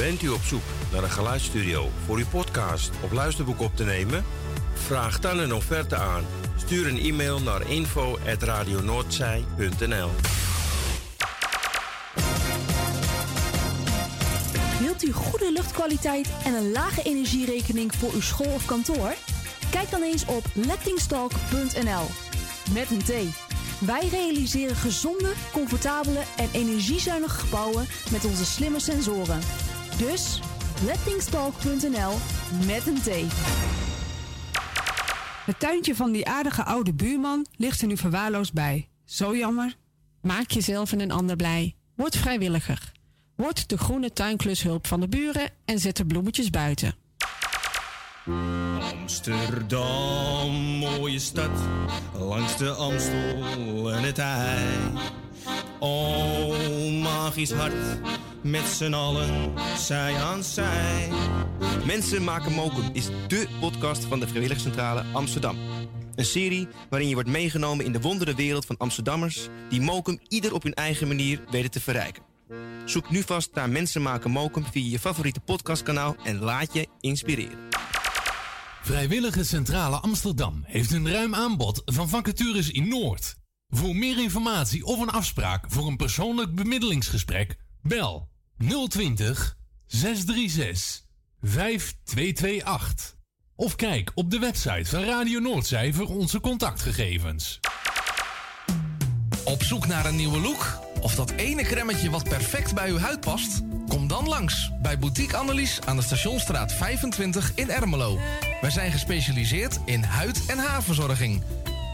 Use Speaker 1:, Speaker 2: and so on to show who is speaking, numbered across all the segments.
Speaker 1: Bent u op zoek naar een geluidsstudio voor uw podcast of luisterboek op te nemen? Vraag dan een offerte aan. Stuur een e-mail naar info.radionoordzij.nl
Speaker 2: Wilt u goede luchtkwaliteit en een lage energierekening voor uw school of kantoor? Kijk dan eens op lettingstalk.nl. Met een T. Wij realiseren gezonde, comfortabele en energiezuinige gebouwen met onze slimme sensoren. Dus lettingstalk.nl met een T.
Speaker 3: Het tuintje van die aardige oude buurman ligt er nu verwaarloosd bij. Zo jammer.
Speaker 4: Maak jezelf en een ander blij. Word vrijwilliger. Word de groene tuinklushulp van de buren en zet de bloemetjes buiten.
Speaker 5: Amsterdam, mooie stad, langs de Amstel en het IJ. Oh, magisch hart, met z'n allen, zij aan zij.
Speaker 1: Mensen maken mokum is dé podcast van de Vrijwilligcentrale Amsterdam. Een serie waarin je wordt meegenomen in de wondere wereld van Amsterdammers... die mokum ieder op hun eigen manier weten te verrijken. Zoek nu vast naar Mensen maken mokum via je favoriete podcastkanaal... en laat je inspireren.
Speaker 6: Vrijwillige Centrale Amsterdam heeft een ruim aanbod van vacatures in Noord. Voor meer informatie of een afspraak voor een persoonlijk bemiddelingsgesprek, bel 020 636 5228. Of kijk op de website van Radio Noordzij voor onze contactgegevens.
Speaker 7: Op zoek naar een nieuwe look? Of dat ene kremmetje wat perfect bij uw huid past? Kom dan langs bij Boutique Annelies aan de Stationstraat 25 in Ermelo. Wij zijn gespecialiseerd in huid- en haarverzorging.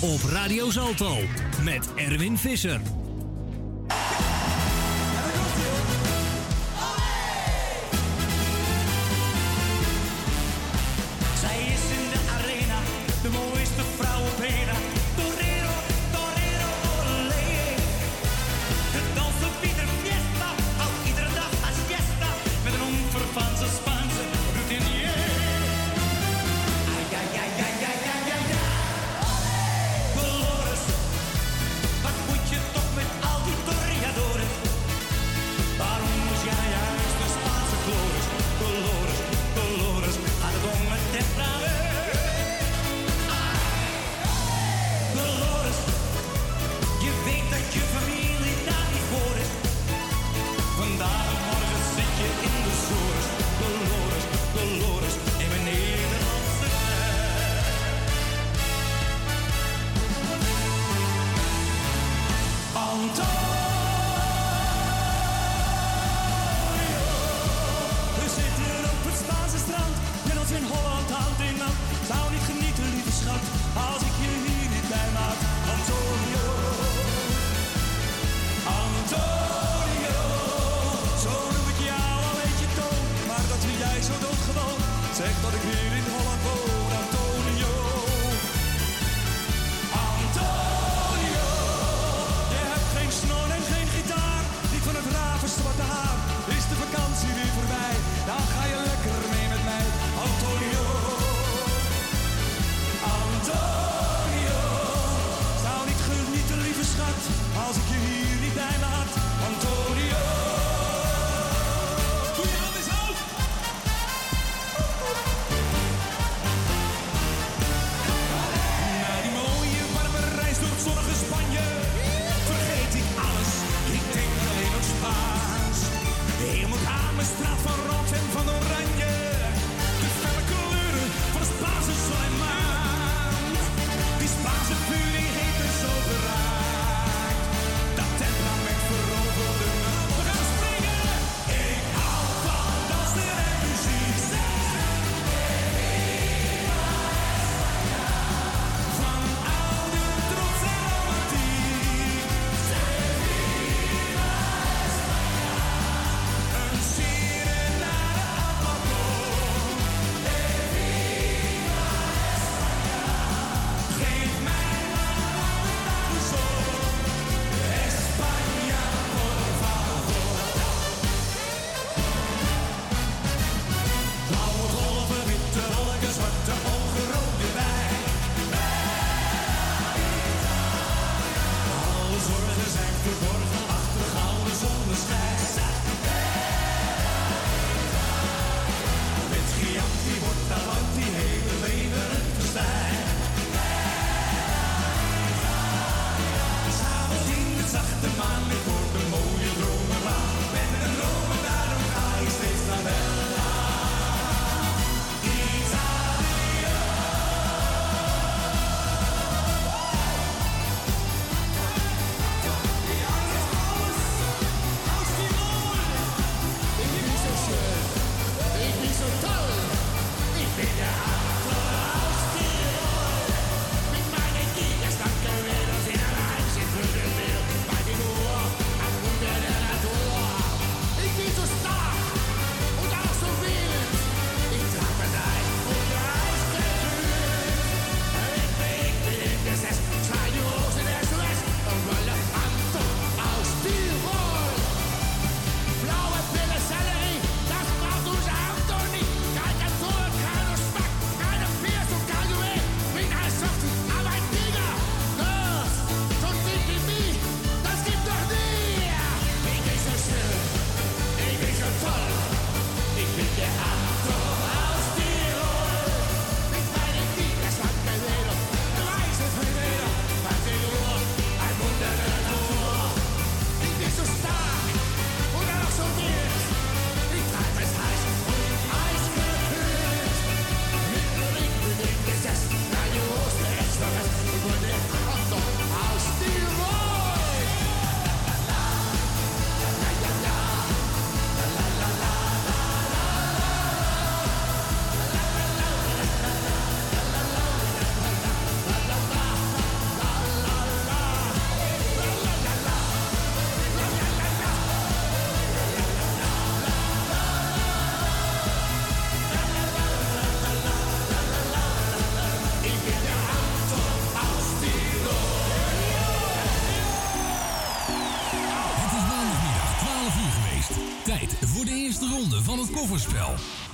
Speaker 8: op Radio Salto met Erwin Visser.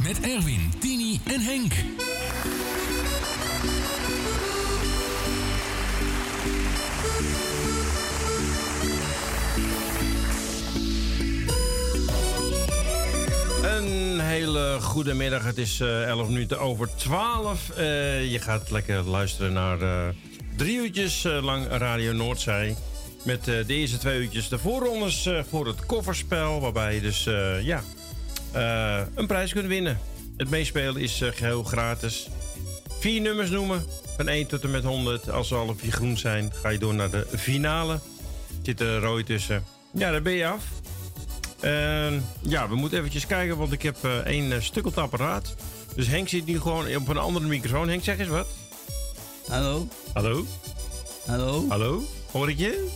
Speaker 9: Met
Speaker 6: Erwin, Tini en Henk.
Speaker 10: Een hele goede middag. Het is eh 11 minuten over 12. Eh, je gaat lekker luisteren naar eh, drie uurtjes lang Radio Noordzij. Met de eerste twee uurtjes de voorrondes voor het kofferspel. Waarbij je dus ja, eh, een prijs kunt winnen. Het meespelen is eh, geheel gratis. Vier nummers noemen. Van 1 tot en met 100. Als ze alle vier groen zijn, ga je door naar de finale. Zit er rood tussen. Ja, daar ben je af. En ja, we moeten eventjes kijken, want ik heb eh, één uh, stukkelend apparaat. Dus Henk zit nu gewoon op een andere microfoon. Henk, zeg eens wat.
Speaker 11: Hallo?
Speaker 10: Hallo?
Speaker 11: Hallo?
Speaker 10: Hallo? Hoor ik je?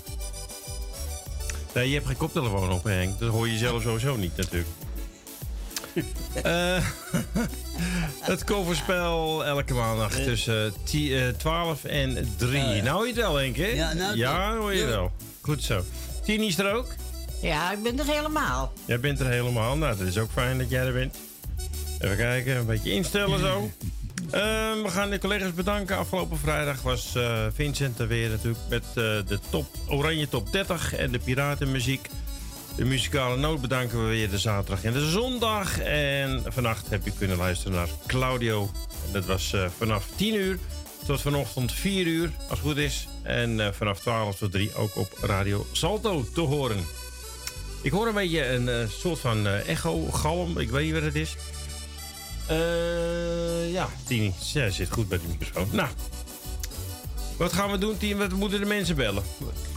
Speaker 10: Nee, je hebt geen koptelefoon op, Henk. Dat hoor je zelf sowieso niet, natuurlijk. Eh, het coverspel elke maandag tussen ti- eh, 12 en 3.
Speaker 11: Ja, ja.
Speaker 10: Nou hoor je het wel, Henk, hè?
Speaker 11: Ja, nou,
Speaker 10: ja hoor je
Speaker 11: ja.
Speaker 10: wel. Goed zo. Tini is er ook?
Speaker 12: Ja, ik ben er helemaal.
Speaker 10: Jij bent er helemaal. Nou, dat is ook fijn dat jij er bent. Even kijken, een beetje instellen zo. Ehm, we gaan de collega's bedanken. Afgelopen vrijdag was eh, Vincent er weer natuurlijk met eh, de top, Oranje Top 30 en de Piratenmuziek. De muzikale noot bedanken we weer de zaterdag en de zondag. En vannacht heb je kunnen luisteren naar Claudio. En dat was eh, vanaf 10 uur tot vanochtend 4 uur, als het goed is. En eh, vanaf 12 tot 3 ook op Radio Salto te horen. Ik hoor een beetje een eh, soort van echo, galm. Ik weet niet wat het is. Ja, Tini. Zij zit goed bij de microfoon. Nou, wat gaan we doen, Tini? Wat moeten de mensen bellen?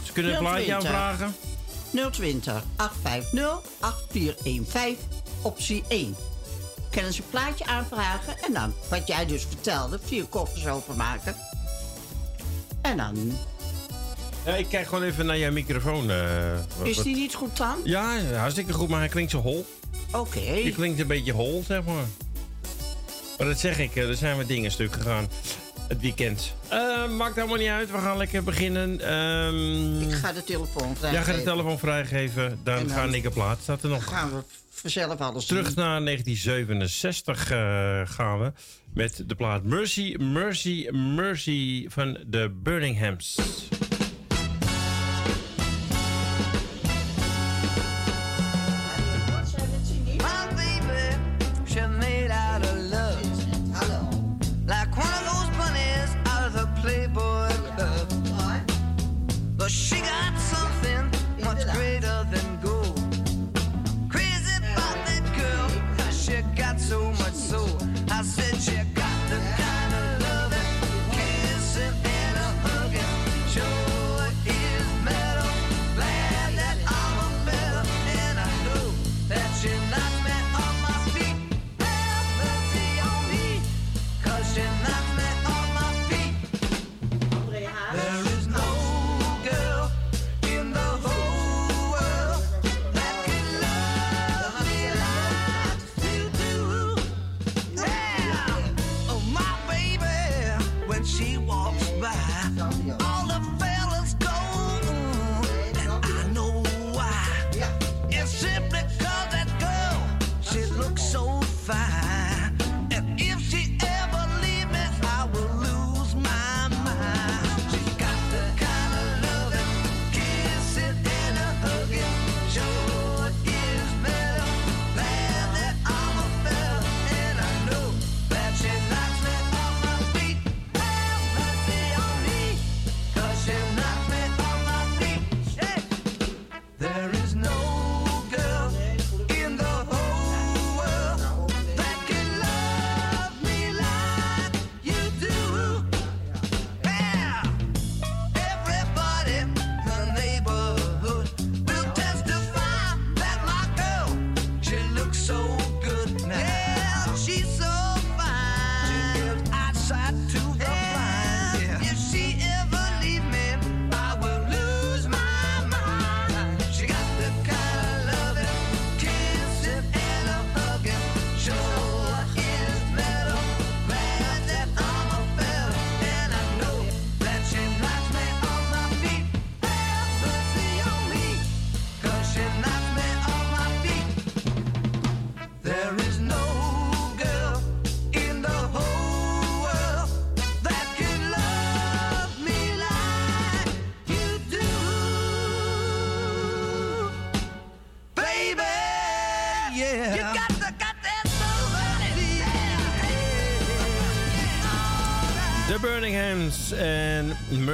Speaker 10: Ze kunnen een plaatje
Speaker 12: 020.
Speaker 10: aanvragen.
Speaker 12: 020 850 8415, optie 1. Kunnen ze een plaatje aanvragen en dan, wat jij dus vertelde, vier koffers openmaken. En dan,
Speaker 10: Ja, ik kijk gewoon even naar jouw microfoon. eh, wat-
Speaker 12: is die niet goed dan?
Speaker 10: Ja, hartstikke goed, maar hij klinkt zo hol.
Speaker 12: Oké.
Speaker 10: Je klinkt een beetje hol, zeg maar. Maar dat zeg ik, eh, er zijn wat dingen stuk gegaan. Het weekend. Eh, maakt allemaal niet uit, we gaan lekker beginnen. Ehm,
Speaker 12: Ik ga de telefoon vrijgeven.
Speaker 10: Jij gaat de telefoon vrijgeven, dan,
Speaker 12: En dan-
Speaker 10: ga ik op plaat. Staat er
Speaker 12: Dan
Speaker 10: nog
Speaker 12: gaan we vanzelf alles
Speaker 10: terug
Speaker 12: doen.
Speaker 10: naar 1967 eh, gaan we. Met de plaat Mercy, Mercy, Mercy van de Birminghams.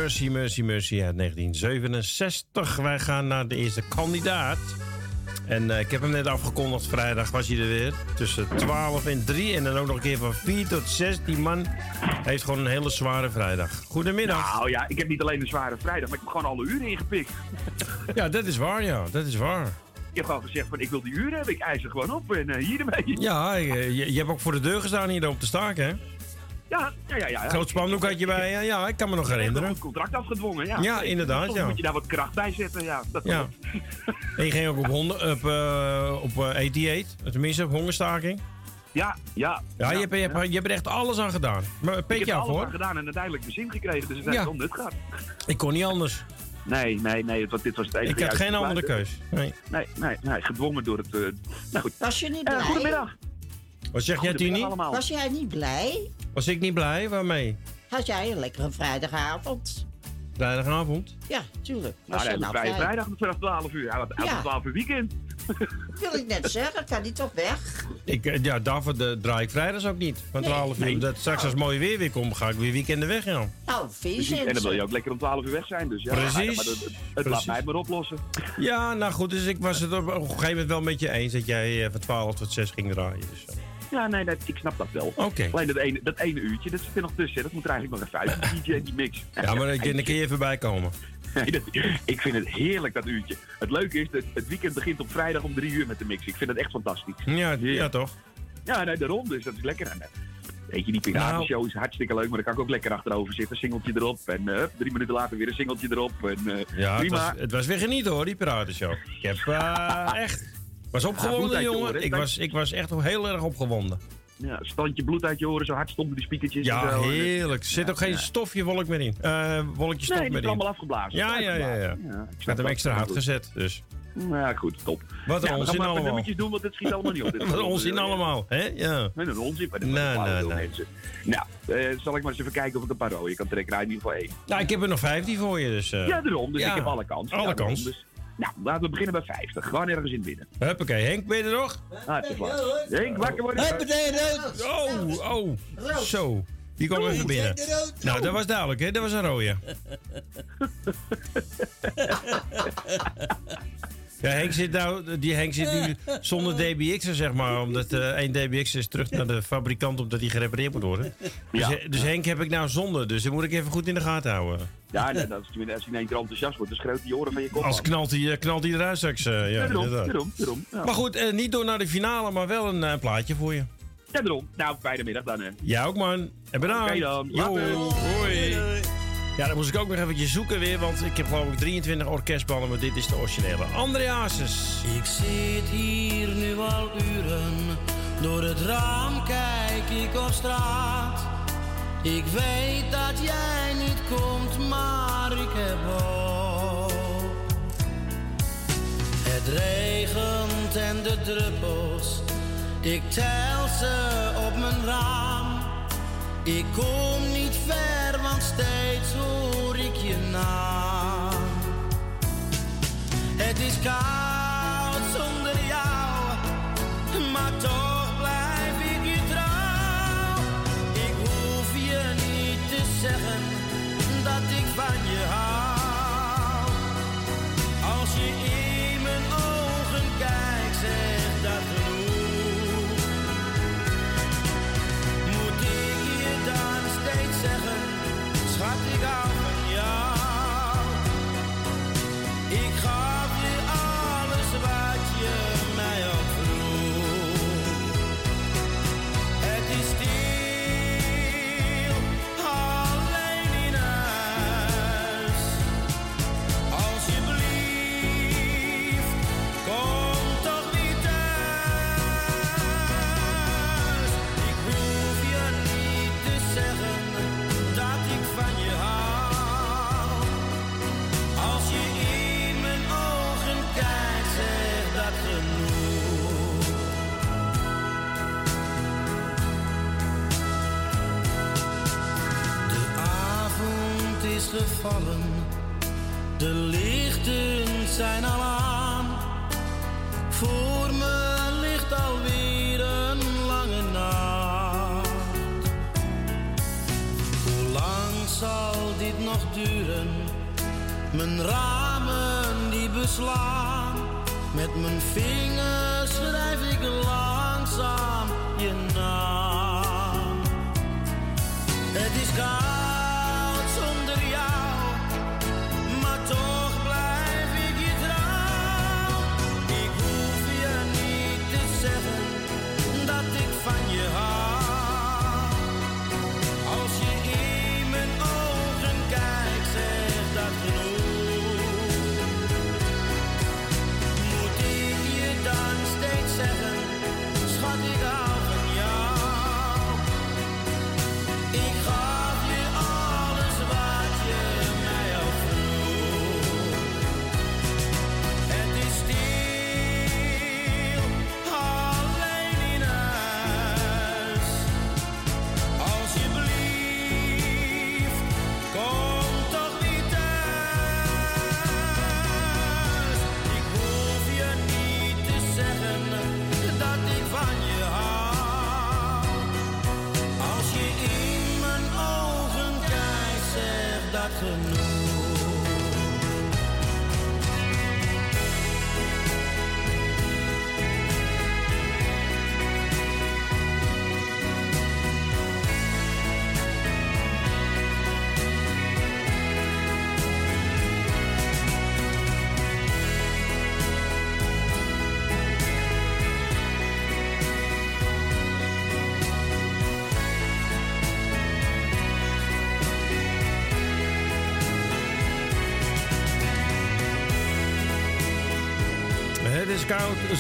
Speaker 10: Mercy, Mercy, Mercy uit 1967. Wij gaan naar de eerste kandidaat. En eh, ik heb hem net afgekondigd, vrijdag was hij er weer. Tussen 12 en 3 en dan ook nog een keer van 4 tot 6. Die man heeft gewoon een hele zware vrijdag. Goedemiddag.
Speaker 13: Nou ja, ik heb niet alleen een zware vrijdag, maar ik heb gewoon alle uren ingepikt.
Speaker 10: Ja, dat is waar, ja. Dat is waar.
Speaker 13: Ik heb gewoon gezegd van ik wil die uren hebben, ik eis er gewoon op en eh, hier ermee.
Speaker 10: Ja, je, je hebt ook voor de deur gestaan hier op te staken, hè?
Speaker 13: Ja, ja, ja. ja.
Speaker 10: Groot spandoek had je bij, ja, ja, ik kan me nog
Speaker 13: Ik heb
Speaker 10: herinneren.
Speaker 13: een contract afgedwongen, ja.
Speaker 10: Ja, inderdaad,
Speaker 13: Soms
Speaker 10: ja.
Speaker 13: moet je daar wat kracht bij zetten, ja. Dat
Speaker 10: Ja. En je ging ook op, honden, op, eh op eh, 88, tenminste op hongerstaking.
Speaker 13: Ja, ja.
Speaker 10: Ja, je, hebt, je, hebt, je hebt er echt alles aan gedaan. Maar
Speaker 13: ik
Speaker 10: petje
Speaker 13: heb er
Speaker 10: af
Speaker 13: alles
Speaker 10: hoor.
Speaker 13: aan gedaan en uiteindelijk mijn zin gekregen, dus het heeft
Speaker 10: Ja.
Speaker 13: wel nut gehad.
Speaker 10: Ik kon niet anders.
Speaker 13: Nee, nee, nee, het dit was het enige
Speaker 10: Ik had geen andere keus. Nee.
Speaker 13: Nee, nee, nee, gedwongen door het... eh, nou goed.
Speaker 12: Was je niet
Speaker 13: Eh,
Speaker 12: blij?
Speaker 13: goedemiddag.
Speaker 10: Wat zeg jij, Tini?
Speaker 12: Was jij niet blij?
Speaker 10: Was ik niet blij? Waarmee?
Speaker 12: Had jij een lekkere vrijdagavond?
Speaker 10: Vrijdagavond?
Speaker 12: Ja, tuurlijk. Was
Speaker 13: Nou, nee,
Speaker 12: nou vrij?
Speaker 13: vrijdag vanaf 12 uur.
Speaker 12: Ja.
Speaker 13: een 12 uur weekend.
Speaker 12: Wil ik net zeggen, kan die toch weg?
Speaker 10: Ik, eh, ja, daarvoor de, draai ik vrijdags ook niet. Van
Speaker 12: Nee.
Speaker 10: 12 uur.
Speaker 13: Nee.
Speaker 10: Dat, straks als het mooi weer weer komt, ga ik weer weekenden weg, ja.
Speaker 12: Nou. Vincent.
Speaker 13: En dan wil je ook lekker om 12 uur weg zijn. Dus ja,
Speaker 10: Precies.
Speaker 13: maar dat- het, laat mij maar oplossen.
Speaker 10: Ja, nou goed, dus ik was het op een gegeven moment wel met je eens dat jij eh, van 12 tot 6 ging draaien. Dus, eh.
Speaker 13: Ja, nee, dat, ik snap dat wel.
Speaker 10: Oké.
Speaker 13: Alleen dat ene, dat ene uurtje, dat zit er nog tussen. Dat moet er eigenlijk nog even uit. DJ die mix.
Speaker 10: Ja, maar dan, dan kun je even bijkomen.
Speaker 13: Nee, dat- ik vind het heerlijk, dat uurtje. Het leuke is, dat het weekend begint op vrijdag om drie uur met de mix. Ik vind het echt fantastisch.
Speaker 10: Ja, ja toch?
Speaker 13: Ja, nee, daarom. Dus dat is lekker. En, weet je, die piratenshow
Speaker 10: Nou.
Speaker 13: is hartstikke leuk, maar daar kan ik ook lekker achterover zitten. Singeltje erop. En eh, drie minuten later weer een singeltje erop. En, eh,
Speaker 10: Ja, het
Speaker 13: prima.
Speaker 10: was, het was weer genieten hoor, die piratenshow. Ik heb eh, echt... was opgewonden, jongen. Ik was, ik was echt heel erg opgewonden.
Speaker 13: Ja, standje bloed uit je oren, zo hard stonden die spiekertjes. en
Speaker 10: Ja,
Speaker 13: zo.
Speaker 10: heerlijk. Er zit ook geen stofje wolk meer in. Eh wolkje stof
Speaker 13: Nee,
Speaker 10: meer
Speaker 13: is
Speaker 10: in.
Speaker 13: allemaal afgeblazen.
Speaker 10: Ja, ja, ja. ja. Ik had hem extra hard gezet, dus.
Speaker 13: Ja, goed, top.
Speaker 10: Wat een onzin allemaal.
Speaker 13: nummertjes doen, want het schiet allemaal niet op.
Speaker 10: Wat een onzin allemaal, hè? Ja.
Speaker 13: Nee, een onzin. Maar dat
Speaker 10: Nee,
Speaker 13: nee, mensen. Nou, eh, zal ik maar eens even kijken of ik een paar rode kan trekken. Nou, in ieder geval één.
Speaker 10: Nou, ik heb er nog 15 voor je, dus... eh,
Speaker 13: Ja, daarom. Dus
Speaker 10: ja,
Speaker 13: ik heb alle kans.
Speaker 10: Alle
Speaker 13: Ja,
Speaker 10: kans.
Speaker 13: Dus, nou, laten we beginnen bij 50. Gewoon ergens in het midden.
Speaker 10: Huppakee. Henk, ben je er nog?
Speaker 13: Hartstikke Henk, wakker worden.
Speaker 10: Oh, oh. Zo. Die kwam even binnen. Nou, dat was duidelijk, hè? Dat was een rode. Ja, Henk zit nou, die Henk zit nu zonder DBX'er, zeg maar. Omdat eh één DBX is terug naar de fabrikant omdat die gerepareerd moet worden. Dus,
Speaker 13: Ja.
Speaker 10: dus Henk heb ik nou zonder, dus dat moet ik even goed in de gaten houden.
Speaker 13: Ja, nee, als je als je in één keer enthousiast wordt, dan schreeuwt die oren van je kop
Speaker 10: Als knalt hij, eh, knalt hij eruit straks. eh, ja,
Speaker 13: Ja, daarom, daarom, daarom. Ja.
Speaker 10: Maar goed, niet door naar de finale, maar wel een eh, plaatje voor je.
Speaker 13: Ja, daarom. Nou, fijne middag dan. Hè.
Speaker 10: Jij ook, man. En bedankt.
Speaker 13: Oké dan. Later.
Speaker 10: hoi. Ja, dan moest ik ook nog eventjes zoeken weer, want ik heb geloof ik 23 orkestballen, maar dit is de originele. André.
Speaker 9: Ik zit hier nu al uren, door het raam kijk ik op straat. Ik weet dat jij niet komt, maar ik heb hoop. Het regent en de druppels, ik tel ze op mijn raam. Ik kom niet ver, want steeds hoor ik je naam. Het is koud is gevallen, de lichten zijn al aan. Voor me ligt alweer een lange nacht. Hoe lang avonturen. Mijn ramen die beslaan. Met mijn vingers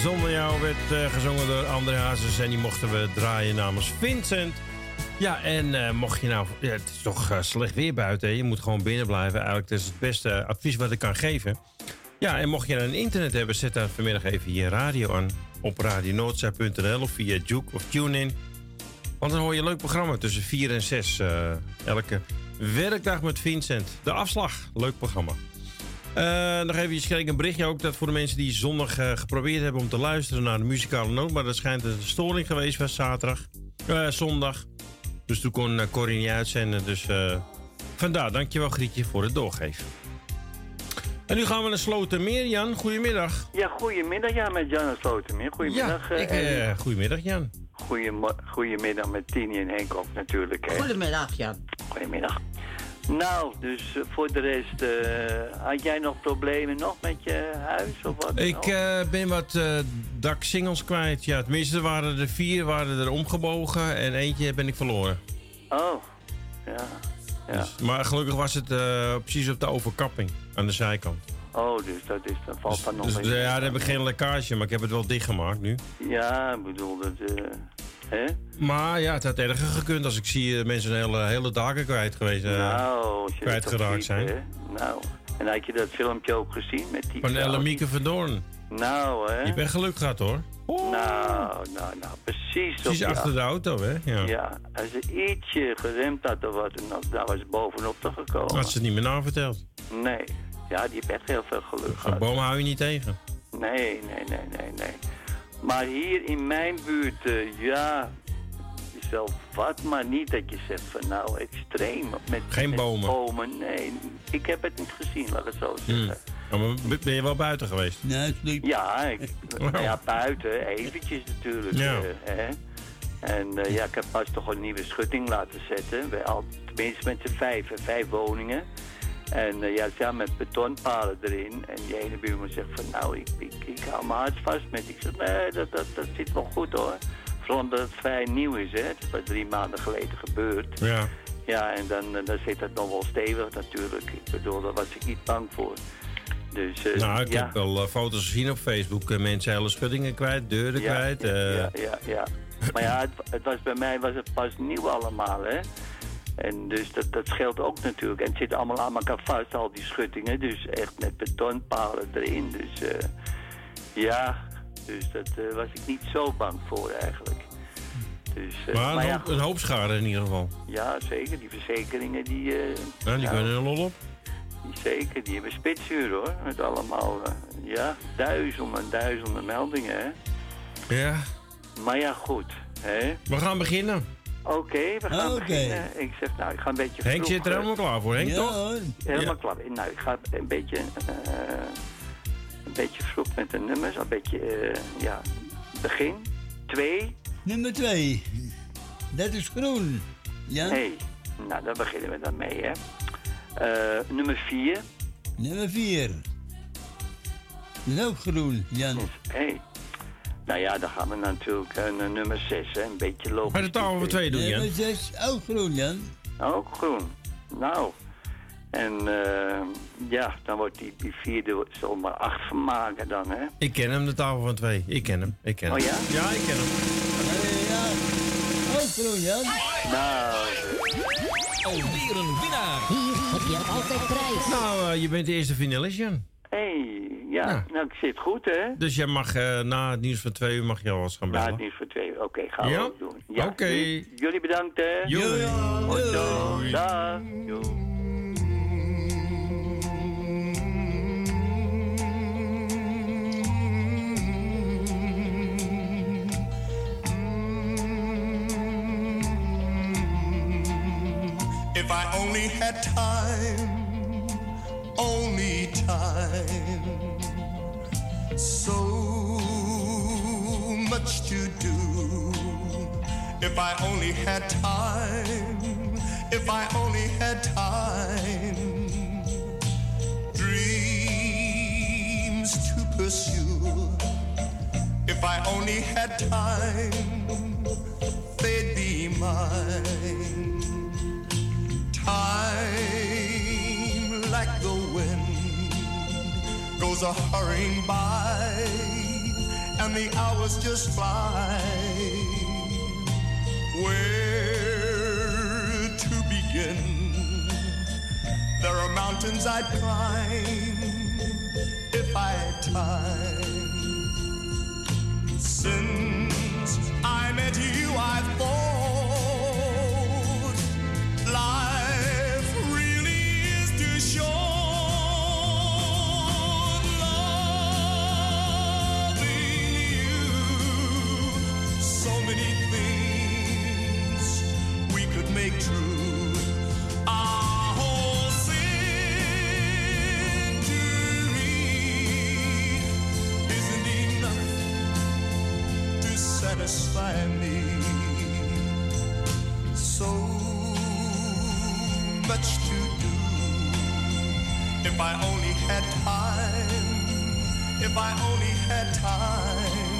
Speaker 9: zonder jou
Speaker 10: werd eh, gezongen door André Hazes en die mochten we draaien namens Vincent. Ja, en eh, mocht je nou... Het is toch eh, slecht weer buiten. Je moet gewoon binnen blijven. Eigenlijk is het beste advies wat ik kan geven. Ja, en mocht je een internet hebben, zet daar vanmiddag even je radio aan. Op radionoordzij.nl of via Juke of TuneIn. Want dan hoor je een leuk programma tussen 4 en 6. eh, elke werkdag met Vincent. De afslag. Leuk programma. Eh, nog even, kreeg ik een berichtje ook dat voor de mensen die zondag eh, geprobeerd hebben om te luisteren naar de muzikale noot. Maar dat schijnt een storing geweest was zaterdag, eh, zondag. Dus toen kon uh, Corrie niet uitzenden. Dus eh, vandaar, dankjewel Grietje voor het doorgeven. En nu gaan we naar Slotermeer, Jan. Goedemiddag.
Speaker 14: Ja, goedemiddag. Ja, met Jan Slotermeer. Goedemiddag.
Speaker 10: Ja, ik, goedemiddag Jan.
Speaker 14: Goedemiddag met Tini en Henk ook natuurlijk. Hè.
Speaker 12: Goedemiddag, Jan.
Speaker 14: Goedemiddag. Nou, dus eh, voor de rest, eh, had jij nog problemen nog met je huis of wat?
Speaker 10: Ik eh, ben wat daksingels kwijt. Ja, tenminste, waren er vier waren er omgebogen en eentje ben ik verloren.
Speaker 14: Oh, ja. ja.
Speaker 10: Dus- maar gelukkig was het precies op de overkapping aan de zijkant.
Speaker 14: Oh, dus dat is, dan valt dan nog
Speaker 10: Dus ja, daar heb ik geen lekkage, maar ik heb het wel dichtgemaakt nu.
Speaker 14: Ja, ik bedoel, dat... hè?
Speaker 10: Maar ja, het had erger gekund als ik zie eh, mensen een hele, hele dagen kwijt geweest, eh,
Speaker 14: nou,
Speaker 10: kwijtgeraakt
Speaker 14: ziet,
Speaker 10: zijn.
Speaker 14: hè. Nou, en had je dat filmpje ook gezien met die...
Speaker 10: Van Ellemieke van Doorn.
Speaker 14: Nou, hè?
Speaker 10: Je bent geluk gehad hoor.
Speaker 14: Nou, nou, nou, precies.
Speaker 10: Precies achter de auto, hè? Ja.
Speaker 14: Ja, als ze ietsje geremd had of wat, dan daar was ze bovenop te gekomen.
Speaker 10: Had ze het niet meer naverteld.
Speaker 14: Nee, ja, die heeft echt heel veel geluk gehad.
Speaker 10: boom hou je niet tegen.
Speaker 14: Nee, nee, nee, nee, nee. Maar hier in mijn buurt, eh, ja, is wel wat, maar niet dat je zegt van nou extreem. Met,
Speaker 10: Geen
Speaker 14: met
Speaker 10: bomen.
Speaker 14: bomen, nee. Ik heb het niet gezien, laat ik het zo zeggen.
Speaker 10: Hmm. Ja, maar ben je wel buiten geweest?
Speaker 15: Nee.
Speaker 14: Ja, ik, nou ja, buiten, eventjes natuurlijk.
Speaker 10: Ja.
Speaker 14: eh, hè. En eh, ja, ik heb pas toch een nieuwe schutting laten zetten. Bij al, tenminste met z'n vijf, vijf woningen. En eh, ja, ja, met betonpalen erin. En die ene buurman zegt van, nou, ik, ik, ik hou mijn hart vast met. Ik zeg, nee, dat, dat, dat zit wel goed hoor. Vooral omdat het vrij nieuw is, hè. Het is pas drie maanden geleden gebeurd.
Speaker 10: Ja.
Speaker 14: Ja, en dan, eh, dan zit het nog wel stevig natuurlijk. Ik bedoel, daar was ik niet bang voor. Dus, eh,
Speaker 10: Nou, ik
Speaker 14: ja.
Speaker 10: heb wel foto's gezien op Facebook. mensen hele schuddingen kwijt, deuren
Speaker 14: Ja,
Speaker 10: kwijt.
Speaker 14: Ja, ja, ja, ja. Maar ja, het, het was, bij mij was het pas nieuw allemaal, hè. En dus dat, dat scheelt ook natuurlijk. En het zit allemaal aan elkaar vast, al die schuttingen. Dus echt met betonpalen erin. Dus eh, ja, dus dat eh, was ik niet zo bang voor eigenlijk. Dus, eh,
Speaker 10: maar een,
Speaker 14: ja,
Speaker 10: hoop, een hoop schade in ieder geval.
Speaker 14: ja, zeker. Die verzekeringen, die...
Speaker 10: Ja, die
Speaker 14: ja,
Speaker 10: kunnen er lol op.
Speaker 14: zeker, die hebben spitsuur hoor. Met allemaal, ja, duizenden en duizenden meldingen, hè.
Speaker 10: Ja.
Speaker 14: Maar ja, goed, hè.
Speaker 10: We gaan beginnen.
Speaker 14: Oké, we gaan beginnen. Ik zeg, nou, ik ga een beetje
Speaker 10: Henk
Speaker 14: vroeg,
Speaker 10: zit er helemaal klaar voor, Henk,
Speaker 15: Ja,
Speaker 10: toch?
Speaker 15: hoor.
Speaker 14: Helemaal
Speaker 10: Ja.
Speaker 14: klaar. Nou, ik ga een beetje, eh, een beetje vroeg met de nummers. Een beetje, eh, ja, begin. Twee.
Speaker 15: Nummer twee. Dat is groen. Ja?
Speaker 14: Hey, nou, daar beginnen we dan mee, hè. Eh, nummer vier.
Speaker 15: Nummer vier. Dat is ook groen, Jan.
Speaker 14: Hey. Nou ja, dan gaan we natuurlijk eh, naar nummer 6, hè. Een beetje logisch.
Speaker 10: Bij de tafel voor twee doen, Jan.
Speaker 15: Nummer zes, ook groen, Jan.
Speaker 14: Ook groen. Nou. En eh, ja, dan wordt die, die vierde zomaar acht van maken dan, hè.
Speaker 10: Ik ken hem, de tafel van twee. Ik ken hem, ik ken hem.
Speaker 14: Oh ja?
Speaker 10: Ja, ik ken hem.
Speaker 15: Ook groen, Jan.
Speaker 14: Nou.
Speaker 7: Alweer een winnaar. Hier heb je altijd prijs.
Speaker 10: Nou, eh, je bent de eerste finalist, Jan.
Speaker 14: Hey, ja,
Speaker 10: Ja.
Speaker 14: nou, ik zit goed, hè.
Speaker 10: Dus jij mag eh, na het nieuws van twee uur mag je al eens gaan
Speaker 14: Na
Speaker 10: bellen.
Speaker 14: het nieuws voor twee uur. Oké, gaan we
Speaker 10: Ja?
Speaker 14: ook doen. Ja,
Speaker 10: Oké.
Speaker 14: jullie- Jullie bedankt, hè.
Speaker 10: Joei.
Speaker 14: Hoi, zo. Dag. Joei.
Speaker 16: If I only had time, only time, so much to do. If I only had time, if I only had time, dreams to pursue. If I only had time, they'd be mine. Time, goes a hurrying by, and the hours just fly. Where to begin? There are mountains I'd climb if I had time. Since I met you, I thought I only had time, if I only had time,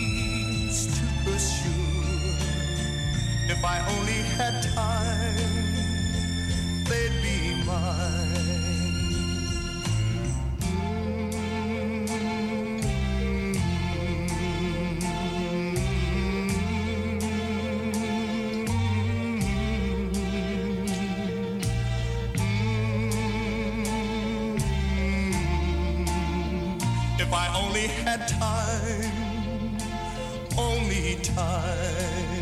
Speaker 16: dreams to pursue. If I only had time, they'd be mine. Only had time, only time.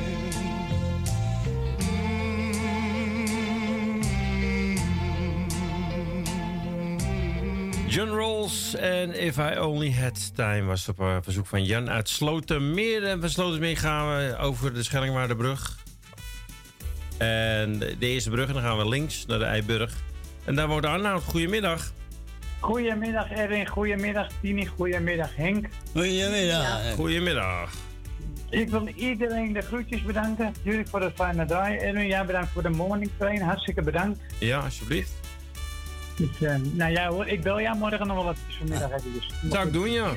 Speaker 10: John en If I Only Had Time was op eh, verzoek van Jan uit Slotermeer. En van Slotermeer gaan we over de Schellingwaardenbrug. En de eerste brug, en dan gaan we links naar de Eiburg. En daar woont Arnoud. Goedemiddag.
Speaker 17: Goedemiddag Erin, goedemiddag Tini, goedemiddag Henk.
Speaker 15: Goedemiddag.
Speaker 10: Goedemiddag.
Speaker 17: Ik wil iedereen de groetjes bedanken. Jullie voor het fijne draai. Erwin, jij bedankt voor de morning train. Hartstikke bedankt.
Speaker 10: Ja, alsjeblieft.
Speaker 17: Dus, eh, nou ja hoor, ik bel jou morgen nog wel even vanmiddag even. Dus.
Speaker 10: Zou ik doen, ja.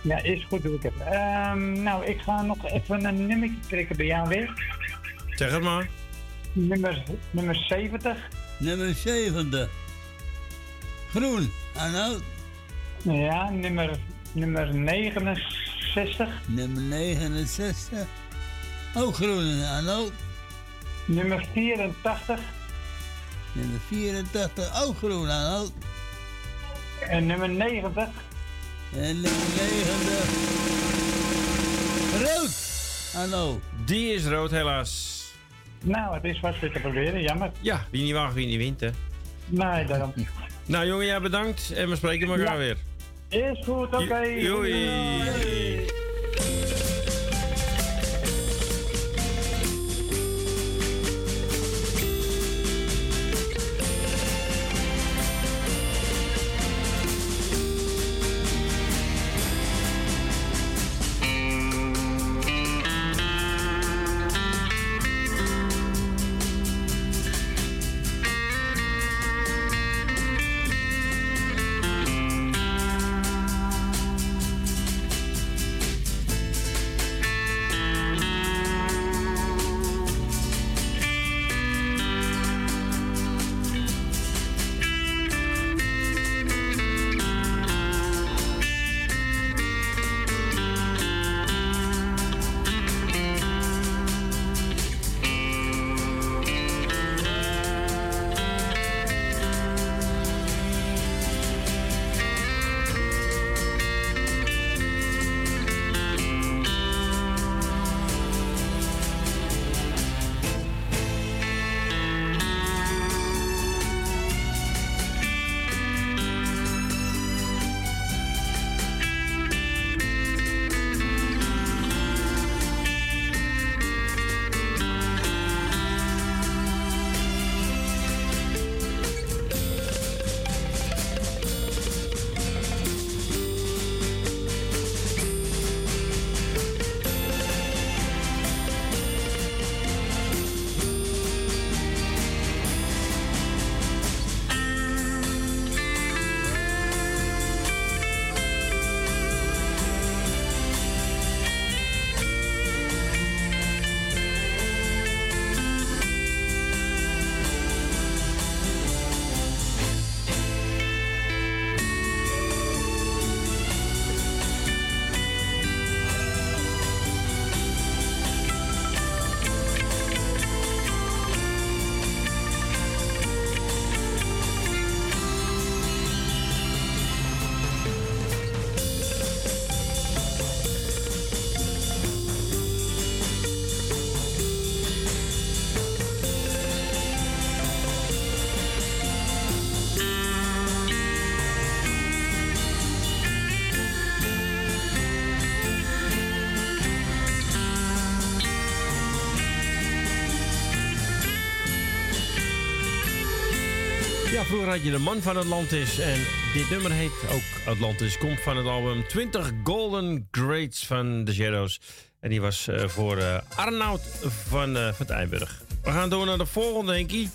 Speaker 17: Ja, is goed, doe ik even. Ehm, nou, ik ga nog even een nummertje trekken bij jou weer.
Speaker 10: Zeg het maar.
Speaker 17: Nummer, nummer 70.
Speaker 15: Nummer 70. Groen. Arnoud.
Speaker 17: Ja, nummer, nummer 69.
Speaker 15: Nummer 69. Ook groen, Arnoud.
Speaker 17: Nummer 84.
Speaker 15: Nummer 84. Ook groen, Arnoud.
Speaker 17: En nummer 90.
Speaker 15: En nummer 90. Rood. Arnoud.
Speaker 10: Die is rood, helaas.
Speaker 17: Nou, het is vast weer te proberen, jammer.
Speaker 10: Ja, wie niet wacht, wie niet wint, hè.
Speaker 17: Nee, daarom.
Speaker 10: Nou, jongen, jij bedankt. En we spreken elkaar
Speaker 17: Ja.
Speaker 10: weer.
Speaker 17: Is goed, oké.
Speaker 10: Doei. Ja, vroeger had je de man van Atlantis. En dit nummer heet ook Atlantis. Komt van het album 20 Golden Greats van The Shadows. En die was eh, voor eh, Arnoud van, eh van Tijnburg. We gaan door naar de volgende, Henkie.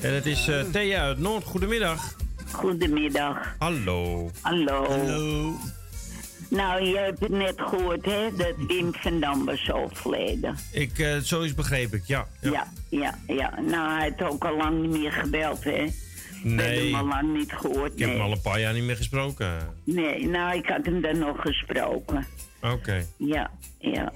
Speaker 10: En het is eh, Thea uit Noord. Goedemiddag.
Speaker 18: Goedemiddag.
Speaker 10: Hallo.
Speaker 18: Hallo. Nou, je hebt het net gehoord, hè, dat Wim van Dam was overleden.
Speaker 10: Ik, eh zo is begreep ik, ja.
Speaker 18: Ja. ja, ja, Nou, hij heeft ook al lang niet meer gebeld, hè. We hebben
Speaker 10: Nee,
Speaker 18: hem al lang niet gehoord,
Speaker 10: ik heb
Speaker 18: nee.
Speaker 10: hem al een paar jaar niet meer gesproken.
Speaker 18: Nee, nou, ik had hem dan nog gesproken.
Speaker 10: Oké.
Speaker 18: Ja, ja.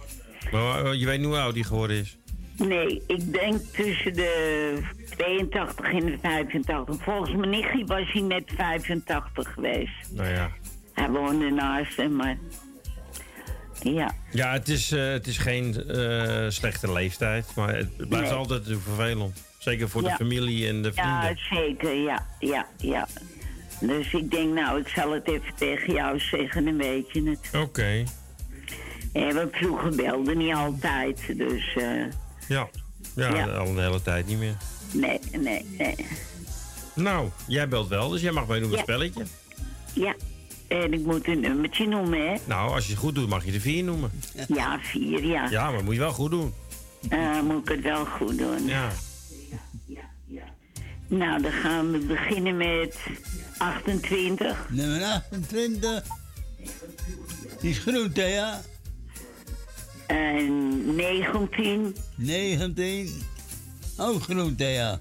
Speaker 10: Maar eh, je weet hoe oud hij geworden is?
Speaker 18: Nee, ik denk tussen de 82 en de 85. Volgens mijn nichtje was hij net 85 geweest.
Speaker 10: Nou ja.
Speaker 18: Hij woonde naast hem, maar... Ja,
Speaker 10: Ja, het is, eh, het is geen eh, slechte leeftijd, maar het blijft
Speaker 18: Nee.
Speaker 10: altijd vervelend. Zeker voor de familie en de vrienden.
Speaker 18: ja zeker, ja, ja, ja. Dus ik denk, nou, ik zal het even tegen jou zeggen, dan weet je het.
Speaker 10: Oké,
Speaker 18: Eh, want vroeger belde niet altijd, dus... eh,
Speaker 10: ja. ja.
Speaker 18: Ja.
Speaker 10: al een hele tijd niet meer.
Speaker 18: nee, nee, nee.
Speaker 10: Nou, jij belt wel, dus jij mag meedoen met
Speaker 18: Ja.
Speaker 10: het spelletje.
Speaker 18: Ja, en ik moet een nummertje noemen, hè?
Speaker 10: Nou, als je het goed doet, mag je de vier noemen.
Speaker 18: Ja, vier, ja.
Speaker 10: Ja, maar moet je wel goed doen.
Speaker 18: Eh, moet ik het wel goed doen.
Speaker 10: Ja.
Speaker 18: Nou, dan gaan we beginnen met 28.
Speaker 11: Nummer 28. Die is groen, Thea.
Speaker 18: En 19.
Speaker 11: 19. Ook groen, Thea.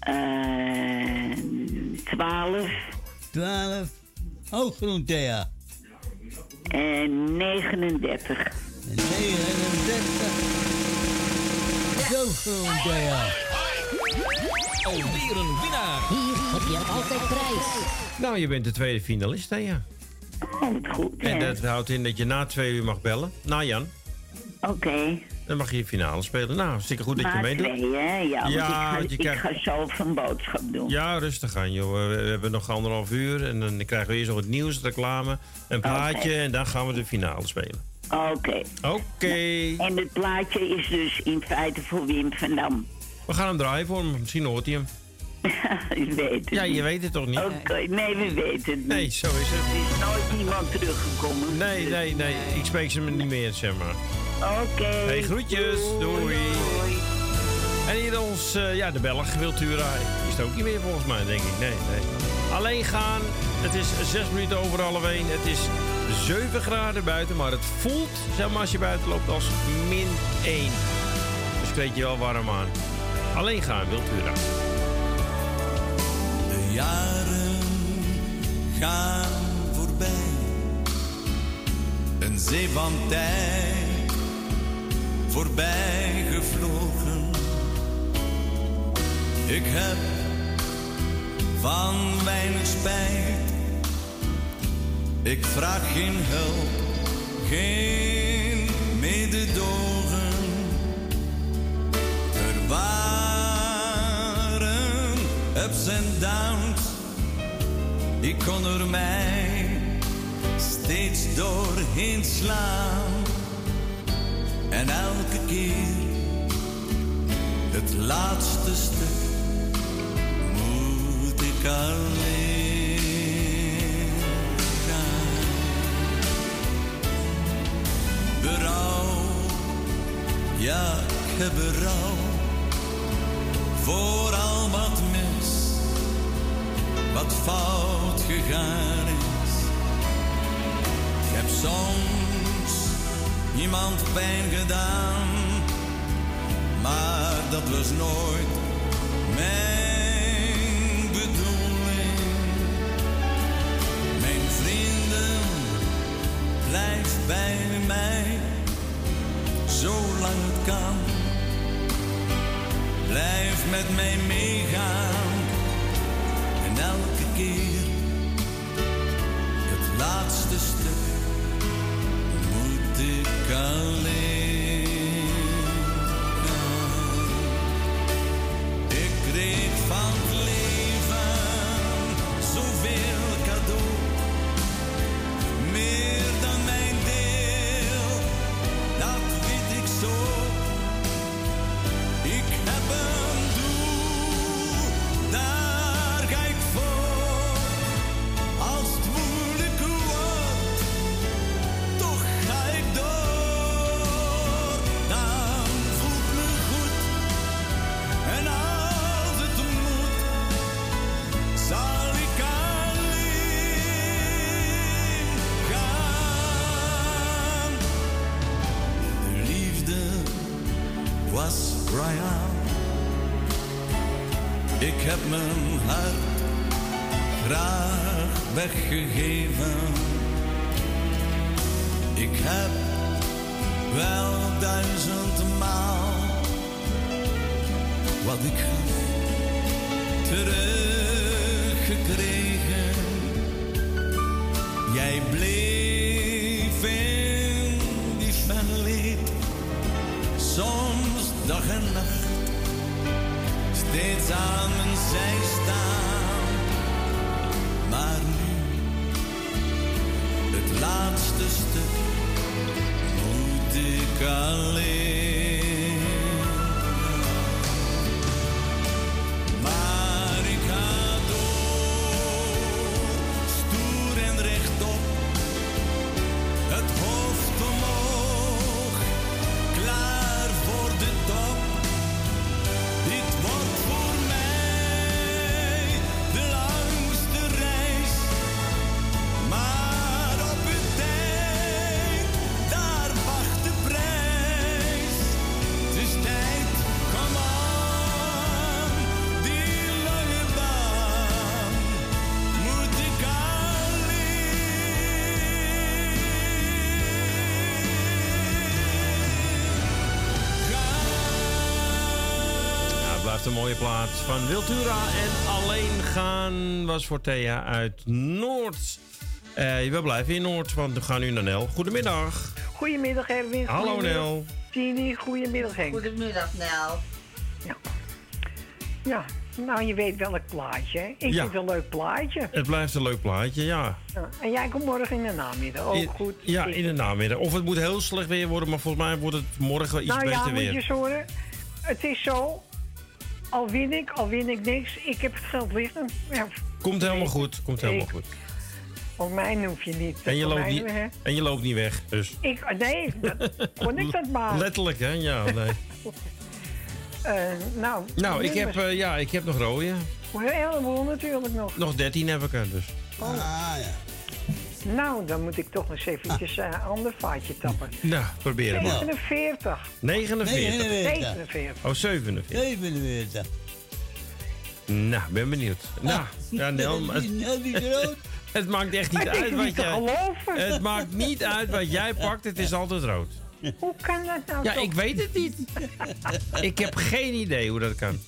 Speaker 18: En 12.
Speaker 11: 12. Ook groen, Thea.
Speaker 18: En 39.
Speaker 11: En 39. Zo groen, Thea.
Speaker 8: Alweer een winnaar.
Speaker 19: Hier heb je altijd prijs.
Speaker 10: Nou, je bent de tweede finalist, hè, ja.
Speaker 18: Oh, goed.
Speaker 10: En dat houdt in dat je na twee uur mag bellen. Na Jan.
Speaker 18: Oké.
Speaker 10: Dan mag je je finale spelen. Nou, hartstikke goed dat je meedoet.
Speaker 18: twee, hè? Ja,
Speaker 10: Ja,
Speaker 18: ik,
Speaker 10: want
Speaker 18: ga, ik ga zelf een boodschap doen.
Speaker 10: Ja, rustig aan, joh. We, we hebben nog anderhalf uur en dan krijgen we eerst nog het nieuws, reclame, een plaatje en dan gaan we de finale spelen.
Speaker 18: Oké.
Speaker 10: Oké.
Speaker 18: En het plaatje is dus in feite voor Wim van Dam.
Speaker 10: We gaan hem draaien voor hem. Misschien hoort hij hem.
Speaker 18: Ik weet het
Speaker 10: Ja, je weet het toch niet?
Speaker 18: Oké, nee, we weten het niet.
Speaker 10: Nee, zo is het.
Speaker 18: Er is nooit iemand teruggekomen.
Speaker 10: Nee, nee, nee. Ik spreek ze niet meer, zeg maar.
Speaker 18: Oké.
Speaker 10: Hey, groetjes. Doei. En hier ons, eh, ja, de Belg, Wiltura. Is het ook niet meer volgens mij, denk ik. Nee, nee. Alleen gaan. Het is zes minuten over half één. Het is 7 graden buiten, maar het voelt, zeg maar, als je buiten loopt, als min 1. Dus kleed je wel warm aan. Alleen gaan, Wiltura.
Speaker 20: De jaren gaan voorbij. Een zee van tijd voorbij gevlogen. Ik heb van weinig spijt. Ik vraag geen hulp, geen mededogen. Waren ups en downs. Ik kon er mij steeds doorheen slaan. En elke keer het laatste stuk moet ik alleen gaan. Berouw, ja, ik heb berouw voor al wat mis, wat fout gegaan is. Ik heb soms iemand pijn gedaan, maar dat was nooit mijn bedoeling. Mijn vrienden, blijf bij mij, zolang het kan. Blijf met mij meegaan en elke keer het laatste stuk moet ik alleen. Ik kreeg van
Speaker 10: van Wiltura. En Alleen gaan was voor Thea uit Noord. Eh, we blijven in Noord, want we gaan nu naar Nel. Goedemiddag.
Speaker 21: Goedemiddag Erwin.
Speaker 10: Hallo,
Speaker 21: Goedemiddag,
Speaker 10: Nel.
Speaker 21: Tini, goedemiddag Henk.
Speaker 12: Goedemiddag, Nel.
Speaker 21: Ja. ja, nou je weet welk plaatje. hè? Ik
Speaker 10: Ja.
Speaker 21: vind het een leuk plaatje.
Speaker 10: Het blijft een leuk plaatje, ja.
Speaker 21: Ja, En jij komt morgen in de namiddag. Ook
Speaker 10: In-
Speaker 21: goed.
Speaker 10: Ja, in de namiddag. Of het moet heel slecht weer worden, maar volgens mij wordt het morgen iets
Speaker 21: nou
Speaker 10: beter
Speaker 21: ja, moet
Speaker 10: weer.
Speaker 21: je eens horen. Het is zo. Al win ik, al win ik niks. Ik heb het geld liggen. Ja,
Speaker 10: Komt helemaal goed, komt helemaal
Speaker 21: Ik-
Speaker 10: goed.
Speaker 21: voor mij hoef je niet.
Speaker 10: En je, loopt
Speaker 21: mij,
Speaker 10: niet,
Speaker 21: hè.
Speaker 10: en je loopt niet weg, dus...
Speaker 21: Ik, nee, dat, kon ik dat maar.
Speaker 10: Letterlijk, hè? Ja, nee.
Speaker 21: Eh, nou,
Speaker 10: Nou, ik heb, eh, ja, ik heb nog rode.
Speaker 21: Een heleboel natuurlijk nog.
Speaker 10: Nog 13 heb ik er, dus.
Speaker 21: Oh. Nou, dan moet ik toch eens eventjes een ander vaatje tappen.
Speaker 10: Nou, probeer het maar.
Speaker 21: 49.
Speaker 10: 49.
Speaker 21: 47.
Speaker 10: Oh, 47.
Speaker 11: 47.
Speaker 10: Nou, ben benieuwd. Nou, ja, Nel, maar het, het maakt echt niet uit
Speaker 21: niet
Speaker 10: wat
Speaker 21: te
Speaker 10: jij...
Speaker 21: geloven.
Speaker 10: Het maakt niet uit wat jij pakt, het is altijd rood.
Speaker 21: Hoe kan dat nou
Speaker 10: Ja,
Speaker 21: toch?
Speaker 10: ik weet het niet. Ik heb geen idee hoe dat kan.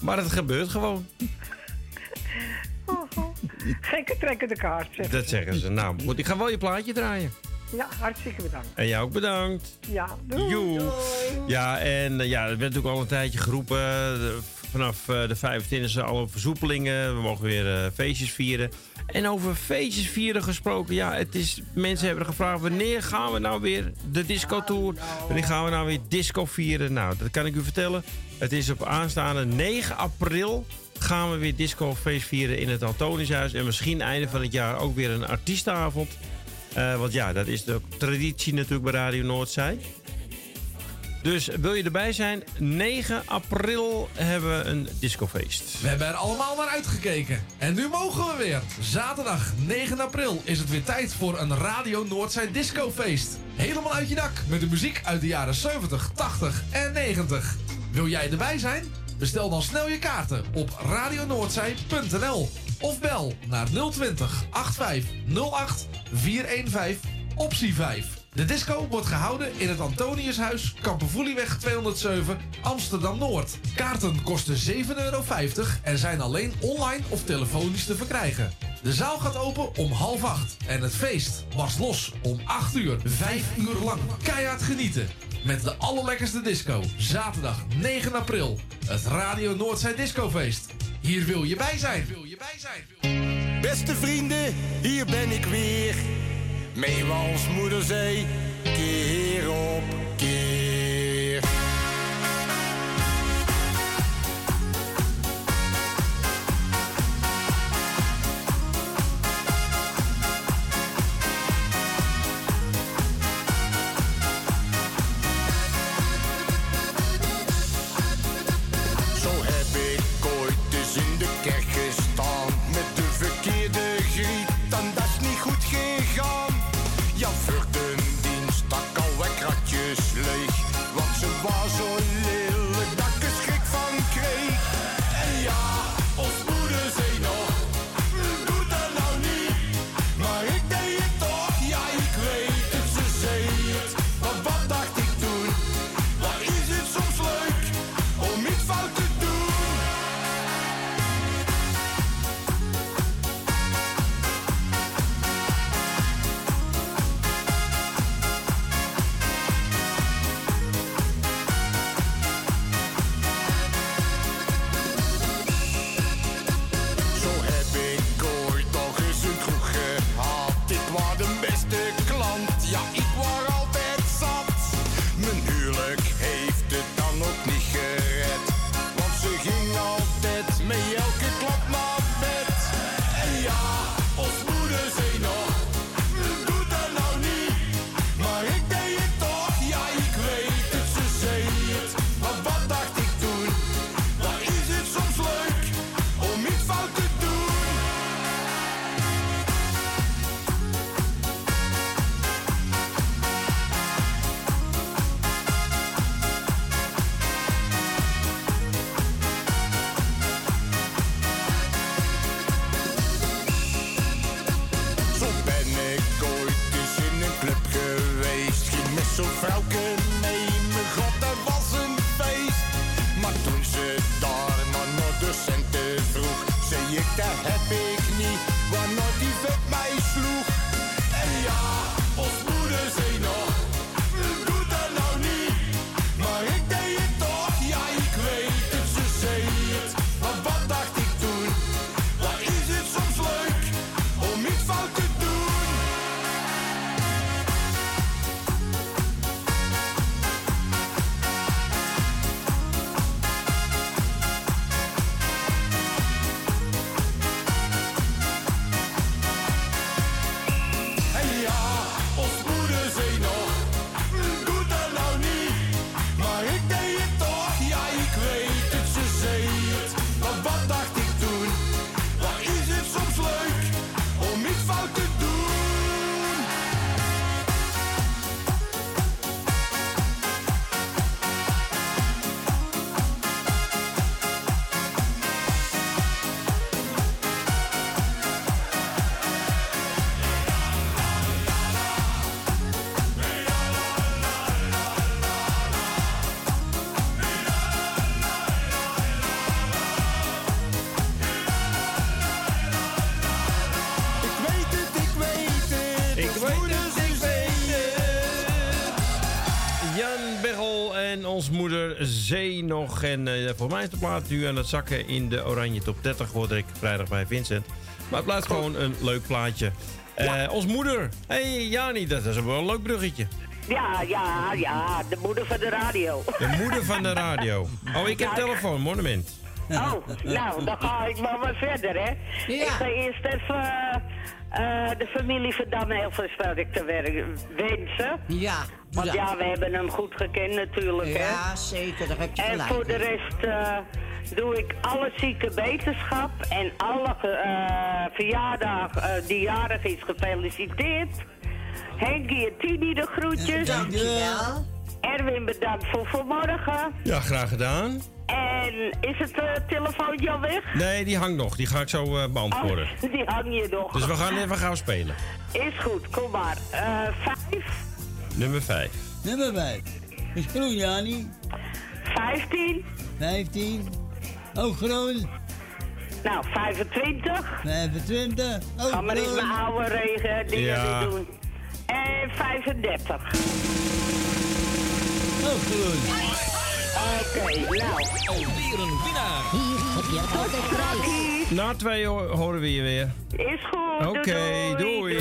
Speaker 10: Maar het gebeurt gewoon.
Speaker 21: Gekke trekken de kaart.
Speaker 10: Dat zeggen ze. Nou, goed, ik ga wel je plaatje draaien.
Speaker 21: Ja, hartstikke bedankt.
Speaker 10: En jou ook bedankt.
Speaker 21: Ja, doei.
Speaker 10: Joe. Ja, en eh, ja, er werd natuurlijk al een tijdje geroepen. vanaf eh, de 25e alle versoepelingen. We mogen weer eh, feestjes vieren. En over feestjes vieren gesproken. Ja, het is, mensen hebben gevraagd wanneer gaan we nou weer de disco tour? Wanneer gaan we nou weer disco vieren? Nou, dat kan ik u vertellen. Het is op aanstaande 9 april gaan we weer disco feest vieren in het Antoniushuis. En misschien einde van het jaar ook weer een artiestenavond. Eh, want ja, dat is de traditie natuurlijk bij Radio Noordzij. Dus wil je erbij zijn? 9 april hebben we een discofeest.
Speaker 7: We hebben er allemaal naar uitgekeken. En nu mogen we weer. Zaterdag 9 april is het weer tijd voor een Radio Noordzij discofeest. Helemaal uit je dak met de muziek uit de jaren 70, 80 en 90. Wil jij erbij zijn? Bestel dan snel je kaarten op radionoordzij.nl of bel naar 020 8508 415 optie 5. De disco wordt gehouden in het Antoniushuis, Kampervoelieweg 207, Amsterdam-Noord. Kaarten kosten 7,50 euro en zijn alleen online of telefonisch te verkrijgen. De zaal gaat open om half acht en het feest was los om 8 uur. Vijf uur lang keihard genieten. Met de allerlekkerste disco. Zaterdag 9 april. Het Radio Noordzij Discofeest. Hier. Wil je bij zijn.
Speaker 22: Beste vrienden, hier ben ik weer. Meewals moeder zei, keer op keer. Ja,
Speaker 10: Zee nog. En eh voor mij is de plaat nu aan het zakken in de Oranje Top 30. Hoorde ik vrijdag bij Vincent. Maar het blijft gewoon een leuk plaatje. Eh ons moeder. Hé hey, Jani, dat is wel een leuk bruggetje.
Speaker 23: Ja, ja, ja, de moeder van de radio.
Speaker 10: De moeder van de radio. Oh, ik heb
Speaker 23: Ja,
Speaker 10: telefoon, monument.
Speaker 23: Oh, nou, dan ga ik maar wat verder, hè. Ik ga eerst even eh, de familie van Dam heel veel sterkte wensen.
Speaker 12: Ja.
Speaker 23: Want ja, we hebben hem goed gekend natuurlijk, hè.
Speaker 12: Ja, zeker, daar heb je
Speaker 23: En
Speaker 12: gelijk
Speaker 23: voor de rest eh, doe ik alle zieke wetenschap en alle eh verjaardag die jarig is gefeliciteerd. Henkie en Tini de groetjes.
Speaker 12: Dankjewel.
Speaker 23: Erwin bedankt voor vanmorgen.
Speaker 10: Ja, graag gedaan.
Speaker 23: En is het eh, telefoontje al weg?
Speaker 10: Nee, die hangt nog. Die ga ik zo eh, beantwoorden.
Speaker 23: Oh, die hang je nog.
Speaker 10: Dus we gaan even gauw spelen.
Speaker 23: Is goed, kom maar. Eh vijf,
Speaker 10: Nummer 5.
Speaker 15: Nummer 5. Is groen, Jani.
Speaker 23: 15,
Speaker 15: 15. Ook groen.
Speaker 23: nou 25.
Speaker 15: 25. Ook
Speaker 23: Ga maar in
Speaker 15: groen.
Speaker 23: mijn oude regen dingen
Speaker 10: Ja.
Speaker 23: doen. En 35. Oké, nou.
Speaker 7: Alweer een winnaar.
Speaker 18: Hier heb je altijd prijs.
Speaker 10: Na twee ho- horen we je weer.
Speaker 23: Is goed.
Speaker 10: Oké,
Speaker 23: doei.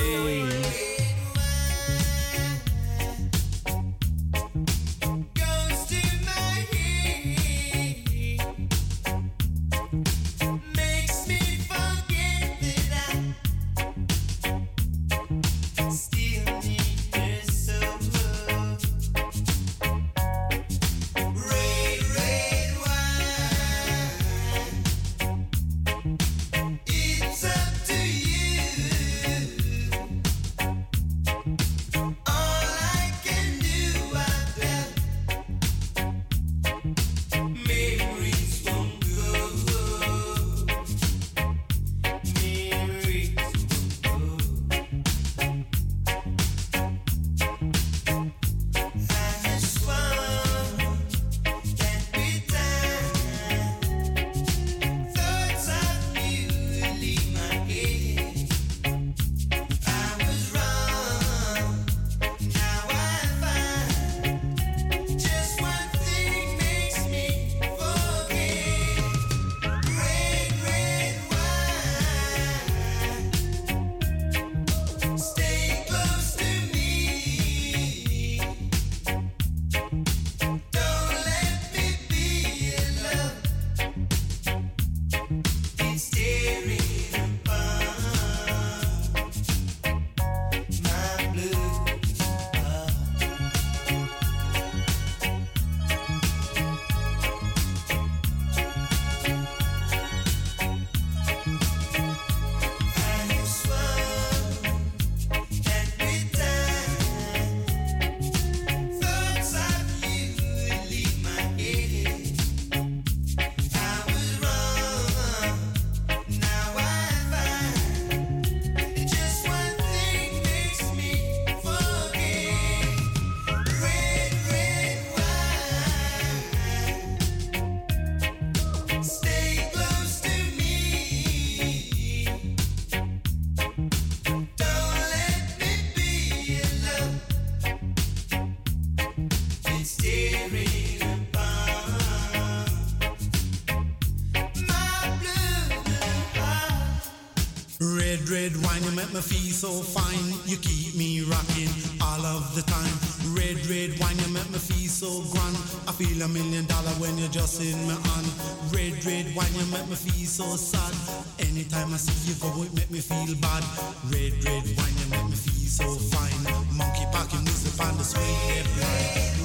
Speaker 24: Red wine, you
Speaker 16: make me feel so fine. You keep me rocking all of the time. Red, red wine, you make me feel so grand. I feel a million dollar when you're just in my hand. Red, red wine, you make me feel so sad. Anytime I see you go, it make me feel bad. Red, red wine, you make me feel so fine. Monkey packing music on the sweet hip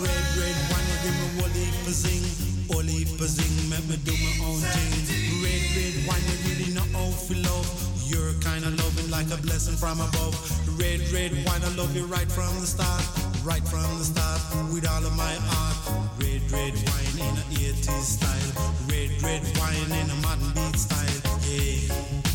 Speaker 16: Red, red wine, you give me Wally Pazing. Wally Pazing, make me do my own thing. like a blessing from above. Red, red wine, I love you right from the start, right from the start, with all of my heart. Red, red wine in a 80s style, red, red wine in a modern beat style, yeah.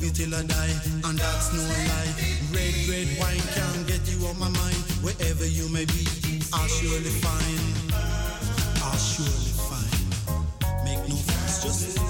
Speaker 16: love you till I die, and that's no lie. Red, red wine can get you on my mind. Wherever you may be, I'll surely find. I'll surely find. Make no fuss, just.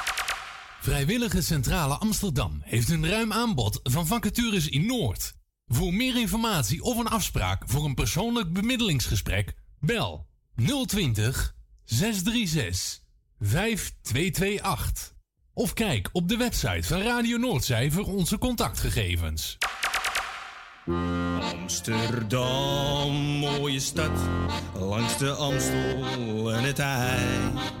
Speaker 6: Vrijwillige Centrale Amsterdam heeft een ruim aanbod van vacatures in Noord. Voor meer informatie of een afspraak voor een persoonlijk bemiddelingsgesprek, bel 020 636 5228. Of kijk op de website van Radio Noordzij voor onze contactgegevens.
Speaker 5: Amsterdam, mooie stad, langs de Amstel en het IJ.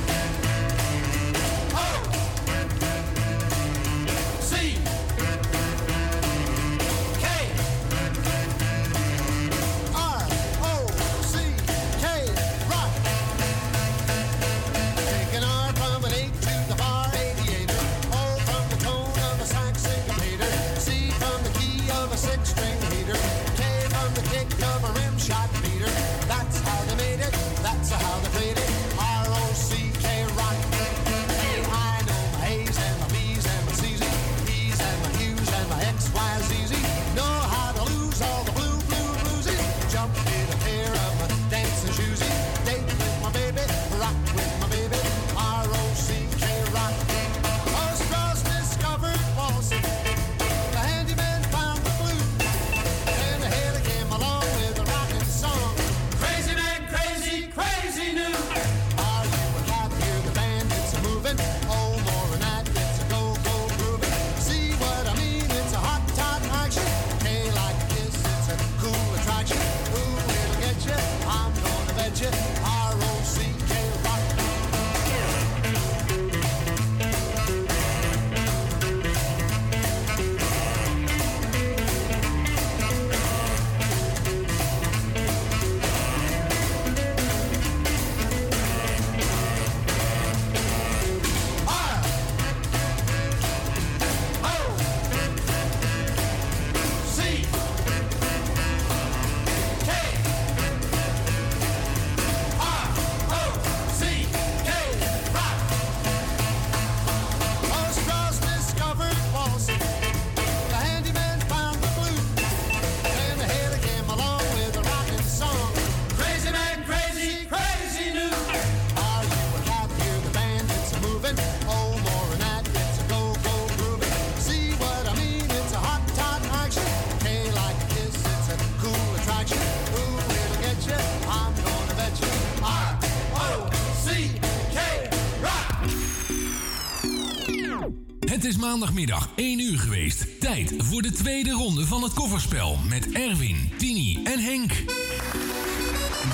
Speaker 6: maandagmiddag 1 uur geweest. Tijd voor de tweede ronde van het kofferspel met Erwin, Tini en Henk.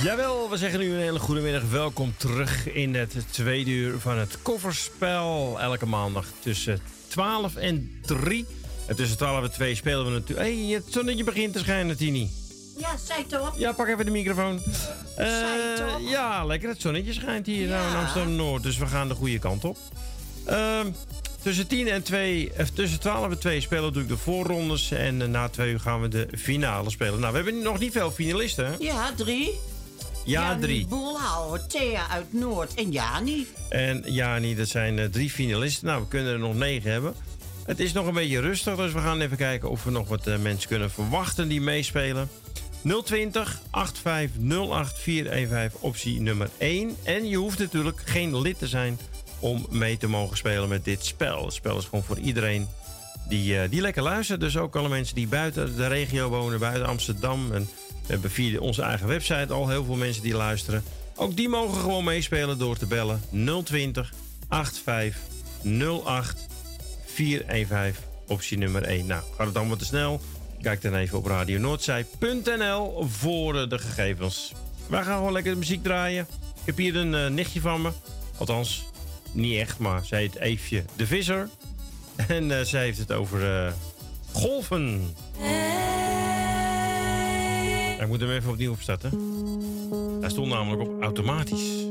Speaker 10: Jawel, we zeggen nu een hele goede middag. Welkom terug in het tweede uur van het kofferspel. Elke maandag tussen 12 en 3. En tussen 12 en 2 spelen we natuurlijk... Hé, hey, het zonnetje begint te schijnen, Tini.
Speaker 25: Ja, zei toch?
Speaker 10: Ja, pak even de microfoon. Eh,
Speaker 25: toch?
Speaker 10: ja, lekker. Het zonnetje schijnt hier nou in
Speaker 25: Ja.
Speaker 10: Amsterdam-Noord. Dus we gaan de goede kant op. Ehm, tussen, 10 en 2, eh, tussen 12 en 2 spelen we natuurlijk de voorrondes. En eh, na 2 uur gaan we de finale spelen. Nou, we hebben nog niet veel finalisten. hè?
Speaker 25: Ja, drie.
Speaker 10: Ja, drie.
Speaker 25: Boelhouwer, Thea uit Noord en Jani.
Speaker 10: En Jani, dat zijn eh, drie finalisten. Nou, we kunnen er nog negen hebben. Het is nog een beetje rustig, dus we gaan even kijken of we nog wat eh, mensen kunnen verwachten die meespelen. 020 8508 415, optie nummer 1. En je hoeft natuurlijk geen lid te zijn om mee te mogen spelen met dit spel. Het spel is gewoon voor iedereen die, eh, die lekker luistert. Dus ook alle mensen die buiten de regio wonen, buiten Amsterdam. En we hebben via onze eigen website al heel veel mensen die luisteren. Ook die mogen gewoon meespelen door te bellen 020 8508 415, optie nummer 1. Nou, gaat het allemaal te snel? Kijk dan even op radionoordzij.nl voor eh, de gegevens. Wij gaan gewoon lekker de muziek draaien. Ik heb hier een eh, nichtje van me. Althans, niet echt, maar zij heet Eefje de Visser. En eh, zij heeft het over eh, golven. Ik moet hem even opnieuw opstarten. Hij stond namelijk op automatisch.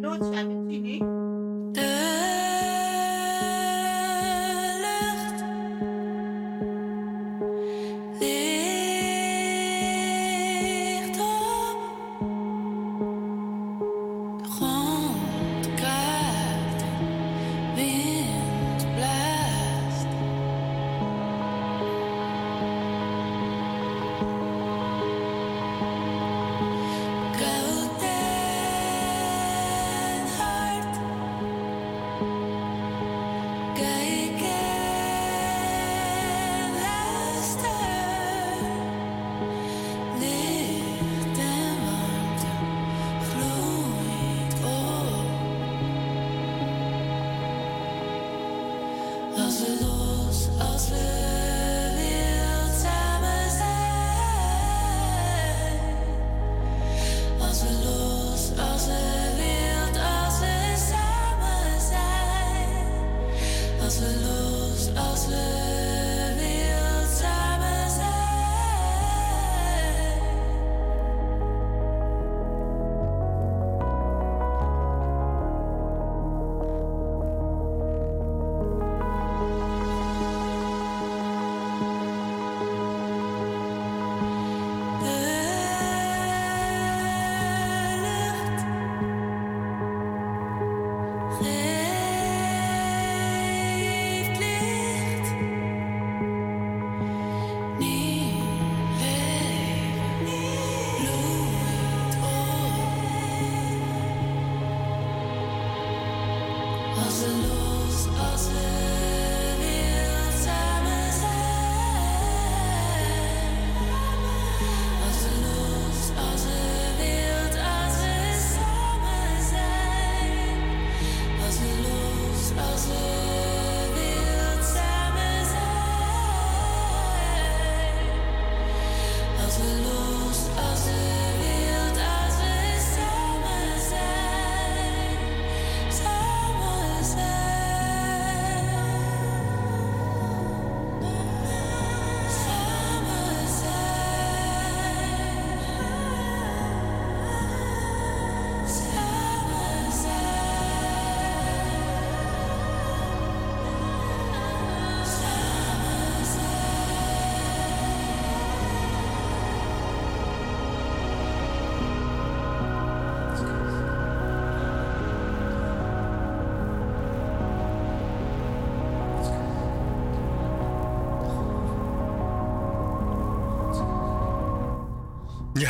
Speaker 25: Noordzij met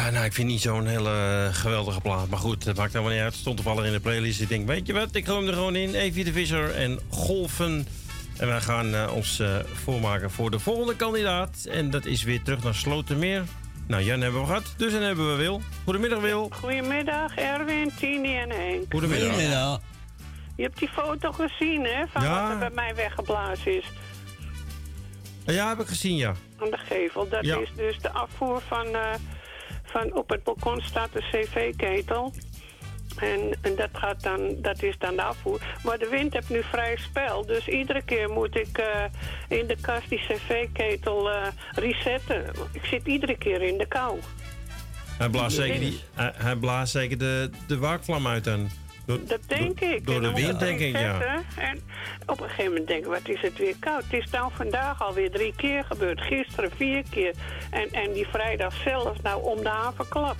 Speaker 10: Ja, nou, ik vind niet zo'n hele geweldige plaat. Maar goed, het maakt helemaal niet uit. Het stond toevallig in de playlist. Ik denk, weet je wat, ik gooi hem er gewoon in. Evie de Visser en Golven. En wij gaan eh, ons eh, voormaken voor de volgende kandidaat. En dat is weer terug naar Slotermeer. Nou, Jan hebben we gehad, dus dan hebben we Wil. Goedemiddag, Wil.
Speaker 26: Goedemiddag, Erwin, Tini en Henk.
Speaker 10: Goedemiddag. Goedemiddag.
Speaker 26: Je hebt die foto gezien, hè? Van
Speaker 10: Ja.
Speaker 26: wat er bij mij weggeblazen is.
Speaker 10: Ja, heb ik gezien, ja.
Speaker 26: Aan de gevel. Dat
Speaker 10: Ja.
Speaker 26: is dus de afvoer van, eh, van... Op het balkon staat de cv-ketel. En, en dat, gaat dan, dat is dan de afvoer. Maar de wind heeft nu vrij spel. Dus iedere keer moet ik eh, in de kast die cv-ketel eh, resetten. Ik zit iedere keer in de kou.
Speaker 10: Hij blaast zeker, die, hij, hij blaast zeker de, de waakvlam uit dan. Door,
Speaker 26: Dat denk
Speaker 10: door,
Speaker 26: ik.
Speaker 10: Door de wind, denk ik, ja.
Speaker 26: En op een gegeven moment denk ik, wat is het weer koud. Het is nou vandaag alweer drie keer gebeurd. Gisteren vier keer. En, en die vrijdag zelf, nou om de havenklap.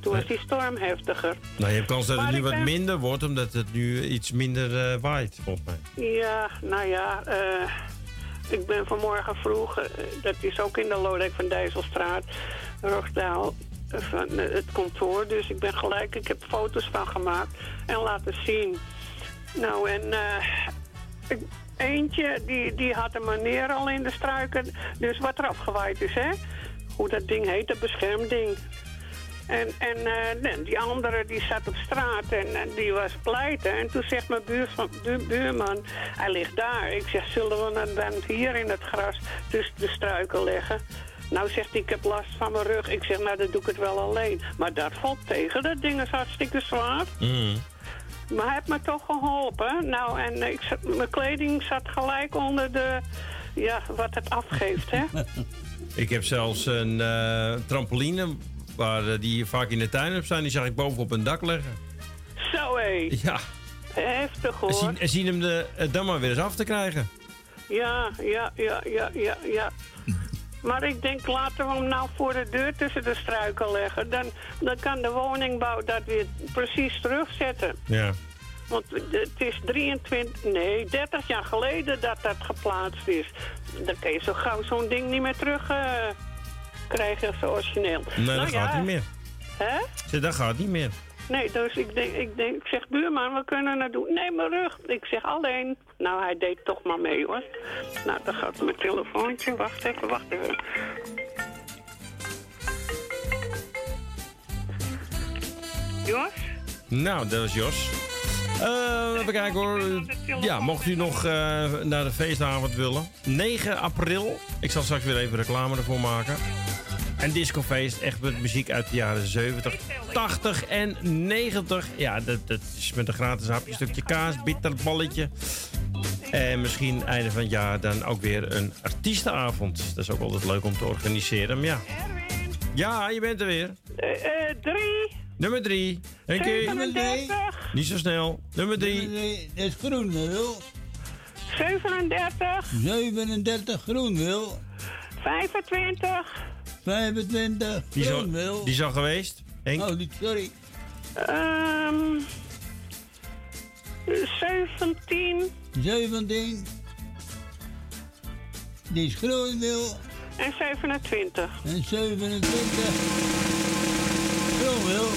Speaker 26: Toen was die storm heftiger.
Speaker 10: Nou, je hebt kans dat het
Speaker 26: Maar
Speaker 10: nu wat
Speaker 26: ben-
Speaker 10: minder wordt, omdat het nu iets minder eh, waait, volgens mij.
Speaker 26: Ja, nou ja, eh, ik ben vanmorgen vroeg, eh, dat is ook in de Lodewijk van Dijsselstraat, Roosdaal, eh, van eh, het kantoor. Dus ik ben gelijk, ik heb foto's van gemaakt en laten zien. Nou, en eh, eentje, die, die had een meneer al in de struiken, dus wat er afgewaaid is, hè? Hoe dat ding heet, dat beschermding. En, en eh, die andere die zat op straat en, die was pleiten. En toen zegt mijn buurman, bu- buurman, hij ligt daar. Ik zeg, zullen we hem dan hier in het gras tussen de struiken leggen? Nou zegt hij, ik heb last van mijn rug. Ik zeg, nou dan doe ik het wel alleen. Maar dat valt tegen, dat ding is hartstikke zwaar. Maar hij heeft me toch geholpen. Nou, en ik zat, mijn kleding zat gelijk onder de, ja, wat het afgeeft, hè.
Speaker 10: Ik heb zelfs een eh, trampoline, waar eh, die je vaak in de tuin hebt staan, die zag ik boven op een dak leggen.
Speaker 26: Zo hé.
Speaker 10: Ja.
Speaker 26: Heftig
Speaker 10: En
Speaker 26: hoor.
Speaker 10: zien, en zien hem de, dan maar weer eens af te krijgen.
Speaker 26: Ja, ja, ja, ja, ja, ja. Maar ik denk, laten we hem nou voor de deur tussen de struiken leggen. Dan, dan kan de woningbouw dat weer precies terugzetten.
Speaker 10: Ja.
Speaker 26: Want het is 23, nee, 30 jaar geleden dat dat geplaatst is. Dan kun je zo gauw zo'n ding niet meer terug eh, krijgen, zo origineel.
Speaker 10: Nee,
Speaker 26: Nou
Speaker 10: dat
Speaker 26: ja,
Speaker 10: gaat niet meer.
Speaker 26: Hè?
Speaker 10: Dat gaat niet meer.
Speaker 26: Nee, dus ik denk, ik denk, ik zeg, buurman, we kunnen het doen. Nee, mijn rug. Ik zeg alleen. Nou, hij deed toch maar mee, hoor. Nou, dan gaat mijn telefoontje. Wacht even, wacht even. Jos?
Speaker 10: Nou, dat was Jos. Eh, even kijken hoor. Ja, mocht u nog eh, naar de feestavond willen. 9 april. Ik zal straks weer even reclame ervoor maken. En discofeest, echt met muziek uit de jaren 70, 80 en 90. Ja, dat, dat is met een gratis hapje, stukje kaas, bitterballetje. En misschien einde van het jaar dan ook weer een artiestenavond. Dat is ook altijd leuk om te organiseren. Maar ja. Ja, je bent er weer.
Speaker 26: Eh, eh, drie.
Speaker 10: Nummer drie. Dank u.
Speaker 26: 37.
Speaker 10: Niet zo snel. Nummer drie.
Speaker 15: Dat is groen, Wil.
Speaker 26: 37.
Speaker 15: 37 groen, Wil.
Speaker 26: 25.
Speaker 15: 25
Speaker 10: Die is al,
Speaker 15: groen, Wil.
Speaker 10: die is al geweest. Henk?
Speaker 15: Oh, sorry.
Speaker 26: Ehm 17.
Speaker 15: 17. Die is groen, Wil.
Speaker 26: En 27.
Speaker 15: En 27. Groen, Wil.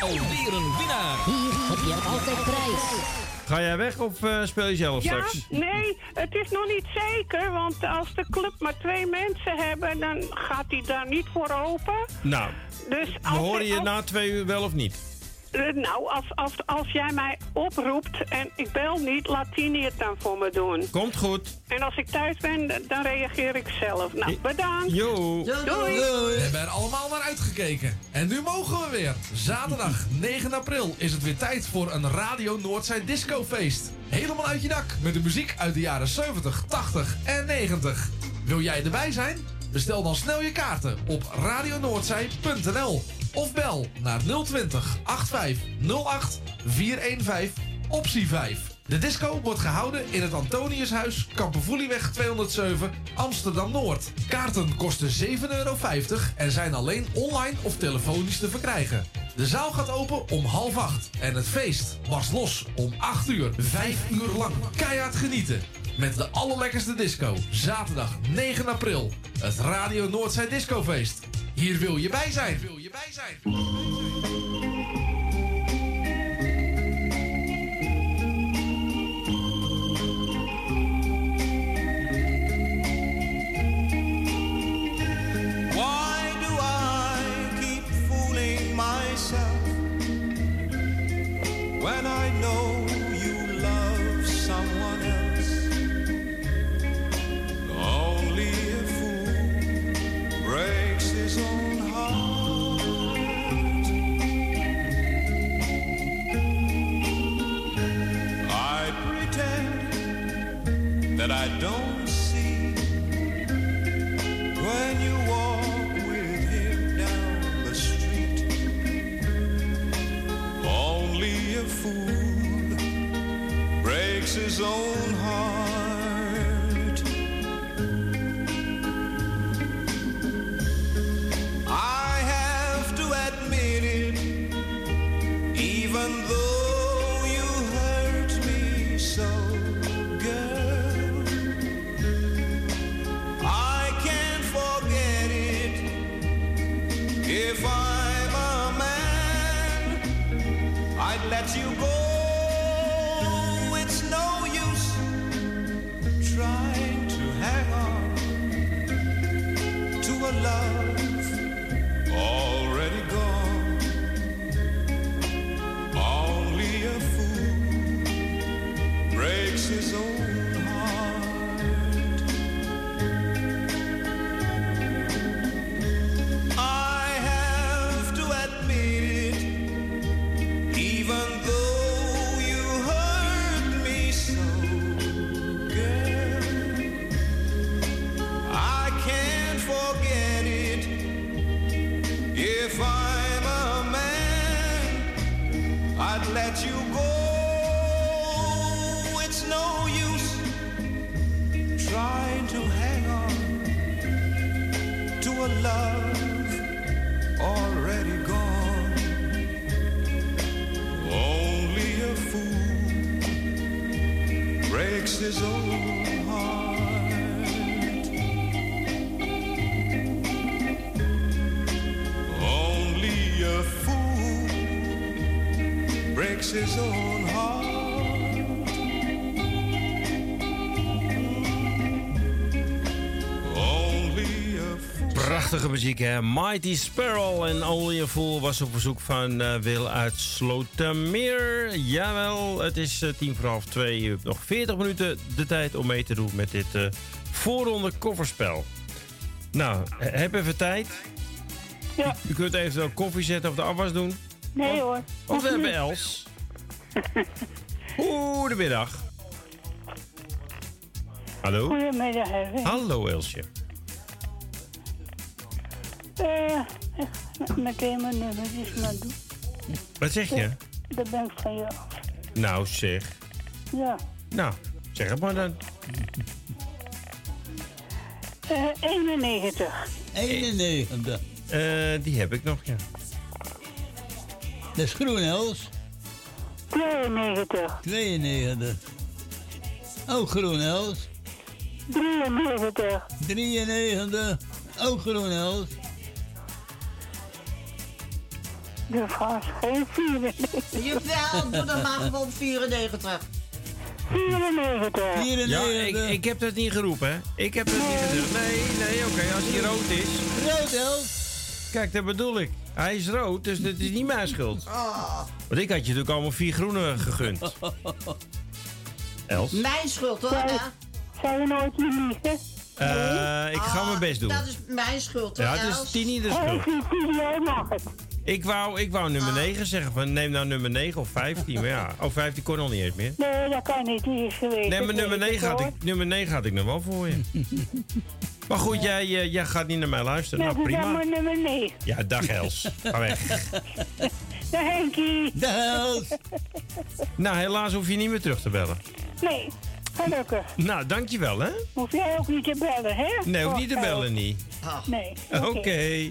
Speaker 8: Alweer een winnaar.
Speaker 19: Hier heb je altijd prijs.
Speaker 10: Ga jij weg of eh, speel je zelf
Speaker 26: Ja,
Speaker 10: straks?
Speaker 26: nee, het is nog niet zeker. Want als de club maar twee mensen hebben, dan gaat hij daar niet voor open.
Speaker 10: Nou,
Speaker 26: Dus
Speaker 10: we horen je
Speaker 26: als-
Speaker 10: na twee uur wel of niet?
Speaker 26: Eh, nou, als, als, als jij mij oproept en ik bel niet, laat Tini het dan voor me doen.
Speaker 10: Komt goed.
Speaker 26: En als ik thuis ben, dan reageer ik zelf. Nou, bedankt.
Speaker 10: Yo.
Speaker 26: Doei.
Speaker 7: We hebben er allemaal naar uitgekeken. En nu mogen we weer. Zaterdag 9 april is het weer tijd voor een Radio Noordzij discofeest. Helemaal uit je dak met de muziek uit de jaren 70, 80 en 90. Wil jij erbij zijn? Bestel dan snel je kaarten op radionoordzij.nl of bel naar 020 8508 415 optie 5. De disco wordt gehouden in het Antoniushuis, Kampervoelieweg 207, Amsterdam-Noord. Kaarten kosten 7,50 euro en zijn alleen online of telefonisch te verkrijgen. De zaal gaat open om half acht en het feest barst los om 8 uur. Vijf uur lang keihard genieten. Met de allerlekkerste disco. Zaterdag 9 april. Het Radio Noordzij Discofeest. Hier wil je bij zijn. Wil je bij zijn.
Speaker 16: Why do I keep fooling myself when don't see when you walk with him down the street. Only a fool breaks his own heart.
Speaker 10: Prachtige muziek, hè? Mighty Sparrow en Only a Fool was op verzoek van eh, Wil uit Slotermeer. Jawel, het is eh, tien voor half twee. Hebt nog 40 minuten de tijd om mee te doen met dit eh voorronde kofferspel. Nou, he- heb even tijd.
Speaker 27: Ja.
Speaker 10: U, u kunt eventueel koffie zetten of de afwas doen.
Speaker 27: Nee hoor.
Speaker 10: Of we hebben Els. Goedemiddag. Hallo?
Speaker 27: Goedemiddag, Erwin.
Speaker 10: Hallo Elsje.
Speaker 27: Eh, meteen mijn nummertjes maar doen.
Speaker 10: Wat zeg je?
Speaker 27: Dat ben ik van af.
Speaker 10: Nou zeg.
Speaker 27: Ja.
Speaker 10: Nou, zeg het maar dan.
Speaker 27: Eh 91.
Speaker 15: 91.
Speaker 10: Eh, die heb ik nog, ja.
Speaker 15: Dat is groen, Els.
Speaker 27: 92.
Speaker 15: 92. Ook groen, Els.
Speaker 27: 93.
Speaker 15: 93. Ook groen, Els.
Speaker 27: De was geen 94.
Speaker 12: Jawel, doe dan maar gewoon 94.
Speaker 27: 94.
Speaker 10: Ja, ik, ik heb dat niet geroepen, hè? Ik heb dat niet gezegd. Nee, nee, oké, als hij rood is.
Speaker 15: Rood.
Speaker 10: Kijk, dat bedoel ik. Hij is rood, dus dat is niet mijn schuld. Want ik had je natuurlijk allemaal vier groene gegund. Els?
Speaker 12: Mijn schuld hoor. Ja.
Speaker 27: Zou je nooit niet liegen?
Speaker 10: Eh, ik ga mijn best doen.
Speaker 12: Dat is mijn schuld hoor.
Speaker 10: Ja, het is. Tini de schuld. Ik wou, ik wou nummer 9 zeggen, van neem nou nummer 9 of 15. Maar ja, oh 15 kon nog niet eens meer.
Speaker 27: Nee, dat kan niet. Die is geweest.
Speaker 10: Nee, maar nummer
Speaker 27: weet
Speaker 10: 9 had ik, nummer 9 had ik nog wel voor je. Maar goed, jij, eh, jij gaat niet naar mij luisteren.
Speaker 27: Nou,
Speaker 10: Nou, prima.
Speaker 27: maar nummer 9.
Speaker 10: Ja, dag Els. Ga weg.
Speaker 27: Dag Henkie.
Speaker 15: Dag Els.
Speaker 10: Nou, helaas hoef je niet meer terug te bellen.
Speaker 27: Nee, gelukkig.
Speaker 10: Nou, dankjewel, hè?
Speaker 27: Hoef jij ook niet te bellen, hè?
Speaker 10: Nee, hoef
Speaker 27: Oh,
Speaker 10: niet te bellen, niet.
Speaker 27: Nee.
Speaker 10: Oké.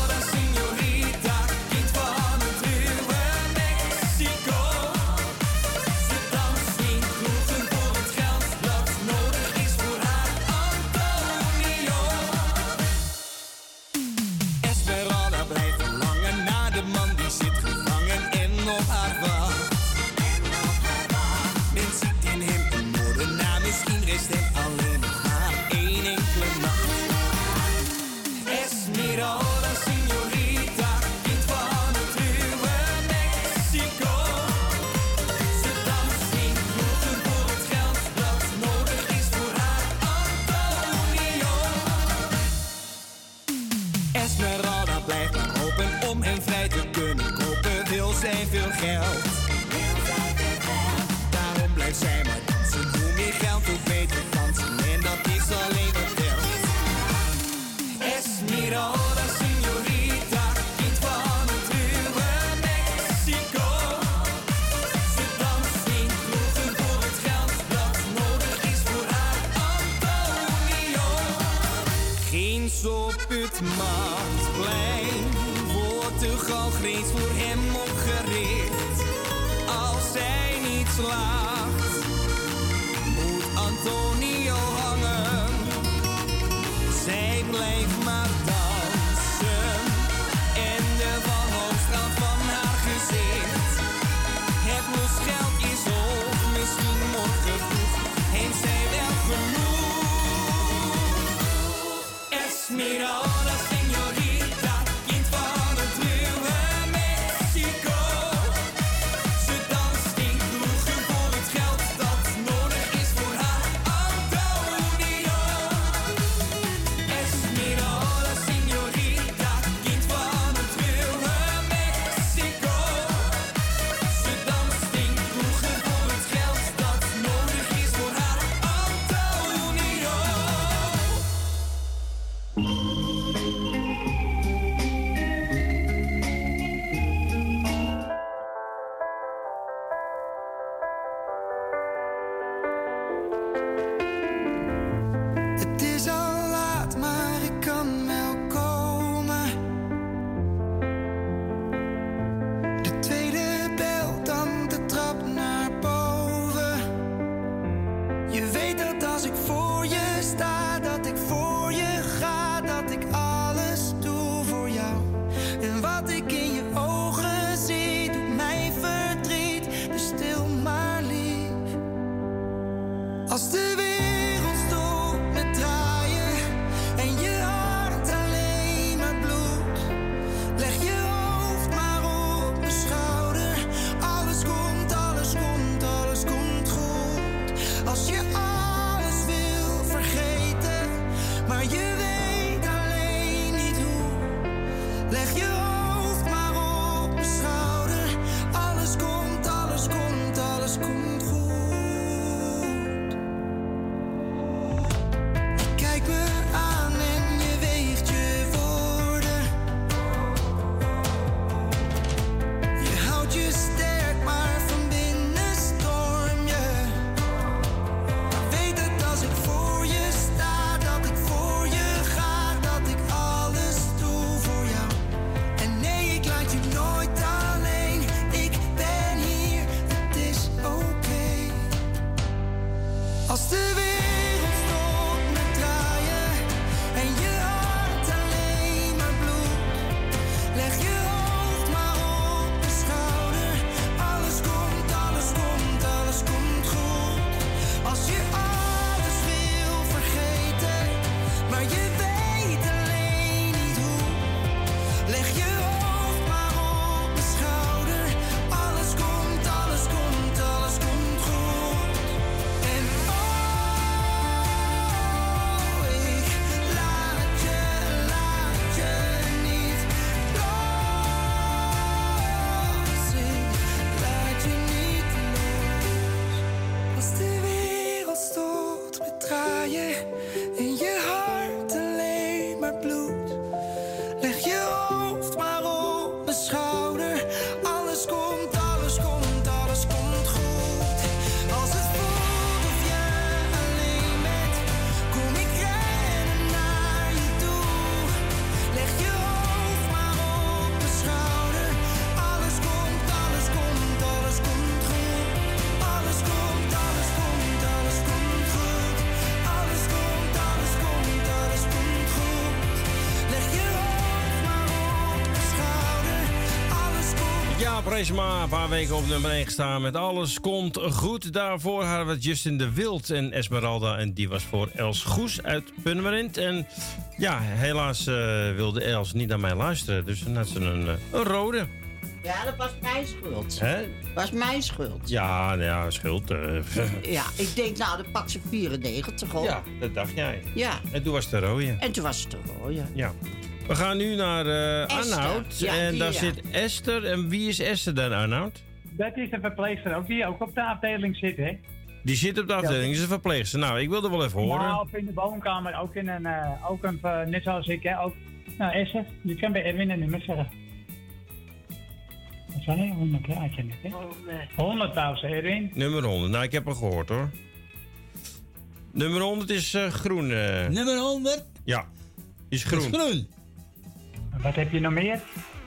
Speaker 28: veel geld. Daarom blijft zij maar Ze Hoe meer geld, hoe beter dansen. En dat is alleen wat geld. Esmeralda, signorita, kind van het ruwe Mexico. Ze danst niet kroegen voor het geld dat nodig is voor haar Antonio. Geen op het marktplein wordt de galgrees voor hem
Speaker 29: sla. paar weken op nummer 1 gestaan met Alles Komt Goed. Daarvoor hadden we Justin de Wild en Esmeralda. En die was voor Els Goes uit Purmerend. En ja, helaas eh, wilde Els niet naar mij luisteren. Dus dan had ze een, eh, een rode.
Speaker 12: Ja, dat was mijn schuld.
Speaker 29: Hè?
Speaker 12: was mijn schuld.
Speaker 29: Ja, nou ja, schuld. Eh.
Speaker 12: Ja, ik denk, nou, de pak ze 94 op.
Speaker 29: Ja, dat dacht jij.
Speaker 12: Ja.
Speaker 29: En toen was het de rode.
Speaker 12: En toen was het de rode.
Speaker 29: Ja.
Speaker 10: We gaan nu naar eh
Speaker 12: Esther.
Speaker 10: Arnoud.
Speaker 12: Ja,
Speaker 10: en daar
Speaker 12: ja.
Speaker 10: zit Esther. En wie is Esther dan, Arnoud?
Speaker 17: Dat is de verpleegster ook, die ook op de afdeling zit, hè?
Speaker 10: Die zit op de afdeling, is een verpleegster. Nou, ik wilde wel even horen.
Speaker 17: Nou, of in de woonkamer, ook in een, eh, ook een eh, net zoals ik, hè? Ook, nou, Esther, je kan bij Erwin een nummer zeggen. Wat zei je? 100, hè? Had je net, hè? 100.000, Erwin.
Speaker 10: Nummer 100. Nou, ik heb hem gehoord hoor. Nummer 100 is groen.
Speaker 15: Nummer 100?
Speaker 10: Ja, is groen.
Speaker 15: Is groen.
Speaker 17: Wat heb je nog meer?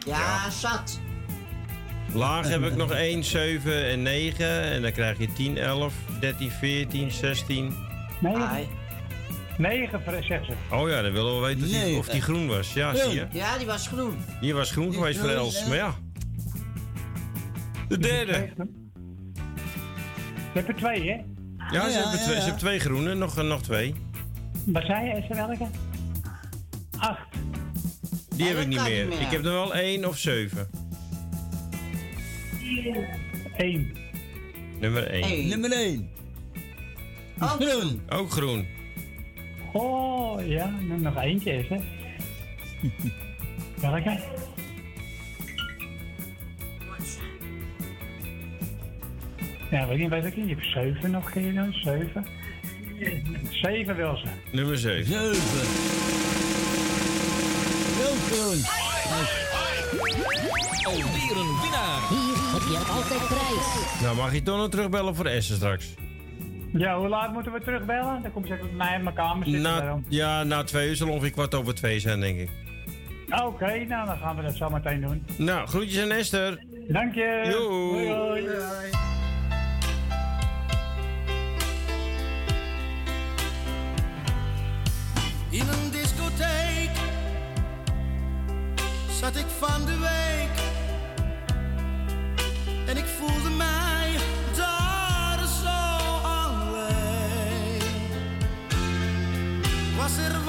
Speaker 12: Ja, zat.
Speaker 10: Laag heb ik nog 1, 7 en 9. En dan krijg je 10, 11, 13, 14, 16.
Speaker 17: 9. 9, zegt ze.
Speaker 10: Oh ja, dan willen we weten of die,
Speaker 12: Nee.
Speaker 10: of die groen was. Ja, zie je.
Speaker 12: Ja, die was groen.
Speaker 10: Die was groen geweest voor Els. Maar ja. De derde.
Speaker 17: Je hebt er twee, hè?
Speaker 10: Ja, ze,
Speaker 17: ja,
Speaker 10: hebben,
Speaker 17: ja,
Speaker 10: twee,
Speaker 17: ja.
Speaker 10: ze hebben twee groene. Nog, nog twee.
Speaker 17: Wat zei je, Esther, welke? Acht.
Speaker 10: Die heb ik niet meer.
Speaker 17: niet meer.
Speaker 10: Ik heb er wel 1 of 7.
Speaker 17: 1.
Speaker 10: Nummer 1.
Speaker 15: Nummer 1.
Speaker 12: Ook
Speaker 15: groen.
Speaker 10: Ook groen.
Speaker 17: Oh, ja, nu nog eentje is, hè? Welke? Ja, weet niet, weet ik niet. Je hebt 7 nog, je dan? 7. 7 wil ze.
Speaker 10: Nummer 7.
Speaker 15: 7. Groen.
Speaker 7: Alweer een winnaar.
Speaker 30: Hier heb je altijd prijs.
Speaker 10: Nou, mag je toch nog terugbellen voor Essen straks?
Speaker 17: Ja, hoe laat moeten we terugbellen? Dan komt ze met mij in mijn kamer zitten.
Speaker 10: Na,
Speaker 17: daarom.
Speaker 10: ja, na twee uur zal ongeveer kwart over twee zijn, denk ik.
Speaker 17: Oké, nou dan gaan we dat zo meteen doen.
Speaker 10: Nou, groetjes aan Esther.
Speaker 17: Dank je.
Speaker 10: Doei.
Speaker 17: Hoi, hoi.
Speaker 31: In een discotheek zat ik van de week en ik voelde mij daar zo alleen. Was er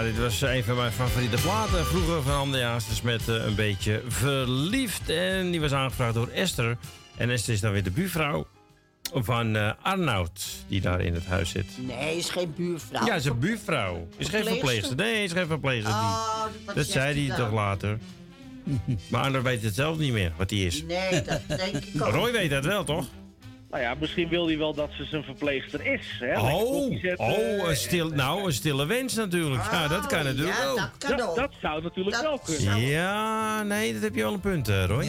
Speaker 31: Ja,
Speaker 10: dit was een van mijn favoriete platen vroeger van André Hazes met eh, een beetje verliefd. En die was aangevraagd door Esther. En Esther is dan weer de buurvrouw van eh, Arnoud, die daar in het huis zit.
Speaker 12: Nee, is geen buurvrouw.
Speaker 10: Ja, is een buurvrouw. Is geen
Speaker 12: Verpleegster?
Speaker 10: Nee, is geen verpleegster.
Speaker 12: Oh,
Speaker 10: dat zei
Speaker 12: hij
Speaker 10: toch later. Maar Arnoud weet het zelf niet meer, wat hij is.
Speaker 12: Nee, dat denk ik ook.
Speaker 10: Roy weet dat wel, toch?
Speaker 32: Nou ja, misschien wil hij wel dat ze zijn verpleegster is. Hè?
Speaker 10: Oh, oh een stil, nou, een stille wens natuurlijk. Ja, dat kan natuurlijk
Speaker 32: ja,
Speaker 10: ook.
Speaker 32: dat kan Dat- ook. dat zou natuurlijk wel kunnen.
Speaker 10: Ja, nee, dat heb je wel een punt, eh, Roy.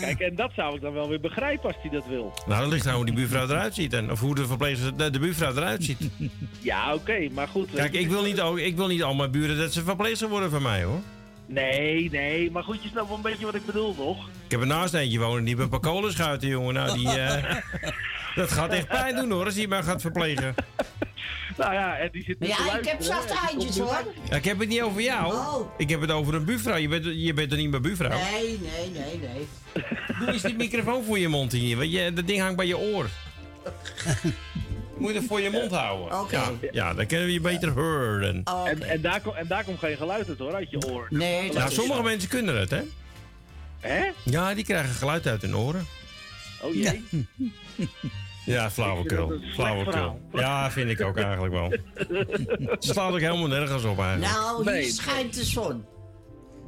Speaker 32: Kijk, en dat zou ik dan wel weer begrijpen als hij dat wil.
Speaker 10: Nou, dat ligt aan hoe die buurvrouw eruit ziet. En, of hoe de verpleegster, de, de buurvrouw eruit ziet.
Speaker 32: Ja, oké, maar goed.
Speaker 10: Kijk, ik wil, niet, ook- ik wil niet al mijn buren dat ze verpleegster worden van mij, hoor.
Speaker 32: Nee, nee, maar goed, je snapt wel een beetje wat ik bedoel, toch?
Speaker 10: Ik heb er naast eentje wonen, die heeft een schuiten, jongen. Nou, die, eh, dat gaat echt pijn doen, hoor, als die mij gaat verplegen.
Speaker 32: Nou ja, en die zit
Speaker 12: Ja, ik heb zachte eindjes hoor.
Speaker 10: Ja, ik heb het niet over jou.
Speaker 12: Oh.
Speaker 10: Ik heb het over een buurvrouw. Je bent, je bent er niet mijn buurvrouw.
Speaker 12: Nee, nee, nee, nee.
Speaker 10: Doe eens die microfoon voor je mond hier, want je, dat ding hangt bij je oor. Moet je het voor je mond houden.
Speaker 12: Oké.
Speaker 10: Ja, ja, dan kunnen we je beter horen.
Speaker 32: En, en, daar, kom- en daar komt geen geluid uit hoor, uit je oor.
Speaker 12: Nee,
Speaker 10: Nou, sommige mensen kunnen het, hè?
Speaker 32: Hè?
Speaker 10: Ja, die krijgen geluid uit hun oren.
Speaker 32: Oh jee.
Speaker 10: Ja, flauwekul.
Speaker 32: Dat.
Speaker 10: Ja, vind ik ook eigenlijk wel. Het slaat ook helemaal nergens op eigenlijk.
Speaker 12: Nou, hier schijnt de zon.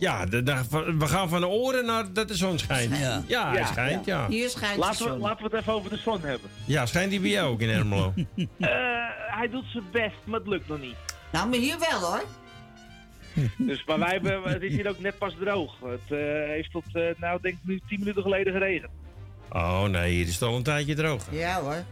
Speaker 10: Ja, de, de- we gaan van de oren naar dat de zon schijnt. Ja,
Speaker 12: Ja.
Speaker 10: hij schijnt, ja.
Speaker 12: Hier schijnt
Speaker 32: Laten
Speaker 12: de
Speaker 32: we,
Speaker 12: zon.
Speaker 32: laten we het even over de zon hebben.
Speaker 10: Ja, schijnt die bij jou ook in Ermelo?
Speaker 32: Eh, hij doet zijn best, maar het lukt nog niet.
Speaker 12: Nou, maar hier wel hoor.
Speaker 32: Dus, maar wij hebben, het is hier ook net pas droog. Het eh, heeft tot, eh, nou denk ik nu 10 minuten geleden geregend.
Speaker 10: Oh nee, hier is het al een tijdje droog.
Speaker 12: Ja hoor.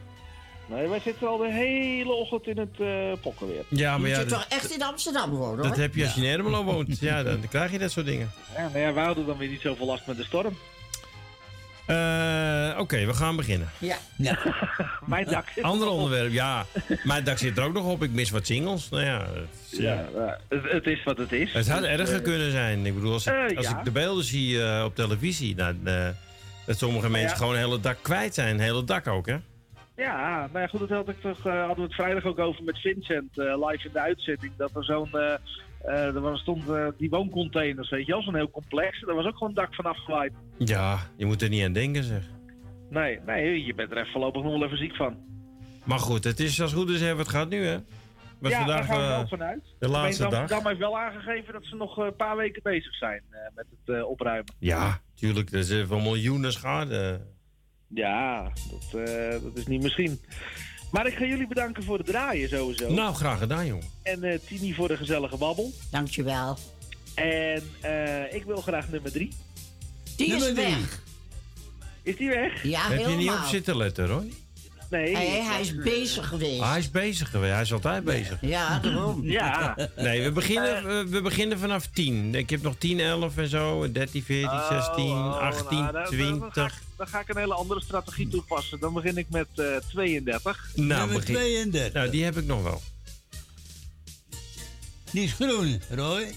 Speaker 32: Nee, wij zitten al de hele ochtend in het eh pokken weer.
Speaker 10: Ja, maar ja,
Speaker 12: je
Speaker 10: dat,
Speaker 12: toch echt in Amsterdam wonen hoor?
Speaker 10: dat heb je als je in Ermelo woont. Ja, dan, dan krijg je dat soort dingen.
Speaker 32: Ja, nou ja, wij hadden dan weer niet zoveel last met de storm.
Speaker 10: Eh, Oké, we gaan beginnen.
Speaker 12: Ja.
Speaker 32: Mijn dak zit
Speaker 10: Ander onderwerp, ja. Mijn dak zit er ook nog op. Ik mis wat singles. Nou ja, het, is,
Speaker 32: Ja,
Speaker 10: ja.
Speaker 32: nou, het, het is wat het is.
Speaker 10: het had
Speaker 32: Dus,
Speaker 10: erger
Speaker 32: eh,
Speaker 10: kunnen zijn. Ik bedoel, als ik,
Speaker 32: Eh,
Speaker 10: als
Speaker 32: ja.
Speaker 10: ik de beelden zie eh, op televisie, eh, dat sommige mensen
Speaker 32: ja.
Speaker 10: gewoon een hele dak kwijt zijn. Een hele dak ook, hè?
Speaker 32: Ja, nou ja, goed, dat had ik toch, eh, hadden we het vrijdag ook over met Vincent, eh, live in de uitzending. Dat er zo'n, eh, er was, stond die wooncontainers, weet je wel, zo'n heel complex. Daar was ook gewoon een dak van afgewaaid.
Speaker 10: Ja, je moet er niet aan denken, zeg.
Speaker 32: Nee, nee, je bent er even voorlopig nog wel even ziek van.
Speaker 10: Maar goed, het is als goed is even het gaat nu, hè? Was
Speaker 32: ja,
Speaker 10: vandaag
Speaker 32: daar gaan we wel vanuit.
Speaker 10: de laatste
Speaker 32: Dam,
Speaker 10: dag.
Speaker 32: Dam heeft wel aangegeven dat ze nog een paar weken bezig zijn met het opruimen.
Speaker 10: Ja, tuurlijk. Er is wel miljoenen schade.
Speaker 32: Ja, dat, eh, dat is niet misschien. Maar ik ga jullie bedanken voor het draaien sowieso.
Speaker 10: Nou, graag gedaan, jongen.
Speaker 32: En eh, Tini voor de gezellige babbel.
Speaker 12: Dankjewel.
Speaker 32: En eh, ik wil graag nummer drie.
Speaker 12: Die is
Speaker 15: Nummer drie.
Speaker 12: weg.
Speaker 32: Is die weg?
Speaker 12: Ja,
Speaker 10: Heb je niet op
Speaker 12: helemaal.
Speaker 10: zitten letten, hoor?
Speaker 32: Nee.
Speaker 12: Hij, hij is bezig geweest.
Speaker 10: Ah, hij is bezig geweest. Hij is altijd bezig.
Speaker 12: Ja, daarom.
Speaker 32: Ja.
Speaker 10: Nee, we beginnen, we, we beginnen vanaf 10. Ik heb nog 10, 11 en zo. 13, 14, 16,
Speaker 32: Oh,
Speaker 10: 18,
Speaker 32: nou, dan- dan- Dan ga,
Speaker 10: 20.
Speaker 32: ik, dan ga ik een hele andere strategie toepassen. Dan begin ik met eh 32.
Speaker 10: Nou, begin-
Speaker 15: 32.
Speaker 10: nou, die heb ik nog wel.
Speaker 15: Die is groen, Roy.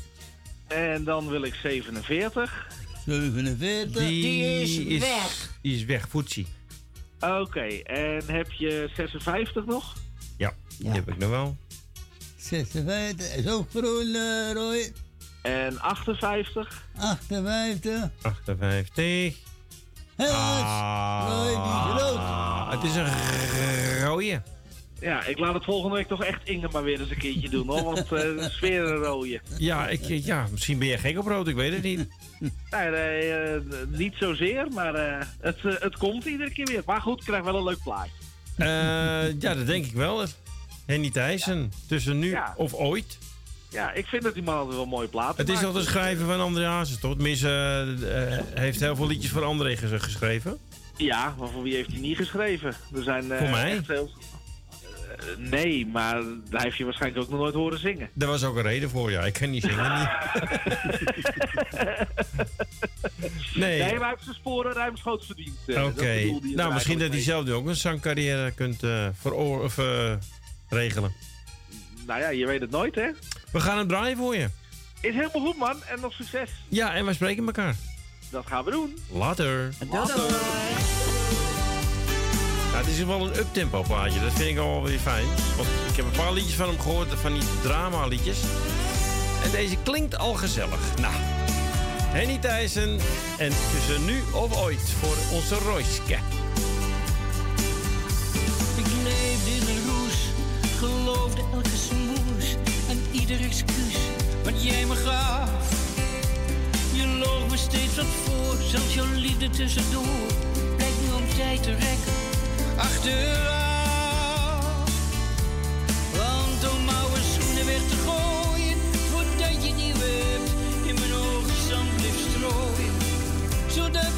Speaker 32: En dan wil ik 47.
Speaker 15: 47.
Speaker 12: Die is weg.
Speaker 10: Die is weg, Foetsie.
Speaker 32: Oké, en heb je 56 nog?
Speaker 10: Ja, die heb ik nog wel.
Speaker 15: 56 is ook groen, eh, Roy.
Speaker 32: En 58?
Speaker 15: 58.
Speaker 10: 58.
Speaker 15: Hé, Roy, die is rood.
Speaker 10: Ah, het is een rode.
Speaker 32: Ja, ik laat het volgende week toch echt Inge maar weer eens een keertje doen hoor. Want eh, het is weer een rode.
Speaker 10: Ja, ik, ja, misschien ben je gek op rood, ik weet het niet.
Speaker 32: Nee, nee eh, niet zozeer, maar eh, het, eh, het komt iedere keer weer. Maar goed, ik krijg wel een leuk plaatje.
Speaker 10: Eh, ja, dat denk ik wel. Henny Thijssen, tussen nu
Speaker 32: Ja.
Speaker 10: of ooit.
Speaker 32: Ja, ik vind dat die man altijd wel mooie platen
Speaker 10: Het is
Speaker 32: maakt.
Speaker 10: al te schrijven van André Hazes, toch? Tenminste, eh, eh, heeft heel veel liedjes voor André ges- geschreven.
Speaker 32: Ja, maar voor wie heeft hij niet geschreven? Er zijn, eh,
Speaker 10: Voor mij?
Speaker 32: echt heel- Eh, nee, maar hij heeft je waarschijnlijk ook nog nooit horen zingen.
Speaker 10: Daar was ook een reden voor, ja. Ik kan niet zingen. niet. Nee.
Speaker 32: Nee, maar hij heeft zijn sporen ruimschoots verdiend. eh,
Speaker 10: Oké. Nou, misschien dat hij zelf nu ook een zangcarrière kunt eh, veroor- of, eh, regelen.
Speaker 32: Nou ja, je weet het nooit, hè?
Speaker 10: We gaan het draaien voor je.
Speaker 32: Is helemaal goed, man. En nog succes.
Speaker 10: Ja, en wij spreken elkaar.
Speaker 32: Dat gaan we doen.
Speaker 10: Later.
Speaker 32: Later.
Speaker 10: Ja, het is wel een uptempo plaatje. Dat vind ik al weer fijn. Want ik heb een paar liedjes van hem gehoord, van die drama liedjes. En deze klinkt al gezellig. Nou, Henny Thijssen en tussen nu of ooit voor onze Royske.
Speaker 33: Ik leefde in een roes, geloofde elke smoes en ieder excuus wat jij me gaf. Je loog me steeds wat voor, zelfs jouw liefde tussendoor. Blijkt nu om tijd te rekken, achteraf. Want om oude schoenen weg te gooien, voordat je nieuwe hebt, in mijn ogen zand bleef strooien. Zodat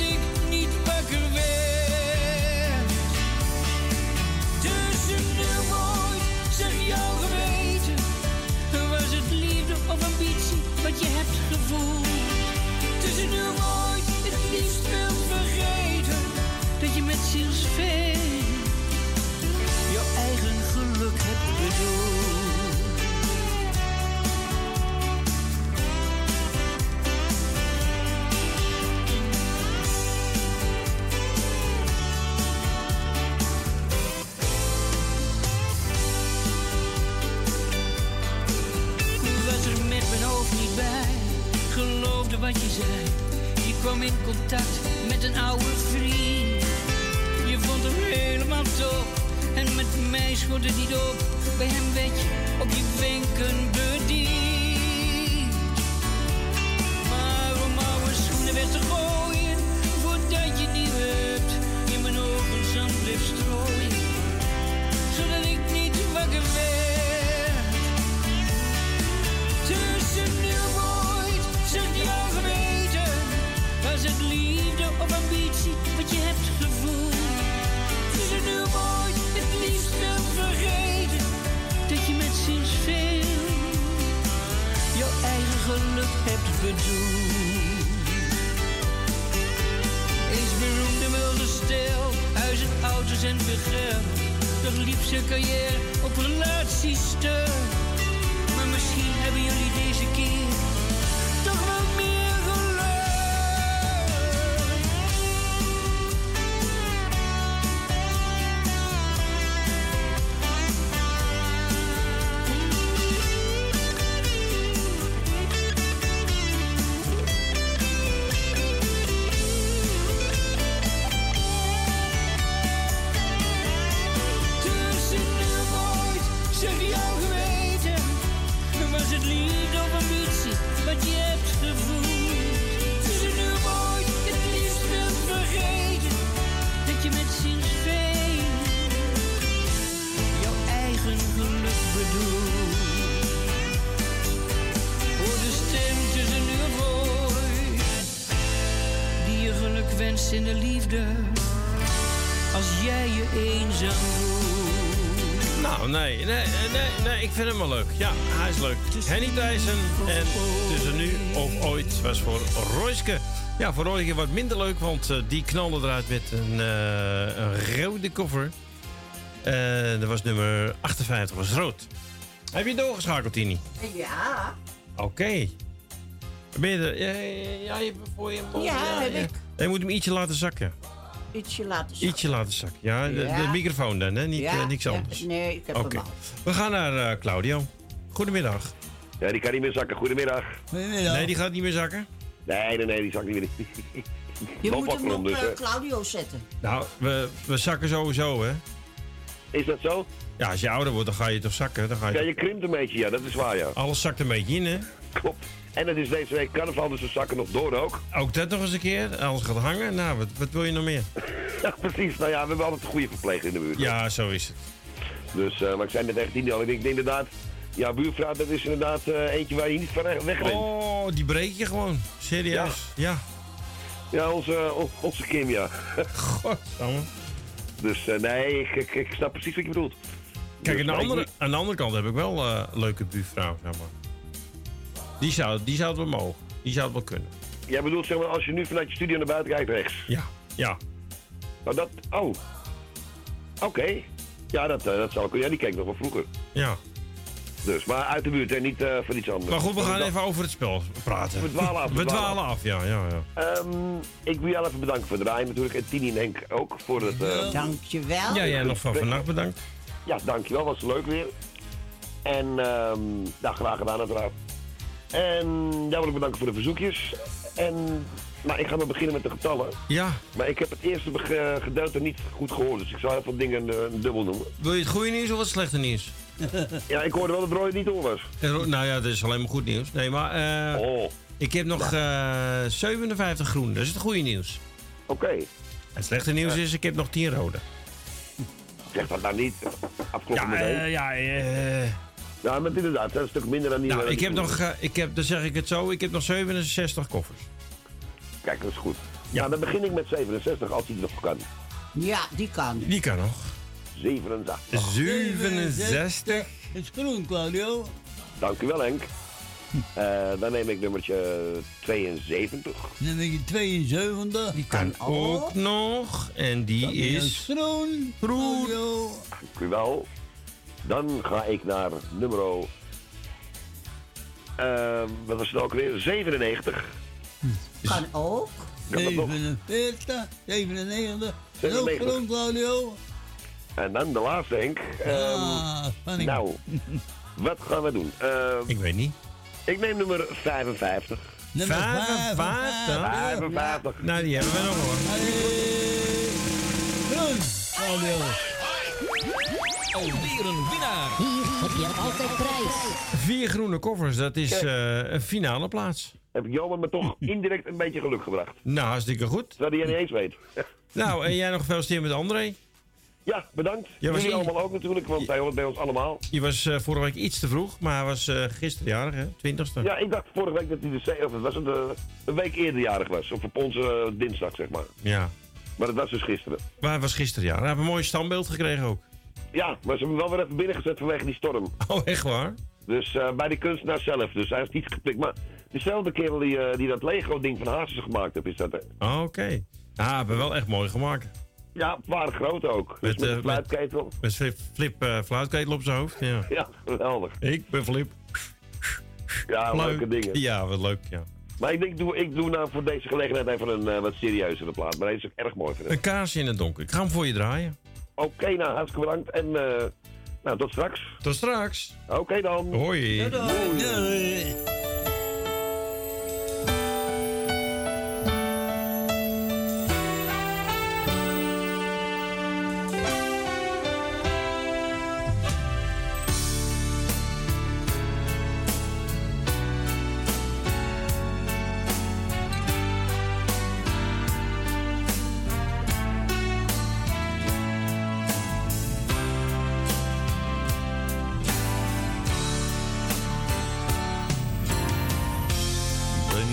Speaker 33: je zei. Kwam in contact met een oude vriend. Je vond hem helemaal top. En met mij schoot het niet op. Bij hem werd je op je wenken bediend. Maar om oude schoenen weg te gooien. Voordat je nieuwe hebt. In mijn ogen zand bleef strooien. Zodat ik niet wakker werd. Liefde of ambitie wat je hebt gevoeld? Tussen nu ooit, het liefst wil vergeten. Dat je met zielsveel jouw eigen geluk hebt bedoeld. Eens beroemde wilde stil, huizen, auto's en veel geld. Toch liep zijn carrière op relaties. Maar misschien hebben jullie deze keer
Speaker 10: Henny Thijssen en tussen nu of ooit was voor Royske. Ja, voor Royske wat minder leuk, want eh, die knalde eruit met een, eh, een rode koffer. Eh, dat was nummer 58, was rood. Heb je doorgeschakeld, Tini?
Speaker 12: Ja.
Speaker 10: Oké. Ben je er? Ja, ja, je voor je mond.
Speaker 12: Ja, heb ik.
Speaker 10: Je moet hem ietsje laten zakken.
Speaker 12: Ietsje laten zakken.
Speaker 10: Ietsje laten zakken. Ja, de,
Speaker 12: Ja.
Speaker 10: de microfoon dan, hè? Niet,
Speaker 12: Ja,
Speaker 10: niks
Speaker 12: ja,
Speaker 10: anders.
Speaker 12: nee, ik heb
Speaker 10: Oké.
Speaker 12: hem al.
Speaker 10: We gaan naar Claudio. Goedemiddag.
Speaker 34: Ja, die kan niet meer zakken. Goedemiddag.
Speaker 10: Nee, die gaat niet meer zakken?
Speaker 34: Nee, nee, nee, die zakt niet meer.
Speaker 12: Je moet hem op
Speaker 34: dus,
Speaker 12: eh. Claudio zetten.
Speaker 10: Nou, we, we zakken sowieso, hè?
Speaker 34: Is dat zo?
Speaker 10: Ja, als je ouder wordt, dan ga je toch zakken. Dan ga je
Speaker 34: Ja, je krimpt een beetje, ja, dat is waar, ja.
Speaker 10: Alles zakt een beetje in, hè?
Speaker 34: Klopt. En het is deze week carnaval, dus we zakken nog door ook.
Speaker 10: Ook dat nog eens een keer. Alles gaat hangen. Nou, wat, wat wil je nog meer?
Speaker 34: Ja, precies. Nou ja, we hebben altijd een goede verpleger in de buurt.
Speaker 10: Ja, zo is het.
Speaker 34: Dus, eh, maar ik zei net echt niet al. Ik denk ik denk inderdaad, ja, buurvrouw, dat is inderdaad eh, eentje waar je niet van wegrent.
Speaker 10: Oh, die breek je gewoon. Serieus. Ja.
Speaker 34: Ja, onze, on- onze Kim, ja.
Speaker 10: Godsamme.
Speaker 34: Dus eh, nee, ik, ik, ik snap precies wat je bedoelt.
Speaker 10: Kijk, aan de,
Speaker 34: Dus,
Speaker 10: andere, aan de andere kant heb ik wel eh, een leuke buurvrouw, zeg maar. Die zou, die zou het wel mogen. Die zou het wel kunnen.
Speaker 34: Jij bedoelt, zeg maar, als je nu vanuit je studio naar buiten kijkt, rechts.
Speaker 10: Ja, ja.
Speaker 34: Nou, dat... Oh. Oké. Ja, dat, eh, dat zou kunnen. Ja, die keek nog wel vroeger.
Speaker 10: Ja.
Speaker 34: Dus, maar uit de buurt en niet eh, voor iets anders.
Speaker 10: Maar goed, we gaan even over het spel praten.
Speaker 34: We dwalen af, we
Speaker 10: We
Speaker 34: dwalen
Speaker 10: dwalen af, ja, ja, ja.
Speaker 34: Ehm, ik wil jou even bedanken voor het draaien natuurlijk. En Tini en Henk ook voor het... eh,
Speaker 12: Dankjewel.
Speaker 10: Ja, jij nog van vannacht bedankt.
Speaker 34: Ja, dankjewel. Was leuk weer. En ehm nou, graag gedaan uiteraard. En jou wil ik bedanken voor de verzoekjes. En nou, ik ga maar beginnen met de getallen.
Speaker 10: Ja.
Speaker 34: Maar ik heb het eerste beg- gedeelte niet goed gehoord, dus ik zal heel veel dingen eh, dubbel noemen.
Speaker 10: Wil je het goede nieuws of het slechte nieuws?
Speaker 34: Ja, ik hoorde wel dat Roy het niet door was.
Speaker 10: Eh, Nou ja, dat is alleen maar goed nieuws. Nee, maar eh,
Speaker 34: Oh.
Speaker 10: ik heb nog eh 57 groen. Dat is het goede nieuws.
Speaker 34: Oké.
Speaker 10: Het slechte nieuws is, ik heb nog 10 rode.
Speaker 34: Zeg dat nou niet. Afkloppen
Speaker 10: Ja,
Speaker 34: meteen.
Speaker 10: eh, ja, eh,
Speaker 34: Ja, maar inderdaad, dat is een stuk minder dan die...
Speaker 10: nou, ik heb nog, eh, ik heb, dan zeg ik het zo, ik heb nog 67 koffers.
Speaker 34: Kijk, dat is goed. Ja, dan begin ik met 67, als die nog kan.
Speaker 12: Ja, die kan.
Speaker 10: Die kan nog.
Speaker 34: 67.
Speaker 10: 67.
Speaker 15: Het is groen, Claudio.
Speaker 34: Dank u wel, Henk. Eh, dan neem ik nummertje 72.
Speaker 15: Nummer 72. Die
Speaker 10: Kan ook nog. En die
Speaker 15: Dat
Speaker 10: is...
Speaker 15: groen.
Speaker 10: Groen.
Speaker 34: Dank u wel. Dan ga ik naar nummer... eh, wat was het ook weer? 97.
Speaker 12: Kan ook.
Speaker 34: Kan nog?
Speaker 15: 47, 97. En ook
Speaker 34: 97.
Speaker 15: groen, Claudio.
Speaker 34: En dan de laatste, Henk.
Speaker 15: Ah,
Speaker 34: Ehm,
Speaker 15: spanning.
Speaker 34: nou, wat gaan we doen? Ehm,
Speaker 10: ik weet niet.
Speaker 34: Ik neem nummer 55.
Speaker 15: Nummer
Speaker 10: 55?
Speaker 34: 55.
Speaker 10: Nou, die hebben we nog hoor.
Speaker 15: Groen, Claudio.
Speaker 8: Alweer een winnaar.
Speaker 19: Hier heb je altijd prijs.
Speaker 10: Vier groene koffers, dat is eh, een finale plaats.
Speaker 34: Heb ik Johan me toch indirect een beetje geluk gebracht.
Speaker 10: Nou, hartstikke goed.
Speaker 34: Terwijl hij niet eens weet.
Speaker 10: Nou, en jij nog gefeliciteerd met André.
Speaker 34: Ja, bedankt.
Speaker 10: Ja, was
Speaker 34: Jullie allemaal ook natuurlijk, want hij hoort bij ons allemaal.
Speaker 10: Je was eh, vorige week iets te vroeg, maar hij was eh gisteren jarig, hè? 20ste.
Speaker 34: Ja, ik dacht vorige week dat hij de of het was eh, een week eerder jarig was. Of op onze dinsdag, zeg maar.
Speaker 10: Ja.
Speaker 34: Maar dat was dus gisteren.
Speaker 10: Maar hij was gisteren jarig. Hij heeft een mooi standbeeld gekregen ook.
Speaker 34: Ja, maar ze hebben hem wel weer even binnengezet vanwege die storm.
Speaker 10: Oh, echt waar?
Speaker 34: Dus bij die kunstenaar zelf. Dus hij is niet gepikt. Maar dezelfde kerel die, die dat Lego-ding van Hazes gemaakt heeft, is dat. Hè?
Speaker 10: Oh, Oké. Ja, hebben we wel echt mooi gemaakt.
Speaker 34: Ja, waar groot ook. Dus
Speaker 10: Met,
Speaker 34: met,
Speaker 10: eh,
Speaker 34: een fluitketel.
Speaker 10: Met flip, flip eh, fluitketel op zijn hoofd. Ja.
Speaker 34: Ja, geweldig.
Speaker 10: Ik ben Flip.
Speaker 34: Ja,
Speaker 10: Leuk.
Speaker 34: leuke dingen.
Speaker 10: Ja, wat leuk, ja.
Speaker 34: Maar ik denk, doe, ik doe nou voor deze gelegenheid even een eh, wat serieuzere plaat. Maar deze is ook erg mooi vind ik.
Speaker 10: Een kaarsje in het donker. Ik ga hem voor je draaien.
Speaker 34: Oké, nou, hartstikke bedankt. En eh, nou, tot straks.
Speaker 10: Tot straks.
Speaker 34: Oké dan.
Speaker 10: Hoi.
Speaker 15: Doei.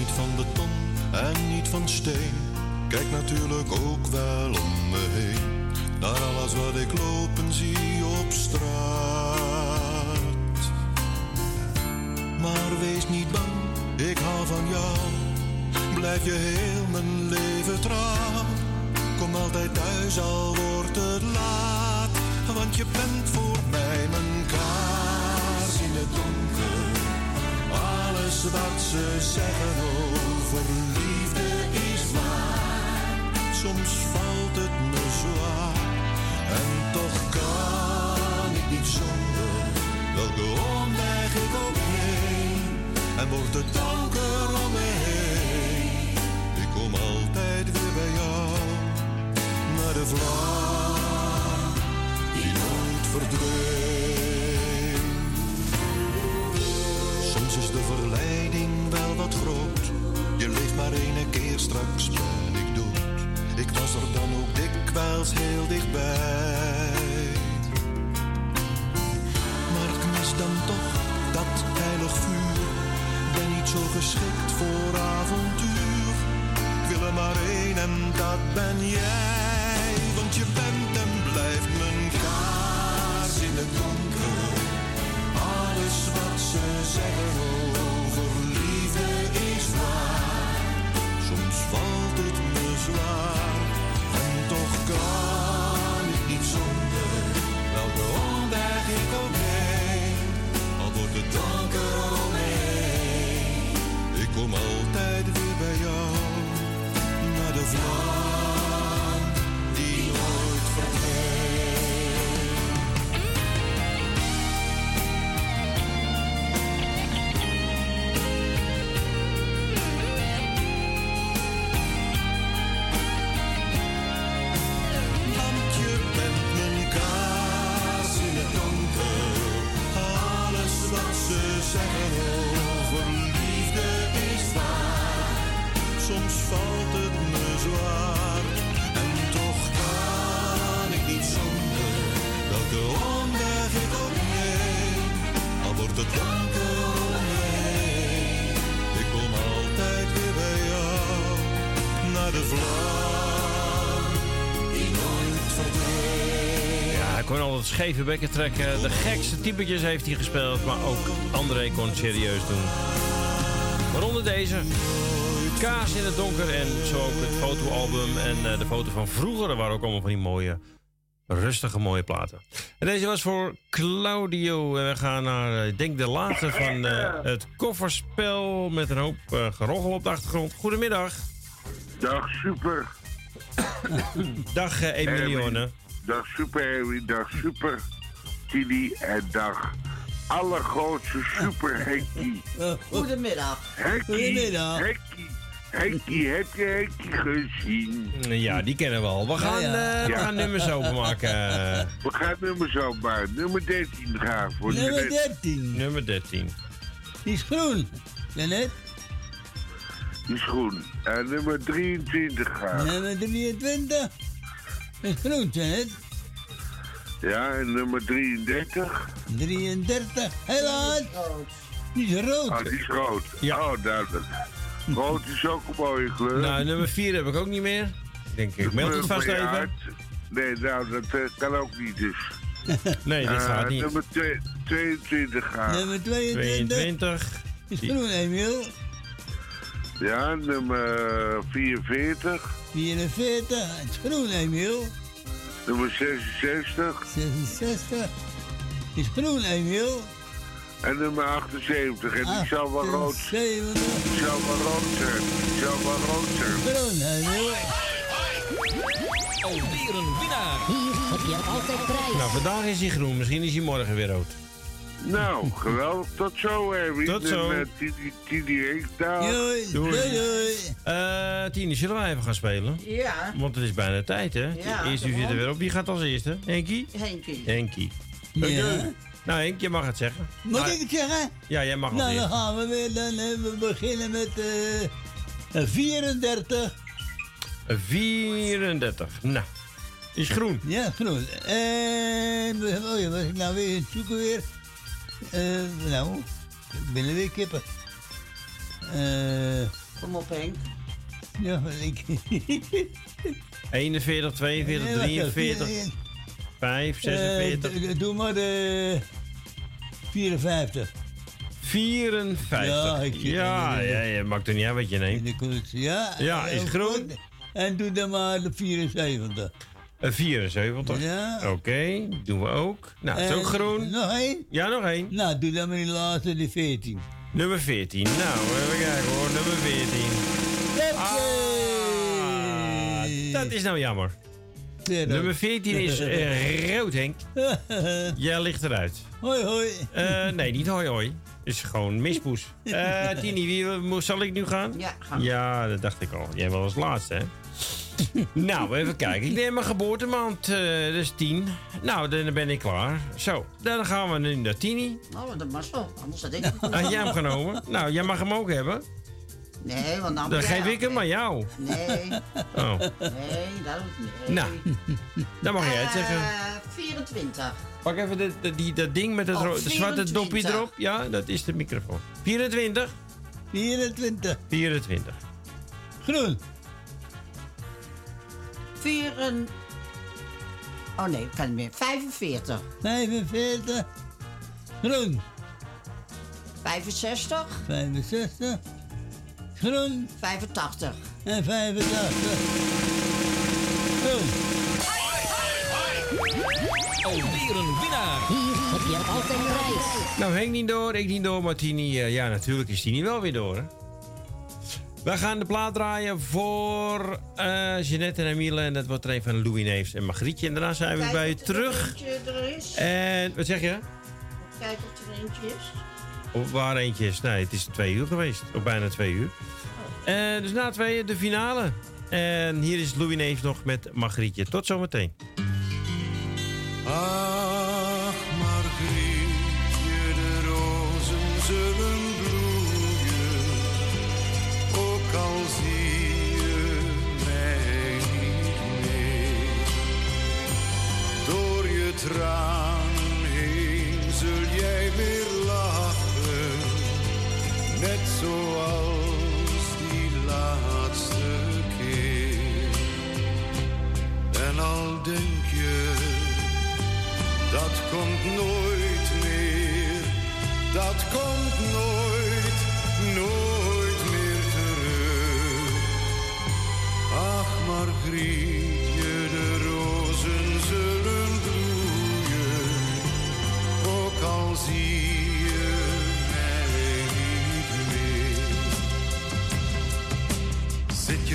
Speaker 35: Niet van beton en niet van steen. Kijk natuurlijk ook wel om me heen. Naar alles wat ik lopen zie op straat. Maar wees niet bang, ik hou van jou. Blijf je heel mijn leven trouw. Kom altijd thuis al wordt het laat. Want je bent voor mij mijn Wat ze zeggen over liefde is waar. Soms valt het me zwaar. En toch kan ik niet zonder. Welke omweg ik ook neem. En wordt het donker om me heen. Ik kom altijd weer bij jou. Naar de vlam die nooit verdwijnt. Dikwijls heel dichtbij. Maar ik mis dan toch dat heilig vuur. Ben niet zo geschikt voor avontuur. Ik wil er maar één en dat ben jij. Want je bent
Speaker 10: scheve bekken trekken. De gekste typetjes heeft hij gespeeld, maar ook André kon het serieus doen. Waaronder deze. Kaas in het donker en zo ook het fotoalbum en eh, de foto van vroeger. Er waren ook allemaal van die mooie, rustige, mooie platen. En deze was voor Claudio. En we gaan naar, eh, ik denk, de laatste van eh, het kofferspel met een hoop geroggel op de achtergrond. Goedemiddag.
Speaker 36: Dag super.
Speaker 10: Dag eh, Emilione.
Speaker 36: Dag super Harry, dag super Tini en dag allergrootste super Henkie.
Speaker 12: Goedemiddag.
Speaker 36: Henkie,
Speaker 12: Goedemiddag.
Speaker 36: Henkie, Henkie, heb je Henkie gezien?
Speaker 10: Ja, die kennen we al. We gaan, eh, we gaan nummers openmaken.
Speaker 36: We gaan nummers openmaken. Nummer 13 graag. Voor
Speaker 15: Nummer
Speaker 36: Jeanette.
Speaker 15: 13.
Speaker 10: Nummer 13.
Speaker 15: Die is groen. Janet.
Speaker 36: Die is groen. En nummer 23 graag.
Speaker 15: Nummer 23. Is groen, Janet.
Speaker 36: Ja, en nummer 33.
Speaker 15: 33. Helaas. Die is rood.
Speaker 36: Ah, die is rood. Oh, duidelijk. Rood is ook een mooie kleur.
Speaker 10: Nou, nummer 4 heb ik ook niet meer. Ik denk, ik meld het vast even.
Speaker 36: Nee, nou, dat eh, kan ook niet dus.
Speaker 10: Nee, dat
Speaker 36: Eh,
Speaker 10: gaat niet.
Speaker 36: Nummer twee- 22 graag.
Speaker 15: Nummer 22.
Speaker 10: 22.
Speaker 15: Is groen, Emiel.
Speaker 36: Ja, nummer 44.
Speaker 15: 44. Het is groen, Emiel.
Speaker 36: Nummer 66.
Speaker 15: 66. Is groen, Emiel.
Speaker 36: En nummer 78. En die zal wel rood zijn.
Speaker 15: 78.
Speaker 36: Die zal wel rood zijn. Die zal wel rood zijn.
Speaker 15: Groen, Emiel.
Speaker 19: Alweer een winnaar. Hier heb je altijd prijs.
Speaker 10: Nou, vandaag is hij groen. Misschien is hij morgen weer rood.
Speaker 36: Nou, geweldig. Tot zo, Harry.
Speaker 10: Tot zo.
Speaker 36: En, eh, Tini-.
Speaker 15: Doei.
Speaker 10: Doei.
Speaker 15: Doei.
Speaker 10: Eh, Tini, zullen wij even gaan spelen?
Speaker 12: Ja.
Speaker 10: Want het is bijna tijd, hè?
Speaker 12: Ja,
Speaker 10: Eerst u zit er weer op. Wie gaat als eerste? Henkie?
Speaker 12: Henkie.
Speaker 10: Henkie.
Speaker 15: Ja.
Speaker 10: Oké. Nou, Henk, je mag het zeggen.
Speaker 15: Mag
Speaker 10: Nou,
Speaker 15: ik het zeggen?
Speaker 10: Ja, jij mag als
Speaker 15: Nou, dan gaan we weer. Dan eh, we beginnen met eh 34.
Speaker 10: 34. Nou, is groen.
Speaker 15: Ja, groen. En. Oh ja, was ik nou weer het zoeken weer? Eh, nou, er weer kippen. Eh.
Speaker 12: Kom op, Henk.
Speaker 15: ja, ik.
Speaker 10: 41, 42,
Speaker 15: Nee, wacht even.
Speaker 10: 43, 5, 46,
Speaker 15: Eh, d- doe maar de 54.
Speaker 10: 54.
Speaker 15: Ja, ik
Speaker 10: ja, ja, ja, maakt er niet uit wat je neemt.
Speaker 15: Ja,
Speaker 10: Ja, is
Speaker 15: heel
Speaker 10: groen.
Speaker 15: En doe dan maar de 74.
Speaker 10: Een 74.
Speaker 15: Ja.
Speaker 10: Oké, doen we ook. Nou, is
Speaker 15: En
Speaker 10: ook groen.
Speaker 15: Nog één?
Speaker 10: Ja, nog één.
Speaker 15: Nou, doe dan maar die laatste, de 14.
Speaker 10: Nummer 14. Nou, even kijken hoor. Nummer 14. Ah, dat is nou jammer. Nummer 14 is eh, rood, Henk. Jij ligt eruit.
Speaker 15: Hoi, hoi.
Speaker 10: Eh, nee, niet hoi hoi. is gewoon mispoes. Eh Tini, wie, zal ik nu gaan?
Speaker 12: Ja, ga.
Speaker 10: Ja, dat dacht ik al. Jij was als laatste, hè? nou, even kijken. Ik neem mijn geboortemaand, eh dat is 10. Nou, dan ben ik klaar. Zo, dan gaan we nu naar Tini.
Speaker 12: Oh, dat was wel. Anders had ik
Speaker 10: Had jij hem genomen? Nou, jij mag hem ook hebben.
Speaker 12: Nee, want dan...
Speaker 10: Dan geef ik hem aan jou.
Speaker 12: Nee.
Speaker 10: Oh.
Speaker 12: Nee, dat niet.
Speaker 10: Nou, dan mag jij het
Speaker 12: Eh,
Speaker 10: zeggen.
Speaker 12: 24.
Speaker 10: Pak even de, de- die, dat ding met het
Speaker 12: Oh,
Speaker 10: zwarte
Speaker 12: 24.
Speaker 10: dopje erop. Ja, dat is de microfoon. 24.
Speaker 15: 24.
Speaker 10: 24.
Speaker 15: Groen.
Speaker 12: 4. Oh nee, kan niet meer. 45.
Speaker 15: 45. Groen.
Speaker 12: 65.
Speaker 15: 65. Groen.
Speaker 12: 85.
Speaker 15: En 85. Groen.
Speaker 19: Alweer een winnaar. Hier heb je altijd prijs.
Speaker 10: Nou, Henk niet door, ik niet door, maar Tini... eh, ja, natuurlijk is Tini wel weer door, hè? We gaan de plaat draaien voor eh Jeanette en Emile. En dat wordt er een van Louis Neefs en Margrietje. En daarna zijn we
Speaker 12: Kijk
Speaker 10: bij je
Speaker 12: er
Speaker 10: terug.
Speaker 12: er.
Speaker 10: En, wat zeg je?
Speaker 12: Kijk of er eentje is.
Speaker 10: Of waar eentje is? Nee, het is twee uur geweest. Of bijna twee uur. En dus na twee de finale. En hier is Louis Neefs nog met Margrietje. Tot zometeen.
Speaker 35: Ach,
Speaker 37: heen zul jij weer lachen. Net zoals die laatste keer. En al denk je, dat komt nooit meer. Dat komt nooit, nooit meer terug. Ach, Margrietje,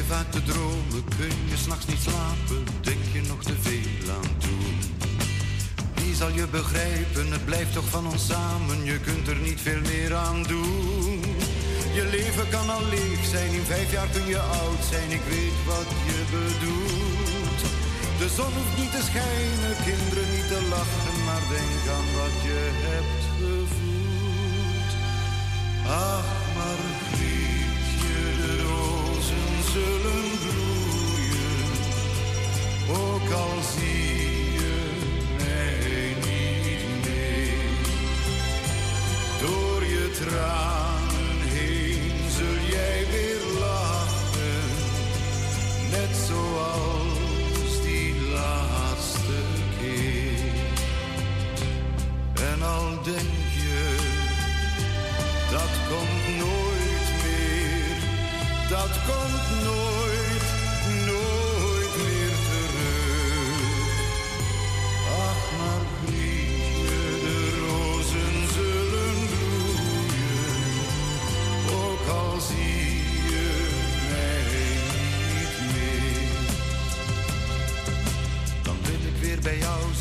Speaker 37: je te dromen, kun je s'nachts niet slapen, denk je nog te veel aan toen. Wie zal je begrijpen, het blijft toch van ons samen, je kunt er niet veel meer aan doen. Je leven kan al leeg zijn, in vijf jaar kun je oud zijn, ik weet wat je bedoelt. De zon hoeft niet te schijnen, kinderen niet te lachen, maar denk aan wat je hebt gevoeld. Ach, ook al zie je mij niet meer. Door je tranen heen zul jij weer lachen, net zoals die laatste keer. En al denk je, dat komt nooit meer, dat komt nooit,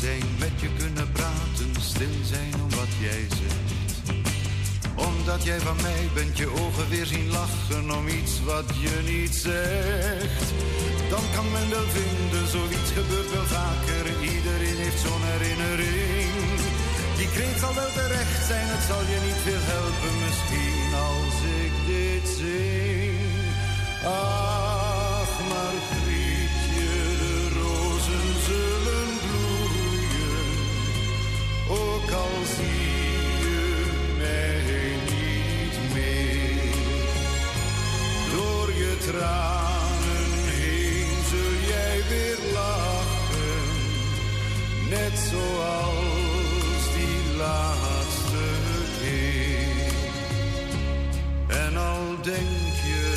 Speaker 37: zijn, met je kunnen praten, stil zijn om wat jij zegt. Omdat jij van mij bent, je ogen weer zien lachen om iets wat je niet zegt. Dan kan men wel vinden, zoiets gebeurt wel vaker. Iedereen heeft zo'n herinnering. Die kreet zal wel terecht zijn, het zal je niet veel helpen misschien als ik dit zing. Ach, tranen heen zul jij weer lachen, net zoals die laatste keer. En al denk je,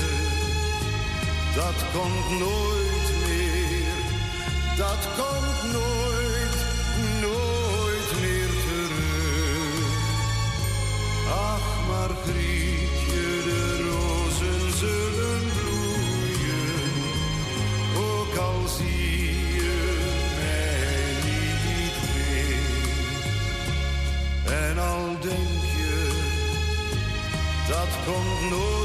Speaker 37: dat komt nooit meer, dat komt nooit, De rozen zullen bloeien, ook al zie je mij niet meer. En al denk je, dat komt nooit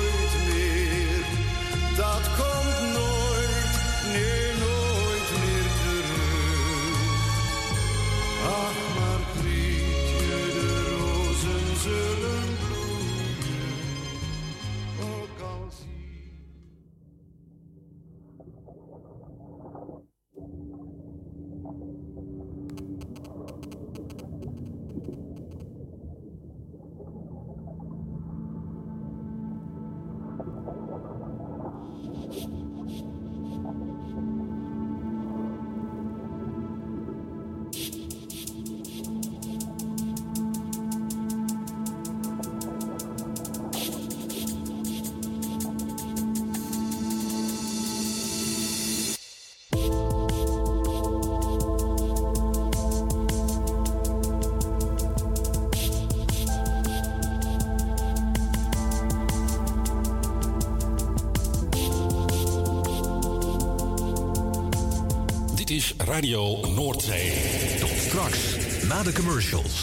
Speaker 6: Radio Noordzee. Tot straks, na de commercials.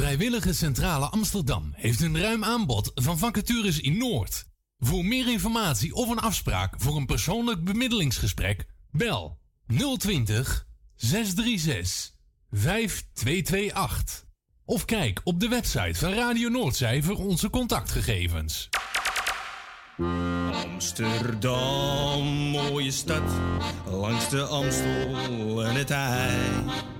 Speaker 6: Vrijwillige Centrale Amsterdam heeft een ruim aanbod van vacatures in Noord. Voor meer informatie of een afspraak voor een persoonlijk bemiddelingsgesprek, bel 020 636 5228. Of kijk op de website van Radio Noordzij voor onze contactgegevens.
Speaker 5: Amsterdam, mooie stad, langs de Amstel en het IJ.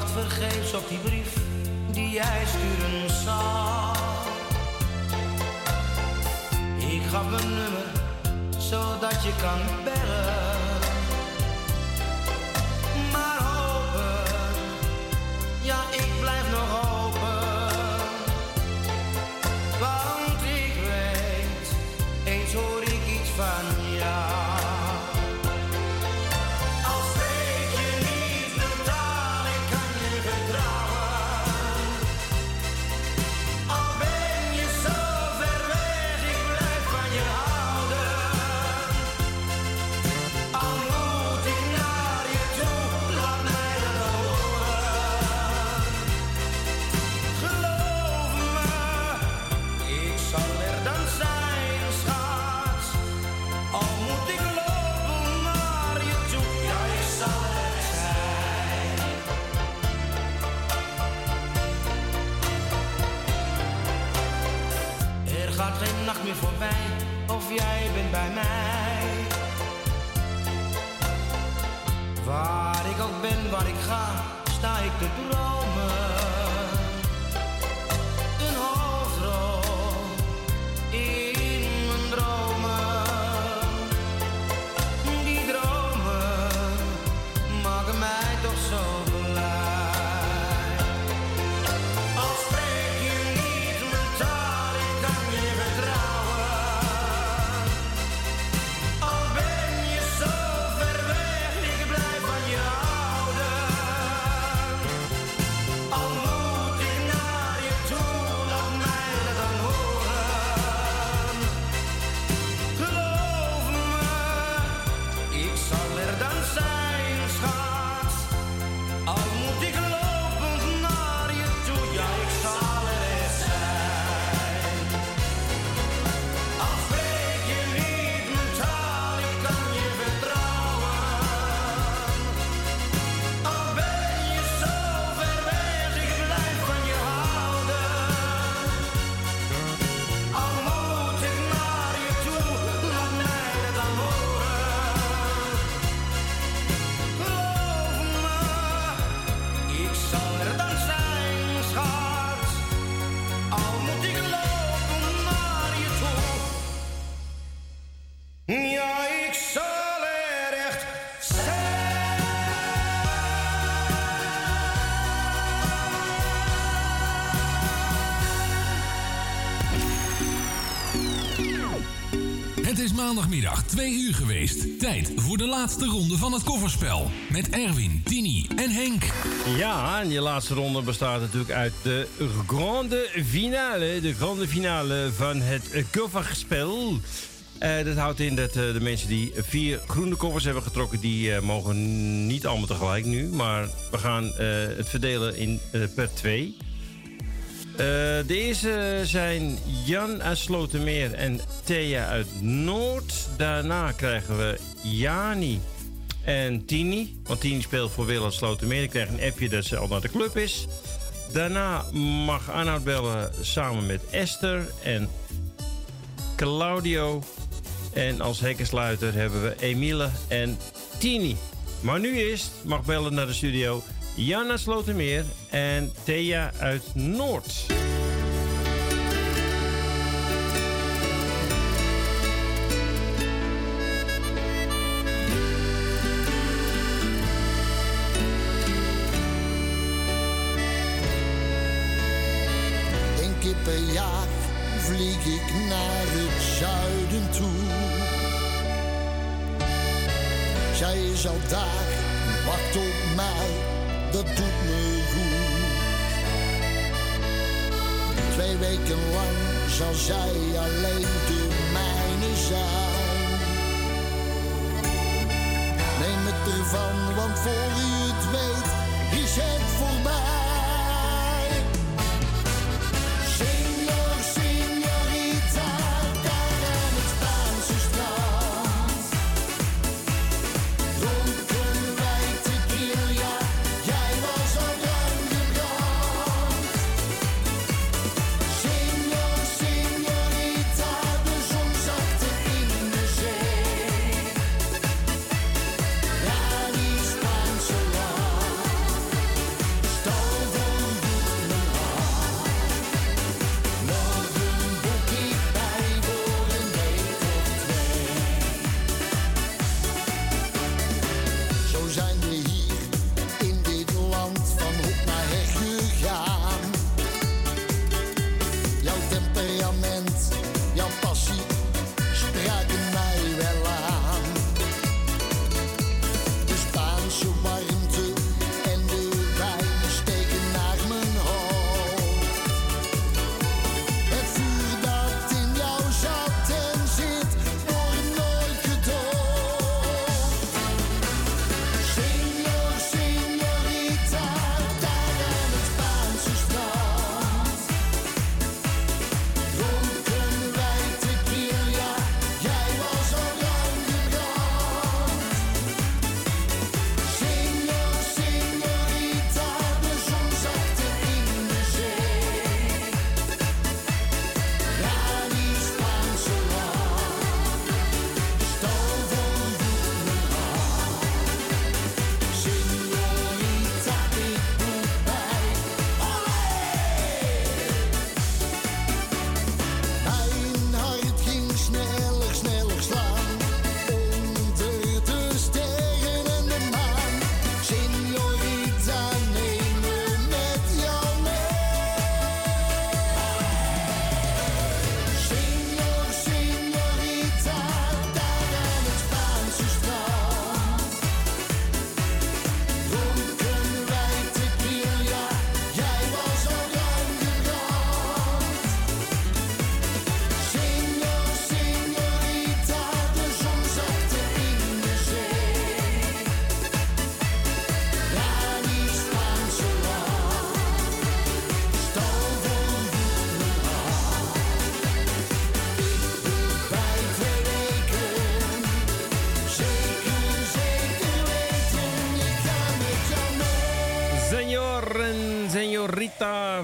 Speaker 9: Wacht vergeefs op die brief die jij sturen zal. Ik gaf mijn nummer zodat je kan bellen. Te dromen.
Speaker 6: Maandagmiddag 2 uur geweest. Tijd voor de laatste ronde van het kofferspel. Met Erwin, Tini en Henk.
Speaker 10: Ja, en die laatste ronde bestaat natuurlijk uit de grande finale. De grande finale van het kofferspel. Eh, dat houdt in dat eh, de mensen die vier groene koffers hebben getrokken... die eh, mogen niet allemaal tegelijk nu. Maar we gaan het verdelen in, per twee. Eh, de eerste zijn Jan uit Slotermeer en Thea uit Noord. Daarna krijgen we Jani en Tini. Want Tini speelt voor Wil uit Slotermeer. Ik krijg een appje dat ze al naar de club is. Daarna mag Arnoud bellen samen met Esther en Claudio. En als hekkensluiter hebben we Emile en Tini. Maar nu eerst mag bellen naar de studio Janna Slotermeer en Thea uit Noord.
Speaker 38: Een jaar vlieg ik naar het zuiden toe. Zij is al daar wacht op mij, dat doet me goed. Twee weken lang zal zij alleen de mijne zijn. Neem het ervan, want voor je het weet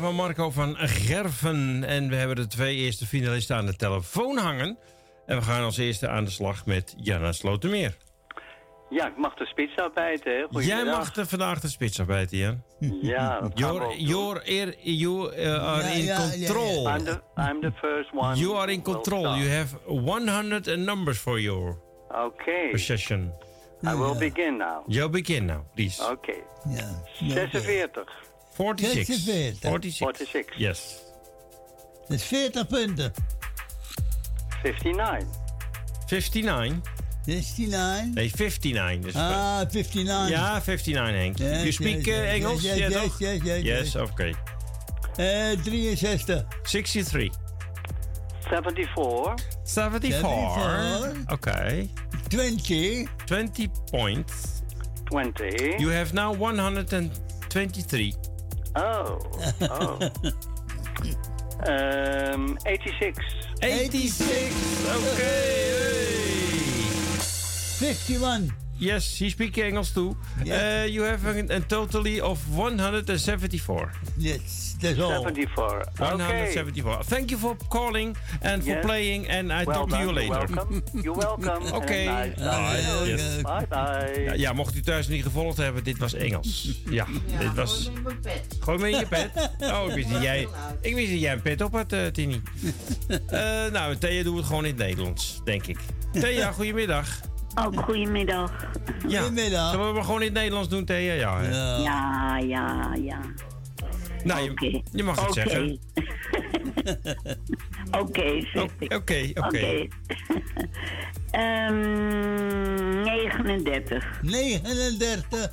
Speaker 38: van
Speaker 10: Marco van Gerven. En we hebben de twee eerste finalisten aan de telefoon hangen. En we gaan als eerste aan de slag met Janna Slotermeer.
Speaker 39: Ja, ik mag de spits afbijten, hè?
Speaker 10: Jij mag vandaag de spits afbijten, Jan.
Speaker 39: Ja,
Speaker 10: You're, you're, er- you uh, are
Speaker 39: Ja,
Speaker 10: in
Speaker 39: ja, ja, ja.
Speaker 10: control.
Speaker 39: I'm the, I'm the first one.
Speaker 10: You are in control. You have 100 numbers for your
Speaker 39: Okay.
Speaker 10: possession.
Speaker 39: I will begin now.
Speaker 10: You begin now, please.
Speaker 39: Oké. 46.
Speaker 10: 46.
Speaker 15: 46.
Speaker 10: 46.
Speaker 39: 46.
Speaker 10: Yes.
Speaker 15: Dat is 40 punten.
Speaker 39: 59.
Speaker 10: 59.
Speaker 15: 69?
Speaker 10: Nee, 59. Dus
Speaker 15: Ah, 59.
Speaker 10: Ja, 59 Henk.
Speaker 15: Yes,
Speaker 10: you speak
Speaker 15: yes,
Speaker 10: uh,
Speaker 15: yes,
Speaker 10: Engels?
Speaker 15: yes,
Speaker 10: ja,
Speaker 15: yes, yes, yes,
Speaker 10: Yes,
Speaker 15: yes.
Speaker 10: oké.
Speaker 15: Eh, 63.
Speaker 10: 63.
Speaker 14: 74.
Speaker 10: 74. Okay.
Speaker 15: 20.
Speaker 10: 20 points.
Speaker 14: 20.
Speaker 10: You have now 123.
Speaker 14: Oh. Oh. um, 86.
Speaker 10: 86. Okay.
Speaker 15: 51.
Speaker 10: Yes, he speaks Engels too. Uh, you have a, a totally of 174.
Speaker 15: Yes, that's all.
Speaker 14: 74.
Speaker 10: 174. Thank you for calling and for
Speaker 14: Yes.
Speaker 10: playing, and I
Speaker 14: Well
Speaker 10: talk to you later.
Speaker 14: You're welcome. You're welcome.
Speaker 10: Oké.
Speaker 14: Nice
Speaker 10: Ah, yes.
Speaker 14: Bye bye.
Speaker 10: Ja, ja, mocht u thuis niet gevolgd hebben, dit was Engels. Ja, dit was... Gewoon mee in je pet. Oh, ik wist dat jij, ik wist dat jij een pet op had, eh, Tini. Eh, nou, Thea doet het gewoon in het Nederlands, denk ik. Thea, goedemiddag.
Speaker 18: Oh, goedemiddag.
Speaker 10: Ja.
Speaker 15: Goedemiddag.
Speaker 10: Zullen we maar gewoon in het Nederlands doen, Thea? Ja. hè?
Speaker 18: Ja, ja, ja.
Speaker 10: Nou, je, je mag het
Speaker 18: Oké.
Speaker 10: zeggen.
Speaker 18: Oké, zeg ik.
Speaker 10: Oké, oké.
Speaker 18: Ehm, 39.
Speaker 15: 39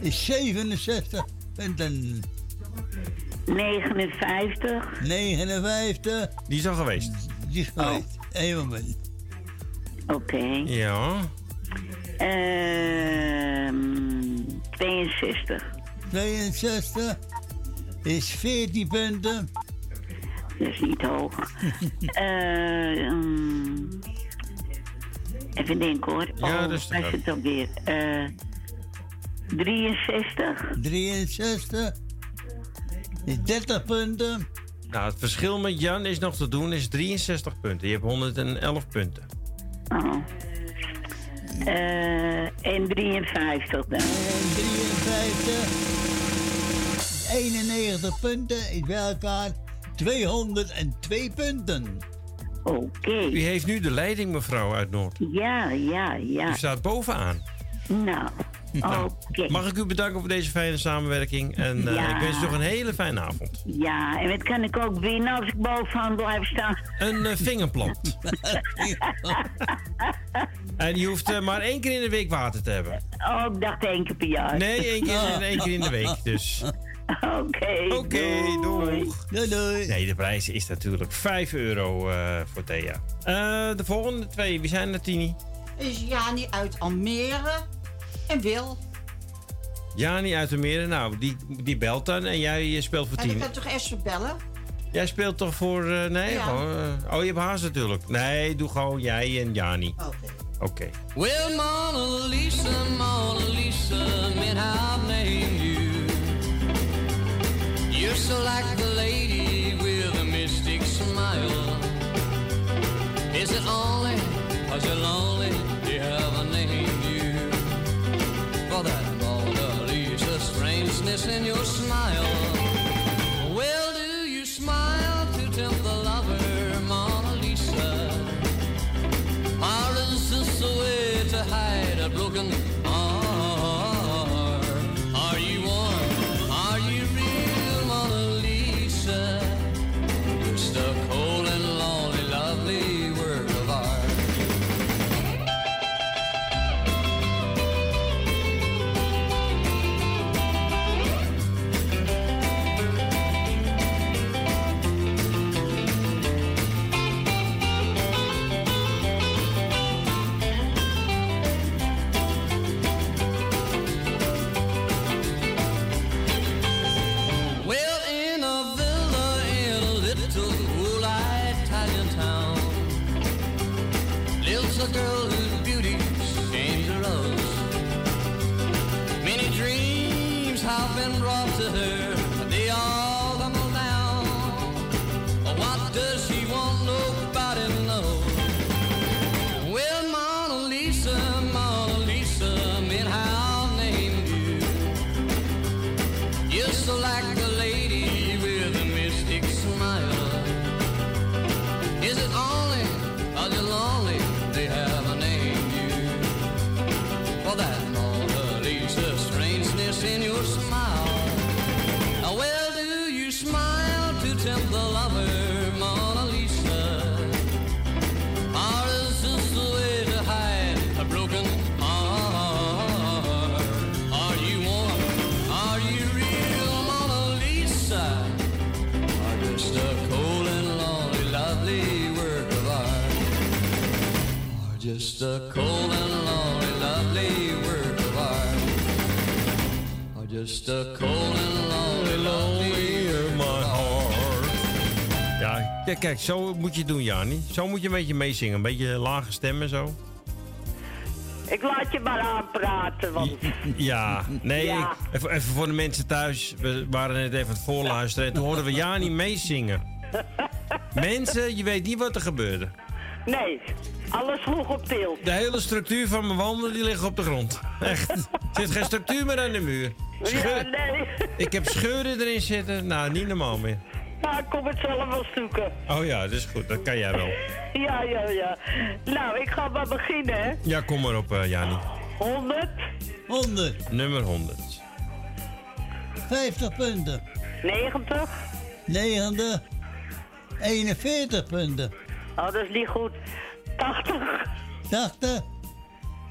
Speaker 15: is 67 punten.
Speaker 18: 59.
Speaker 15: 59.
Speaker 10: Die is al geweest.
Speaker 15: Die is geweest. Eén moment.
Speaker 18: Oké.
Speaker 10: Ja.
Speaker 18: Ehm 62.
Speaker 15: 62 is 14 punten.
Speaker 18: Dat is niet hoog. Eh, mm, even denken hoor.
Speaker 15: Ja,
Speaker 18: oh,
Speaker 15: rustig
Speaker 18: waar is het alweer? Eh 63.
Speaker 15: 63 is 30 punten.
Speaker 10: Nou, het verschil met Jan is nog te doen, is 63 punten. Je hebt 111 punten.
Speaker 18: Oh. Eh, en 53 dan.
Speaker 15: En 53 91 punten is bij elkaar 202 punten.
Speaker 18: Oké.
Speaker 10: U heeft nu de leiding, mevrouw uit Noord.
Speaker 18: Ja, ja, ja.
Speaker 10: U staat bovenaan.
Speaker 18: Nou,
Speaker 10: Nou,
Speaker 18: oké.
Speaker 10: Mag ik u bedanken voor deze fijne samenwerking. En eh,
Speaker 18: Ja.
Speaker 10: ik wens u nog een hele fijne avond.
Speaker 18: Ja, en wat kan ik ook winnen als ik bovenaan blijf staan?
Speaker 10: Een eh, vingerplant. en je hoeft eh, maar één keer in de week water te hebben.
Speaker 18: Oh, ik dacht één keer per jaar.
Speaker 10: Nee, één keer, één keer in de week. Dus.
Speaker 18: Oké.
Speaker 10: Oké, doeg.
Speaker 15: Doei, doei.
Speaker 10: Nee, de prijs is natuurlijk 5 euro eh, voor Thea. Eh, de volgende twee, wie zijn er, Tini?
Speaker 12: Is Jani uit Almere en Wil.
Speaker 10: Jani uit de Meren, nou, die, die belt dan en jij speelt voor
Speaker 12: En ik
Speaker 10: Tini.
Speaker 12: kan toch even bellen?
Speaker 10: Jij speelt toch voor... eh, nee,
Speaker 12: Ja.
Speaker 10: gewoon, eh, oh, je hebt haast natuurlijk. Nee, doe gewoon jij en Jani.
Speaker 12: Oké.
Speaker 10: Oké.
Speaker 40: Well, Mona Lisa, Mona Lisa, man, I've named you. You're so like the lady with a mystic smile. Is it only cause you're lonely smile. Well, do you smile to tempt the lover, Mona Lisa? Or is this a way to hide a broken a cold and lonely, lovely work of art.
Speaker 33: Just a cold and lonely, lovely work
Speaker 10: my
Speaker 33: of
Speaker 10: heart. Ja, kijk, kijk, zo moet je het doen, Jani. Zo moet je een beetje meezingen. Een beetje lage stemmen zo.
Speaker 23: Ik laat je maar aanpraten, want...
Speaker 10: Ja, nee,
Speaker 23: Ja.
Speaker 10: ik- even, even voor de mensen thuis. We waren net even aan het voorluisteren. En toen hoorden we Jani meezingen. Mensen, je weet niet wat er gebeurde.
Speaker 23: Nee, alles vroeg op tilt.
Speaker 10: De hele structuur van mijn wanden die liggen op de grond. Echt. Er zit geen structuur meer aan de muur.
Speaker 23: Ja, nee.
Speaker 10: Ik heb scheuren erin zitten. Nou, niet normaal meer.
Speaker 23: Ja, ik kom het zelf wel zoeken.
Speaker 10: Oh ja, dat is goed. Dat kan jij wel.
Speaker 23: Ja, ja, ja. Nou, ik ga maar beginnen, hè.
Speaker 10: Ja, kom maar op, eh, Jani.
Speaker 23: 100,
Speaker 15: 100,
Speaker 10: Nummer 100.
Speaker 15: 50 punten.
Speaker 23: 90.
Speaker 15: 90, 41 punten.
Speaker 23: Oh, dat is niet goed. 80.
Speaker 15: 80,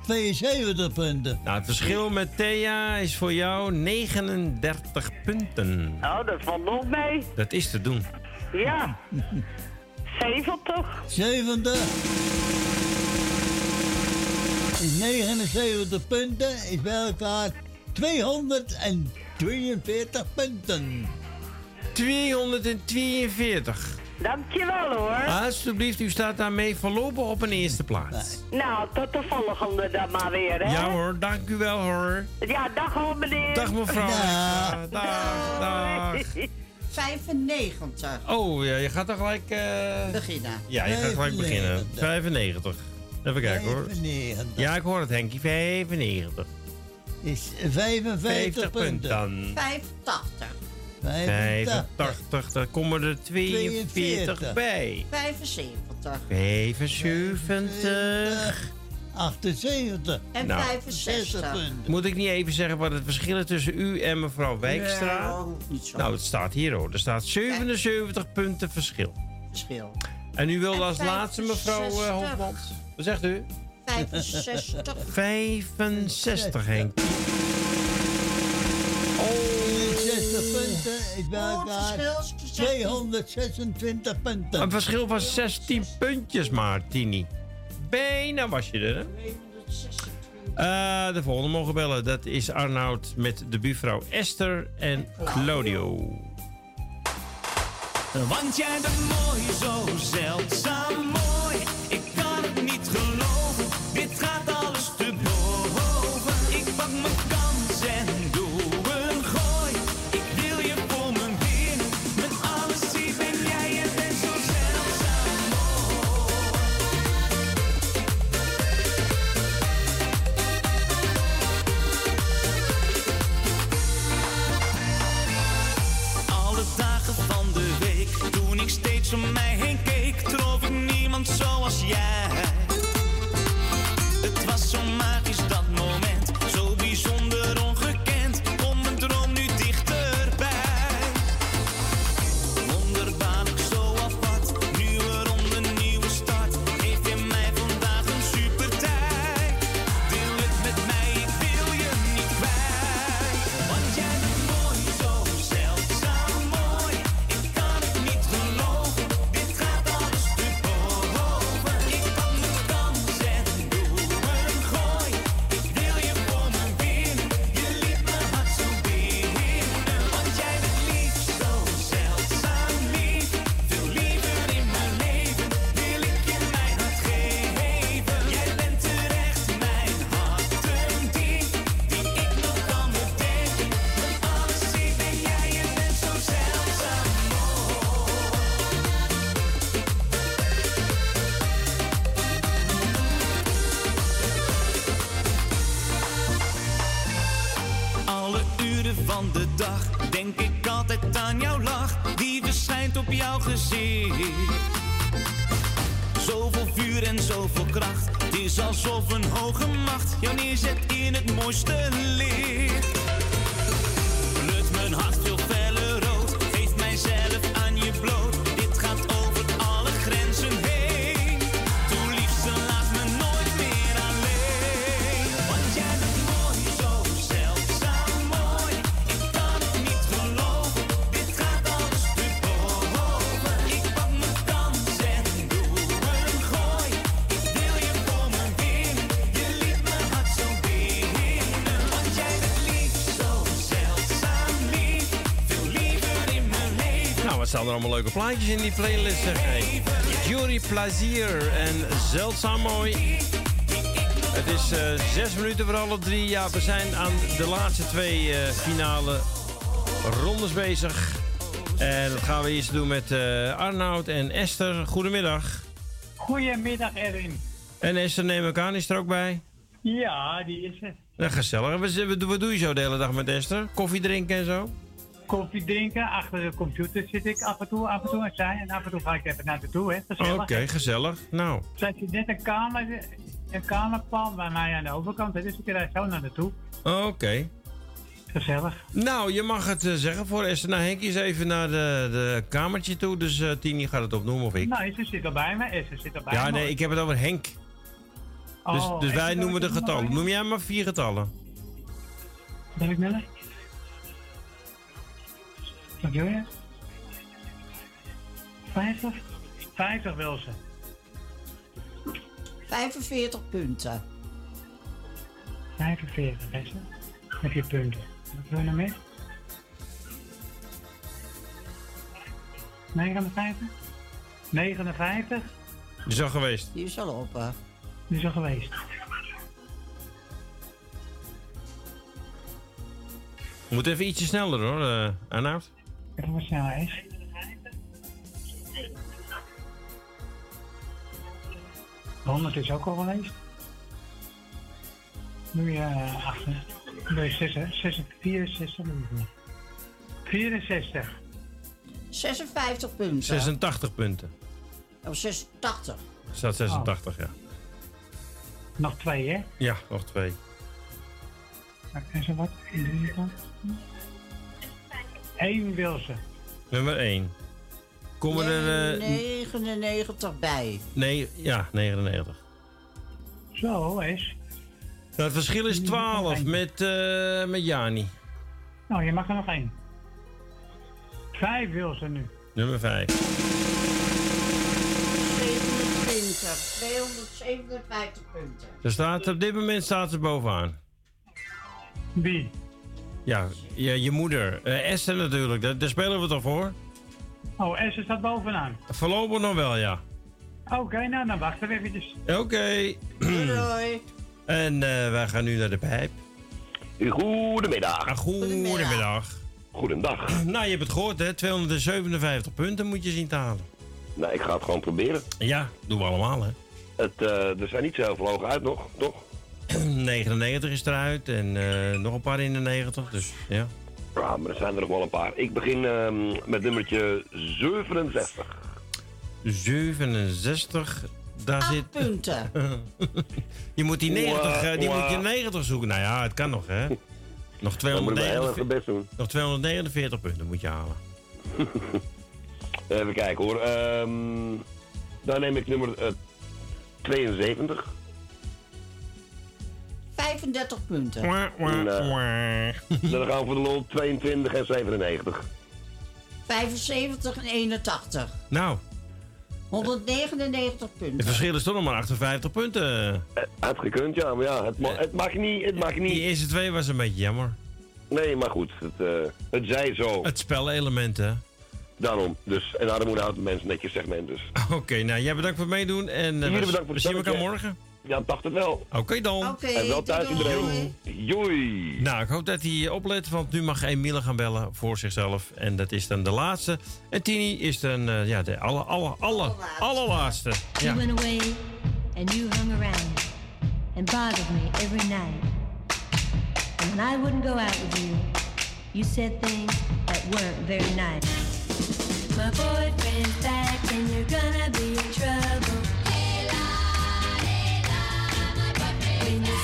Speaker 15: 72 punten.
Speaker 10: Nou, het verschil met Thea is voor jou 39 punten.
Speaker 23: Oh, dat valt nog mee.
Speaker 10: Dat is te doen.
Speaker 23: Ja. 70.
Speaker 15: 70 is 79 punten, is bij elkaar 242 punten.
Speaker 10: 242.
Speaker 23: Dankjewel, hoor.
Speaker 10: Alsjeblieft, u staat daarmee voorlopig op een eerste plaats.
Speaker 23: Nou, tot de volgende dan maar weer, hè.
Speaker 10: Ja hoor, dank u wel hoor.
Speaker 23: Ja, dag hoor, meneer.
Speaker 10: Dag mevrouw. Ja, dag, dag.
Speaker 12: 95.
Speaker 10: Oh, ja, je gaat dan gelijk... eh,
Speaker 12: Beginnen.
Speaker 10: Ja, je gaat gelijk beginnen. 95. Even kijken hoor.
Speaker 15: 95
Speaker 10: Ja, ik hoor het Henkie. 95.
Speaker 15: is 55
Speaker 10: 50 punten.
Speaker 15: punten.
Speaker 10: Dan
Speaker 12: 85.
Speaker 15: 85,
Speaker 10: 85, daar komen er 42
Speaker 15: 42.
Speaker 10: bij.
Speaker 12: 75.
Speaker 10: 75.
Speaker 15: 78
Speaker 12: En
Speaker 10: Nou.
Speaker 12: 65.
Speaker 15: punten.
Speaker 10: Moet ik niet even zeggen wat het verschil is tussen u en mevrouw Wijkstra?
Speaker 12: Nee, hoeft niet zo.
Speaker 10: Nou, het staat hier hoor. Er staat 77 punten verschil.
Speaker 12: Verschil.
Speaker 10: En u wilde
Speaker 12: En
Speaker 10: als laatste mevrouw eh,
Speaker 12: 65.
Speaker 10: Hofmans. Wat zegt u?
Speaker 12: 65.
Speaker 10: 65, Henk.
Speaker 15: 60 punten is bij elkaar
Speaker 12: verschil is
Speaker 15: 226 punten.
Speaker 10: Een verschil van 16 puntjes maar, Tini. Bijna was je er, hè? Eh, de volgende mogen bellen. Dat is Arnoud met de buurvrouw Esther en Claudio.
Speaker 20: Want jij bent mooi, zo zeldzaam
Speaker 10: plaatjes in die playlist, zeg. Hey. Jury Plazier en Zeldzaam Mooi. Het is eh, zes minuten voor alle drie. Ja, we zijn aan de laatste twee eh, finale rondes bezig. En dat gaan we eerst doen met eh, Arnoud en Esther. Goedemiddag.
Speaker 17: Goedemiddag, Erwin.
Speaker 10: En Esther, neem ik aan, is er ook bij?
Speaker 17: Ja, die is er.
Speaker 10: Nou, gezellig. Wat, wat doe je zo de hele dag met Esther? Koffie drinken en zo?
Speaker 17: Koffie drinken, achter de computer zit ik af en toe, af en toe en zij. En af en toe ga ik even naar de toe, hè. Gezellig.
Speaker 10: Oké, gezellig. Nou,
Speaker 17: Zij zit net een kamer, een kamerplan bij mij aan de overkant, hè, dus ik rijd zo naar de toe.
Speaker 10: oké.
Speaker 17: Gezellig.
Speaker 10: Nou, je mag het eh, zeggen voor Esther. Nou, Henk is even naar de, de kamertje toe, dus eh Tini gaat het opnoemen of ik.
Speaker 17: Nou, ze zit er bij me, ze zit er bij
Speaker 10: ja,
Speaker 17: me.
Speaker 10: nee, ik heb het over Henk. Dus,
Speaker 17: Oh,
Speaker 10: dus
Speaker 17: en
Speaker 10: wij noemen de getallen. Noem jij maar vier getallen.
Speaker 17: Ben ik sneller? Wat wil je? 50? 50 wil ze.
Speaker 12: 45 punten.
Speaker 17: 45, beste. Met je punten. Wat wil je nou meer? 59? 59?
Speaker 10: Die is al geweest.
Speaker 12: Die is al op. hè.
Speaker 17: Die is al geweest.
Speaker 10: Moet even ietsje sneller hoor, eh Arnoud.
Speaker 17: Even wat snelheid. Honderd is ook al geweest. Nu uh, achter. Nee, 66, 64 64.
Speaker 12: 56 punten.
Speaker 10: 86 punten.
Speaker 12: Oh, 86.
Speaker 10: Er staat 86, oh. ja.
Speaker 17: Nog twee, hè?
Speaker 10: Ja, nog twee.
Speaker 17: Is er wat in de kant? 1 wil ze.
Speaker 10: Nummer 1. Kom er... Eh, een.
Speaker 12: 99 bij.
Speaker 10: Nee, ja, 99.
Speaker 17: Zo is.
Speaker 10: Nou, het verschil is 12 met, uh, met Jani.
Speaker 17: Nou, je mag er nog één. Vijf wil ze nu.
Speaker 10: Nummer 5.
Speaker 12: 27, 257 punten.
Speaker 10: Er staat, op dit moment staat ze bovenaan.
Speaker 17: Wie?
Speaker 10: Ja, je, je moeder. Eh, Esther natuurlijk, daar, daar spelen we toch voor?
Speaker 17: Oh, Esther staat bovenaan.
Speaker 10: Voorlopig nog wel, ja.
Speaker 17: Oké, nou dan wachten we eventjes.
Speaker 10: Oké.
Speaker 12: Doei.
Speaker 10: En eh, wij gaan nu naar de pijp.
Speaker 41: Goedemiddag.
Speaker 10: Ah, goedemiddag.
Speaker 41: Goedendag.
Speaker 10: Nou, je hebt het gehoord, hè? 257 punten moet je zien te halen.
Speaker 41: Nou, ik ga het gewoon proberen.
Speaker 10: Ja, doen we allemaal, hè?
Speaker 41: Het, eh, er zijn niet zo heel veel hoog uit nog, toch?
Speaker 10: 99 is eruit en eh, nog een paar in de 90, dus ja.
Speaker 41: Ja, maar er zijn er nog wel een paar. Ik begin ehm, met nummertje 67.
Speaker 10: 67, daar zit...
Speaker 12: punten.
Speaker 10: je moet die 90, eh, die moet je
Speaker 41: mwah.
Speaker 10: 90 zoeken. Nou ja, het kan nog, hè? Nog
Speaker 41: Dan moeten we heel even
Speaker 10: 249,
Speaker 41: best doen.
Speaker 10: nog 249 punten moet je halen.
Speaker 41: Even kijken hoor. Ehm, dan neem ik nummer eh, 72.
Speaker 12: 35 punten.
Speaker 41: En, eh, dan gaan we voor de lol 22 en 97.
Speaker 12: 75 en 81.
Speaker 10: Nou,
Speaker 12: 199
Speaker 10: het
Speaker 12: punten.
Speaker 10: verschil is toch nog maar 58 punten.
Speaker 41: Had gekund, ja, maar ja, het, ma het mag niet. Het mag niet.
Speaker 10: Die eerste twee was een beetje jammer.
Speaker 41: Nee, maar goed, het, eh, het zij zo.
Speaker 10: Het spelelement, hè?
Speaker 41: Daarom. Dus, en armoede houdt de mensen netjes segment dus.
Speaker 10: Oké, nou jij bedankt voor het meedoen en uh,
Speaker 41: Jullie bedankt voor
Speaker 10: we
Speaker 41: het
Speaker 10: zien elkaar morgen.
Speaker 41: Ja, dacht het wel.
Speaker 10: Oké dan.
Speaker 41: En wel thuis iedereen. Joei.
Speaker 10: Nou, ik hoop dat hij oplet, want nu mag Emiele gaan bellen voor zichzelf. En dat is dan de laatste. En Tini is dan eh, ja, de alle, alle, alle, allerlaatste. Ja.
Speaker 42: You went away and you hung around and bothered me every night. And when I wouldn't go out with you, you said things that weren't very nice. My boyfriend's back and you're gonna be in trouble. When you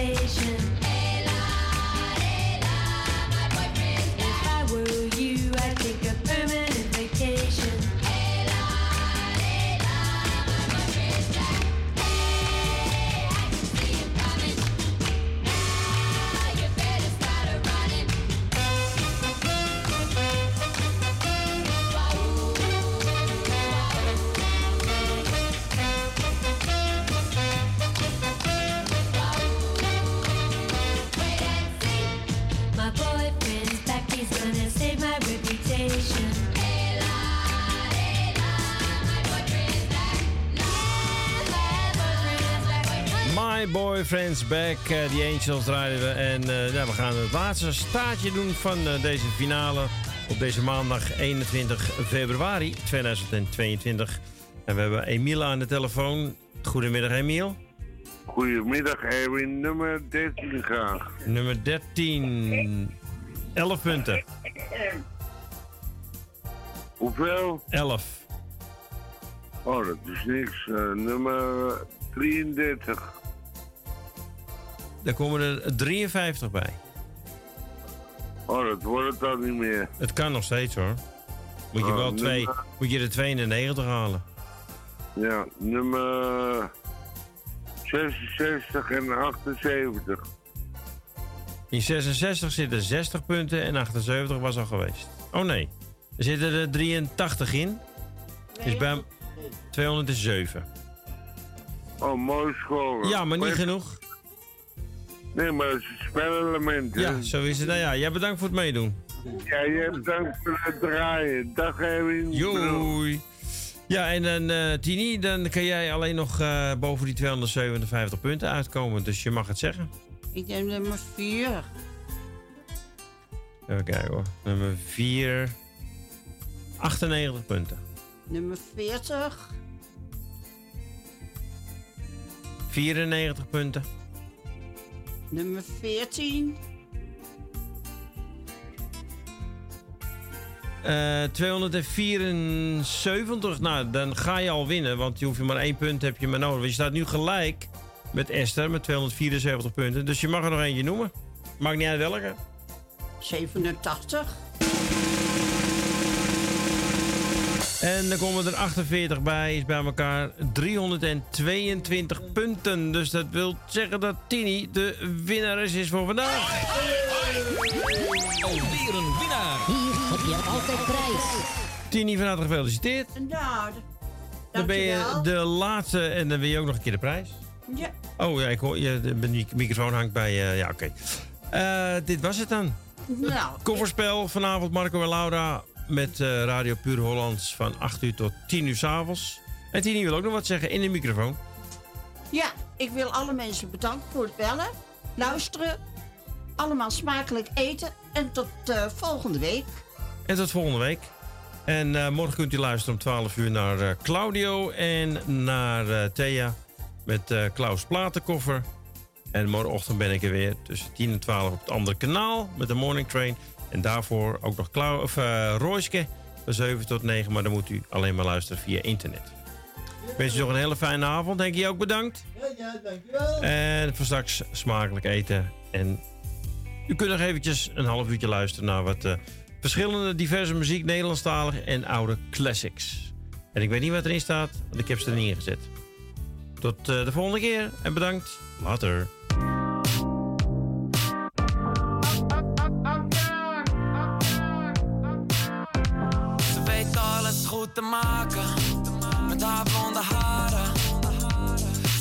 Speaker 42: station. Boyfriend's Back,
Speaker 10: eh, die Angels draaien we. En eh, ja, we gaan het laatste staartje doen van eh, deze finale op deze maandag 21 februari 2022. En we hebben Emiel aan de telefoon. Goedemiddag Emiel.
Speaker 43: Goedemiddag Erwin, nummer 13 graag.
Speaker 10: Nummer 13. 11 punten.
Speaker 43: Hoeveel?
Speaker 10: 11.
Speaker 43: Oh, dat is niks. Nummer 33.
Speaker 10: Daar komen er 53 bij.
Speaker 43: Oh, dat wordt het dan niet meer.
Speaker 10: Het kan nog steeds hoor. Moet je
Speaker 43: Oh,
Speaker 10: wel twee,
Speaker 43: nummer-
Speaker 10: moet je de 92 halen.
Speaker 43: Ja, nummer 66 en 78.
Speaker 10: In 66 zitten 60 punten en 78 was al geweest. Oh nee, er zitten er 83 in. Is bij 207.
Speaker 43: Oh, mooi scoren.
Speaker 10: Ja, maar niet genoeg.
Speaker 43: Nee, maar het is een spelelement. hè?
Speaker 10: Ja, zo is het. Nou ja, jij bedankt voor het meedoen.
Speaker 43: Ja, je hebt dank voor het draaien. Dag Erwin.
Speaker 10: Joei. Ja, en dan eh Tini, dan kan jij alleen nog eh, boven die 257 punten uitkomen. Dus je mag het zeggen.
Speaker 12: Ik neem nummer 4.
Speaker 10: Even kijken hoor. Nummer 4. 98 punten.
Speaker 12: Nummer 40.
Speaker 10: 94 punten.
Speaker 12: Nummer 14.
Speaker 10: Eh 274. Nou, dan ga je al winnen. Want je hoeft je maar één punt heb je maar nodig. Want je staat nu gelijk met Esther met 274 punten. Dus je mag er nog eentje noemen. Maakt niet uit welke.
Speaker 12: 87.
Speaker 10: En dan komen er 48 bij, is bij elkaar 322 punten. Dus dat wil zeggen dat Tini de winnares is voor vandaag.
Speaker 44: Alweer een winnaar.
Speaker 45: Hier heb je altijd prijs.
Speaker 10: Tini, van harte gefeliciteerd.
Speaker 12: Nou,
Speaker 10: Dan ben je de laatste en dan win je ook nog een keer de prijs.
Speaker 12: Ja.
Speaker 10: Oh ja, ik hoor je, de mic- microfoon hangt bij je. Ja, oké. Eh, dit was het dan.
Speaker 12: Nou,
Speaker 10: Kofferspel vanavond Marco en Laura met eh, Radio Puur Hollands van 8 uur tot 10 uur s'avonds. En Tini wil ook nog wat zeggen in de microfoon.
Speaker 12: ja, ik wil alle mensen bedanken voor het bellen, luisteren, allemaal smakelijk eten en tot eh, volgende week.
Speaker 10: En tot volgende week. En eh, morgen kunt u luisteren om 12 uur naar Claudio en naar Thea met Klaus Platenkoffer. En morgenochtend ben ik er weer tussen 10 en 12 op het andere kanaal met de Morning Train. En daarvoor ook nog Klau of, eh Royske van 7 tot 9. Maar dan moet u alleen maar luisteren via internet. Ik wens u nog een hele fijne avond. Denk je ook bedankt.
Speaker 15: Ja, ja, dankjewel.
Speaker 10: En voor straks smakelijk eten. En u kunt nog eventjes een half uurtje luisteren naar wat eh, verschillende diverse muziek, Nederlandstalig en oude classics. En ik weet niet wat erin staat, want ik heb ze er niet in gezet. Tot eh, de volgende keer en bedankt. Later.
Speaker 20: Te maken met haar blonde haren.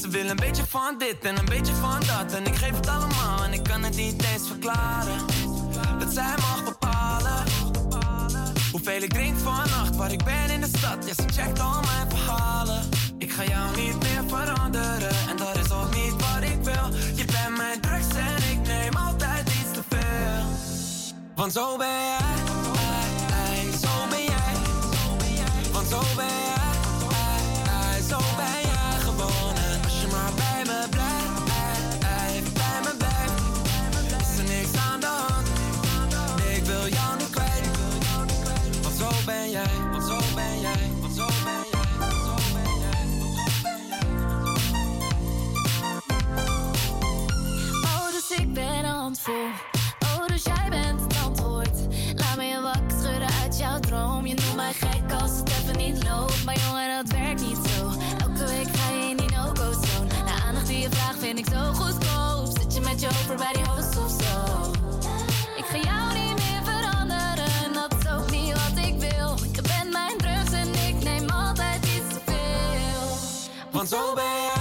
Speaker 20: Ze wil een beetje van dit en een beetje van dat. En ik geef het allemaal en ik kan het niet eens verklaren. Dat zij mag bepalen hoeveel ik drink vannacht, waar ik ben in de stad. Ja, ze checkt al mijn verhalen. Ik ga jou niet meer veranderen en dat is ook niet wat ik wil. Je bent mijn drugs en ik neem altijd iets te veel. Want zo ben jij, Zo ben jij, ai, zo ben jij gewonnen. Als je maar bij me blijft, ai, bij me blijft, is niks aan de hand. Ik wil jou niet kwijt. Want zo ben jij, want zo ben jij, want zo ben jij. Oh, dus ik ben
Speaker 42: handvol. Oh, dus jij bent droom. Je noemt mij gek als het even niet loopt. Maar jongen, dat werkt niet zo. Elke week ga je in die no-go zone. De aandacht die je vraagt vind ik zo goedkoop. Zit je met je over bij die host of zo? Ik ga jou niet meer veranderen. Dat is ook niet wat ik wil. Ik ben mijn drugs en ik neem altijd iets te veel.
Speaker 28: Want zo ben jij.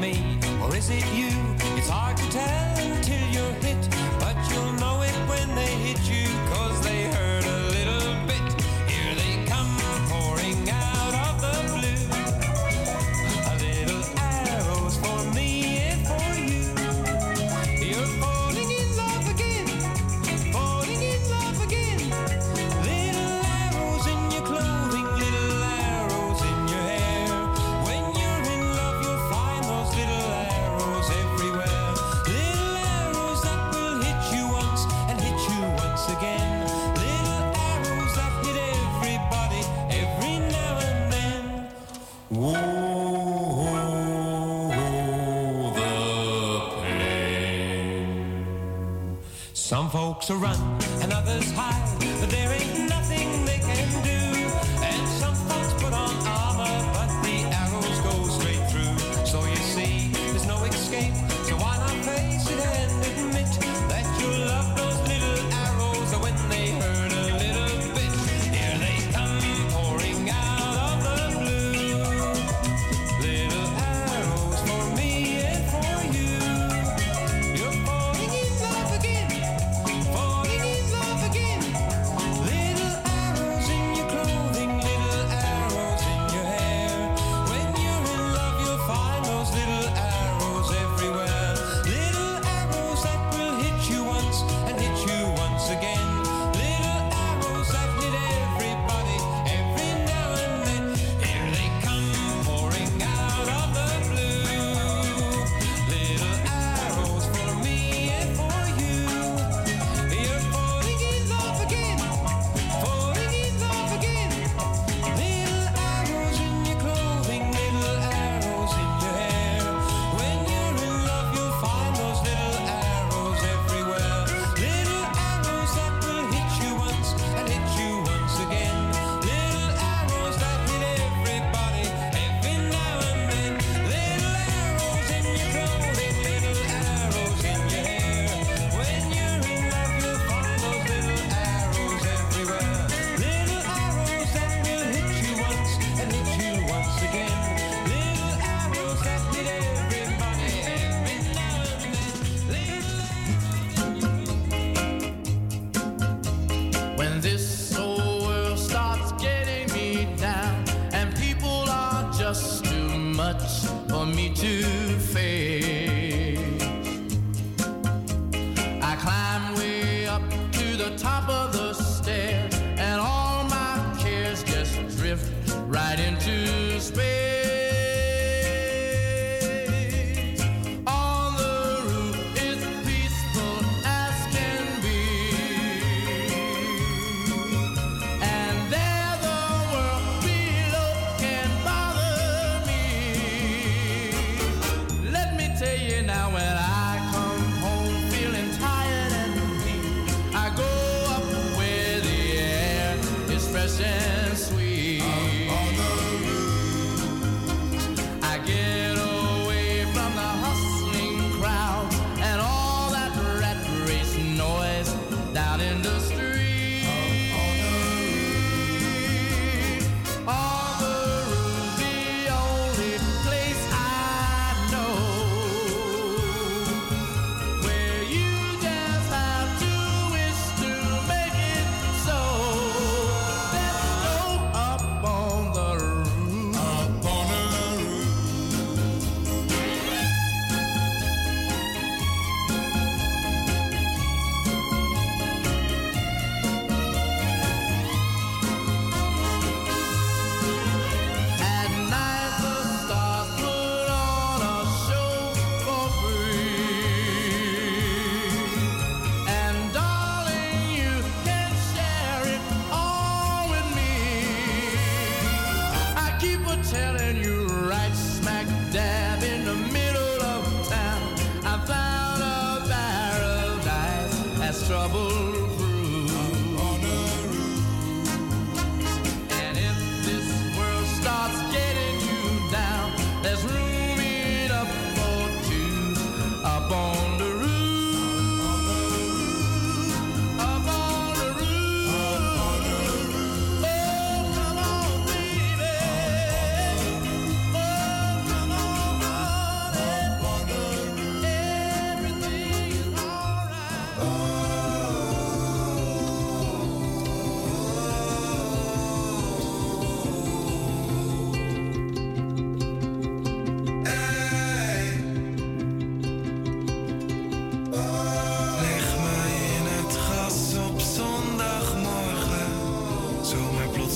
Speaker 28: me or is
Speaker 33: it you? It's hard to tell till you're hit, but you'll know it when they hit you, cause they hurt. to run.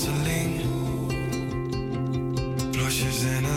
Speaker 46: Plotseling. Blosjes en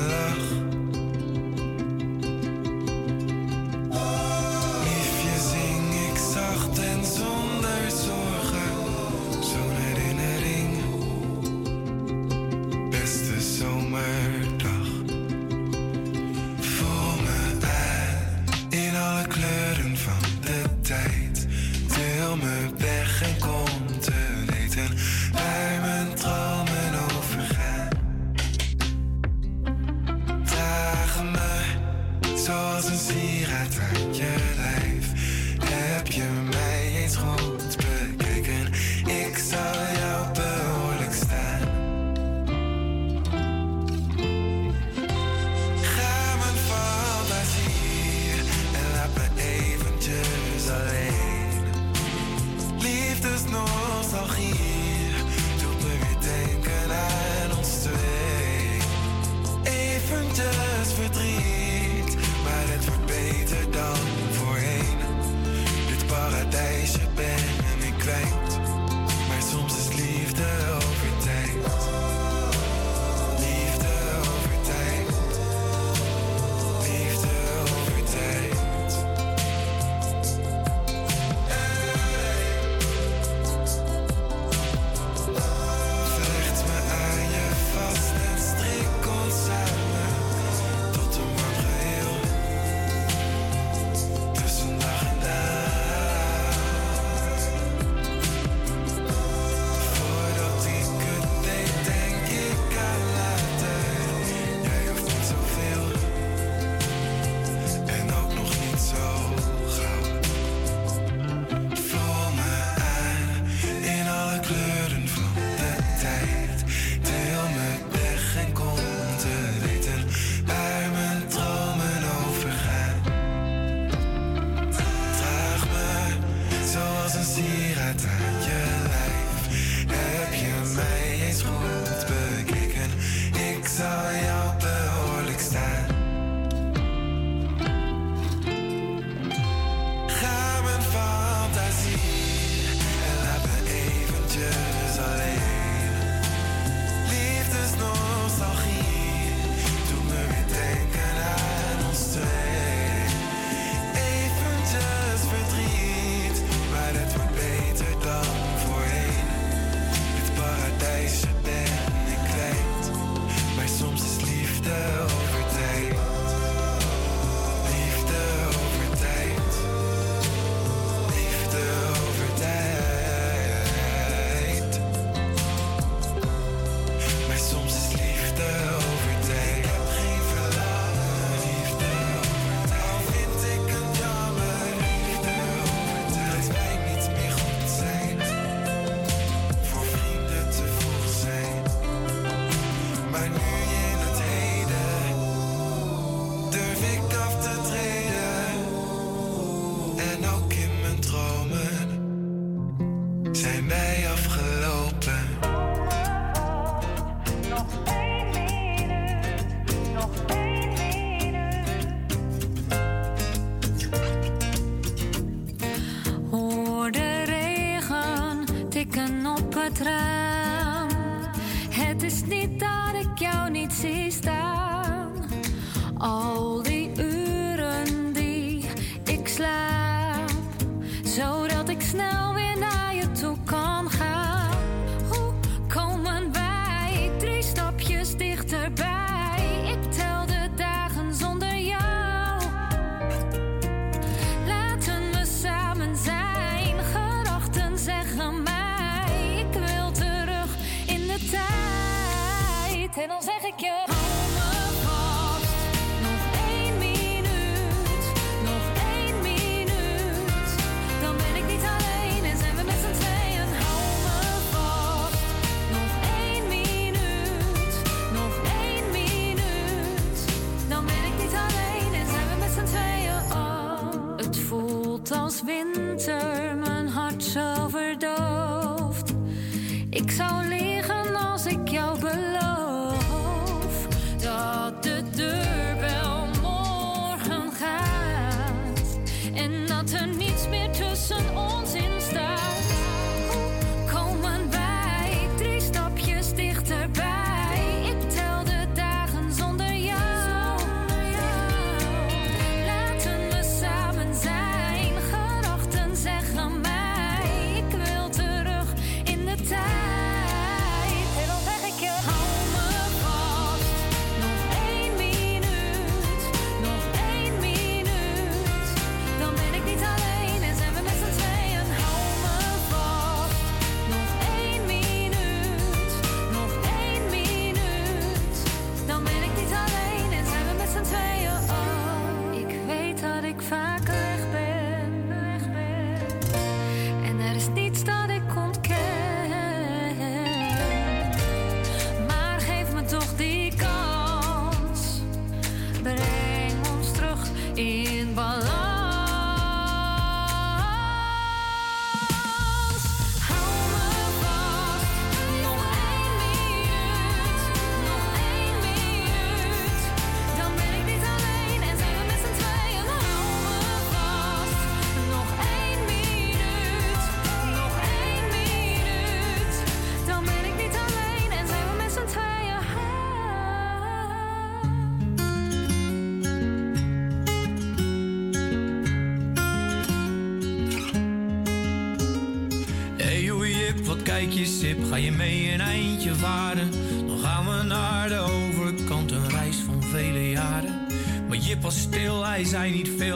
Speaker 46: Ga je
Speaker 33: mee een eindje varen, dan gaan we naar de overkant. Een reis van vele jaren. Maar je past stil, hij zei niet veel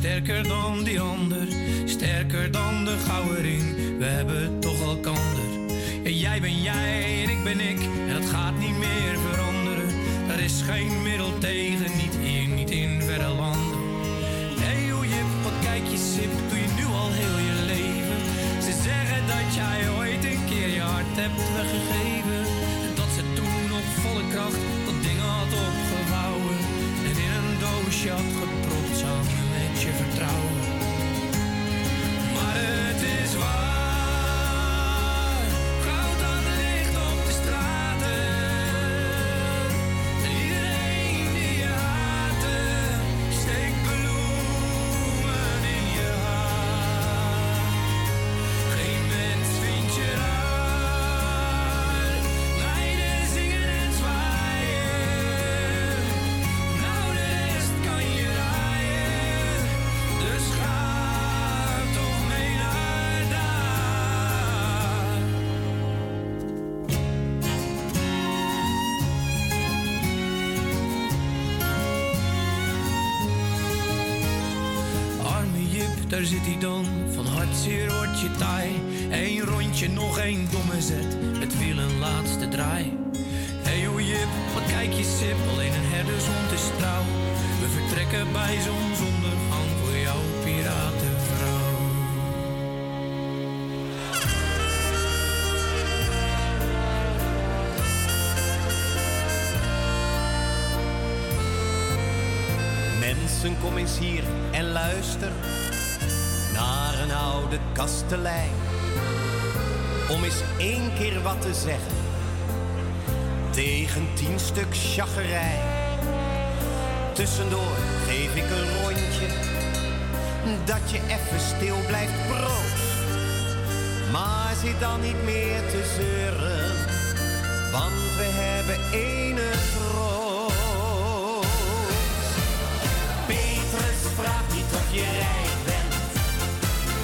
Speaker 33: Sterker dan die ander, sterker dan de gouden. We hebben toch elkander. En jij ben jij en ik ben ik. En dat gaat niet meer veranderen. Er is geen middel tegen daar zit hij dan. Van hartzeer word je taai. Eén rondje, nog één domme zet. Het viel een laatste draai. Hey o jip, wat kijk je sip. Alleen een herdershond is trouw. We vertrekken bij zonsondergang voor jouw piratenvrouw.
Speaker 9: Mensen, kom eens hier en luister een oude kastelein. Om eens één keer wat te zeggen tegen tien stuk chagrij. Tussendoor geef ik een rondje, dat je even stil blijft proost. Maar zit dan niet meer te zeuren, want we hebben ene troost. Petrus vraagt niet of je rijk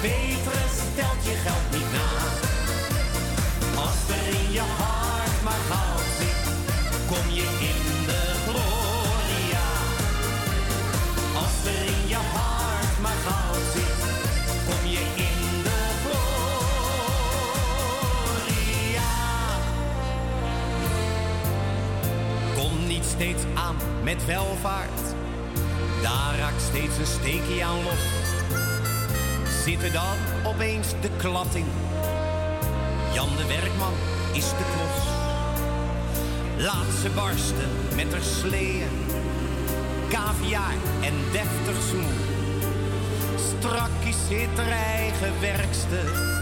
Speaker 9: bent, Petrus stelt je geld niet na. Als er in je hart maar goud zit, kom je in de gloria. Als er in je hart maar goud zit, kom je in de gloria. Kom niet steeds aan met welvaart, daar raakt steeds een steekje aan los. Zit er dan opeens de klatting? Jan de Werkman is de klos. Laat ze barsten met haar sleeën. Kaviaar en deftig smoel. Strakjes zit er eigen werkste.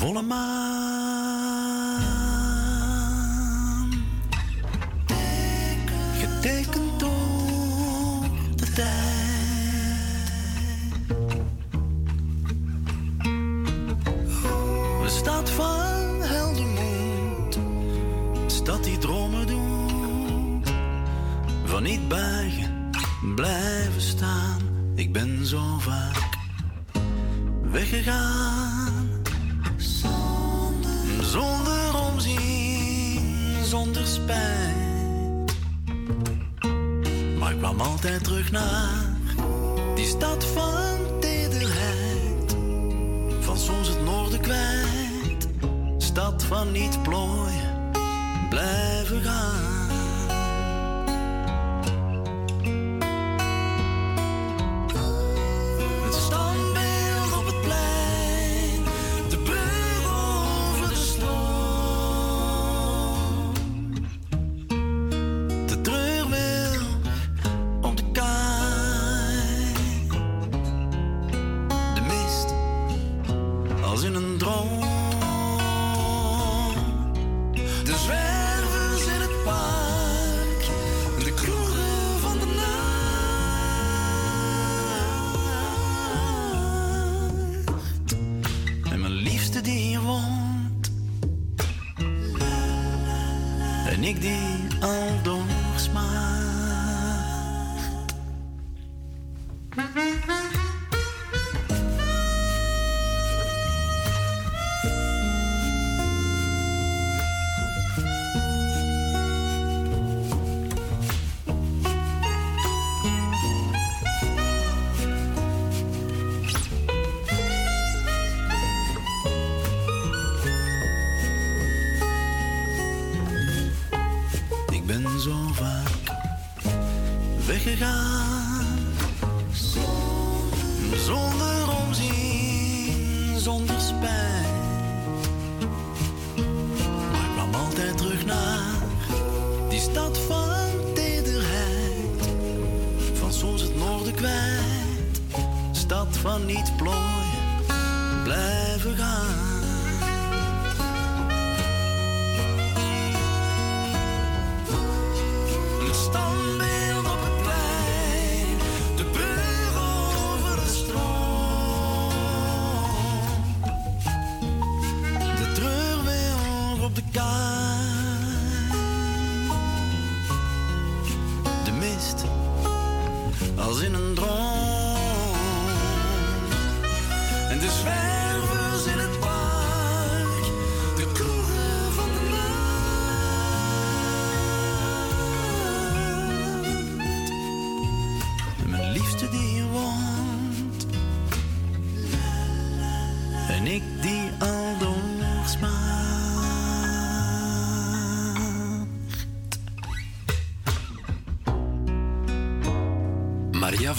Speaker 29: Volle maan. Getekend door de tijd. Een stad van heldenmoed. Een stad die dromen doet. Van niet buigen, blijven staan. Ik ben zo vaak weggegaan. Naar die stad van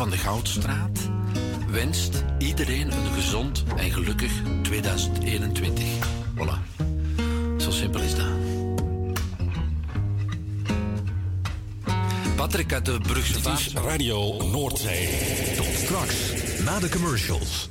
Speaker 29: van de
Speaker 47: Goudstraat wenst iedereen een gezond en gelukkig 2021. Voilà. Zo simpel is dat. Patrick uit de Brugse
Speaker 6: Radio Noordzee. Tot straks, na de commercials.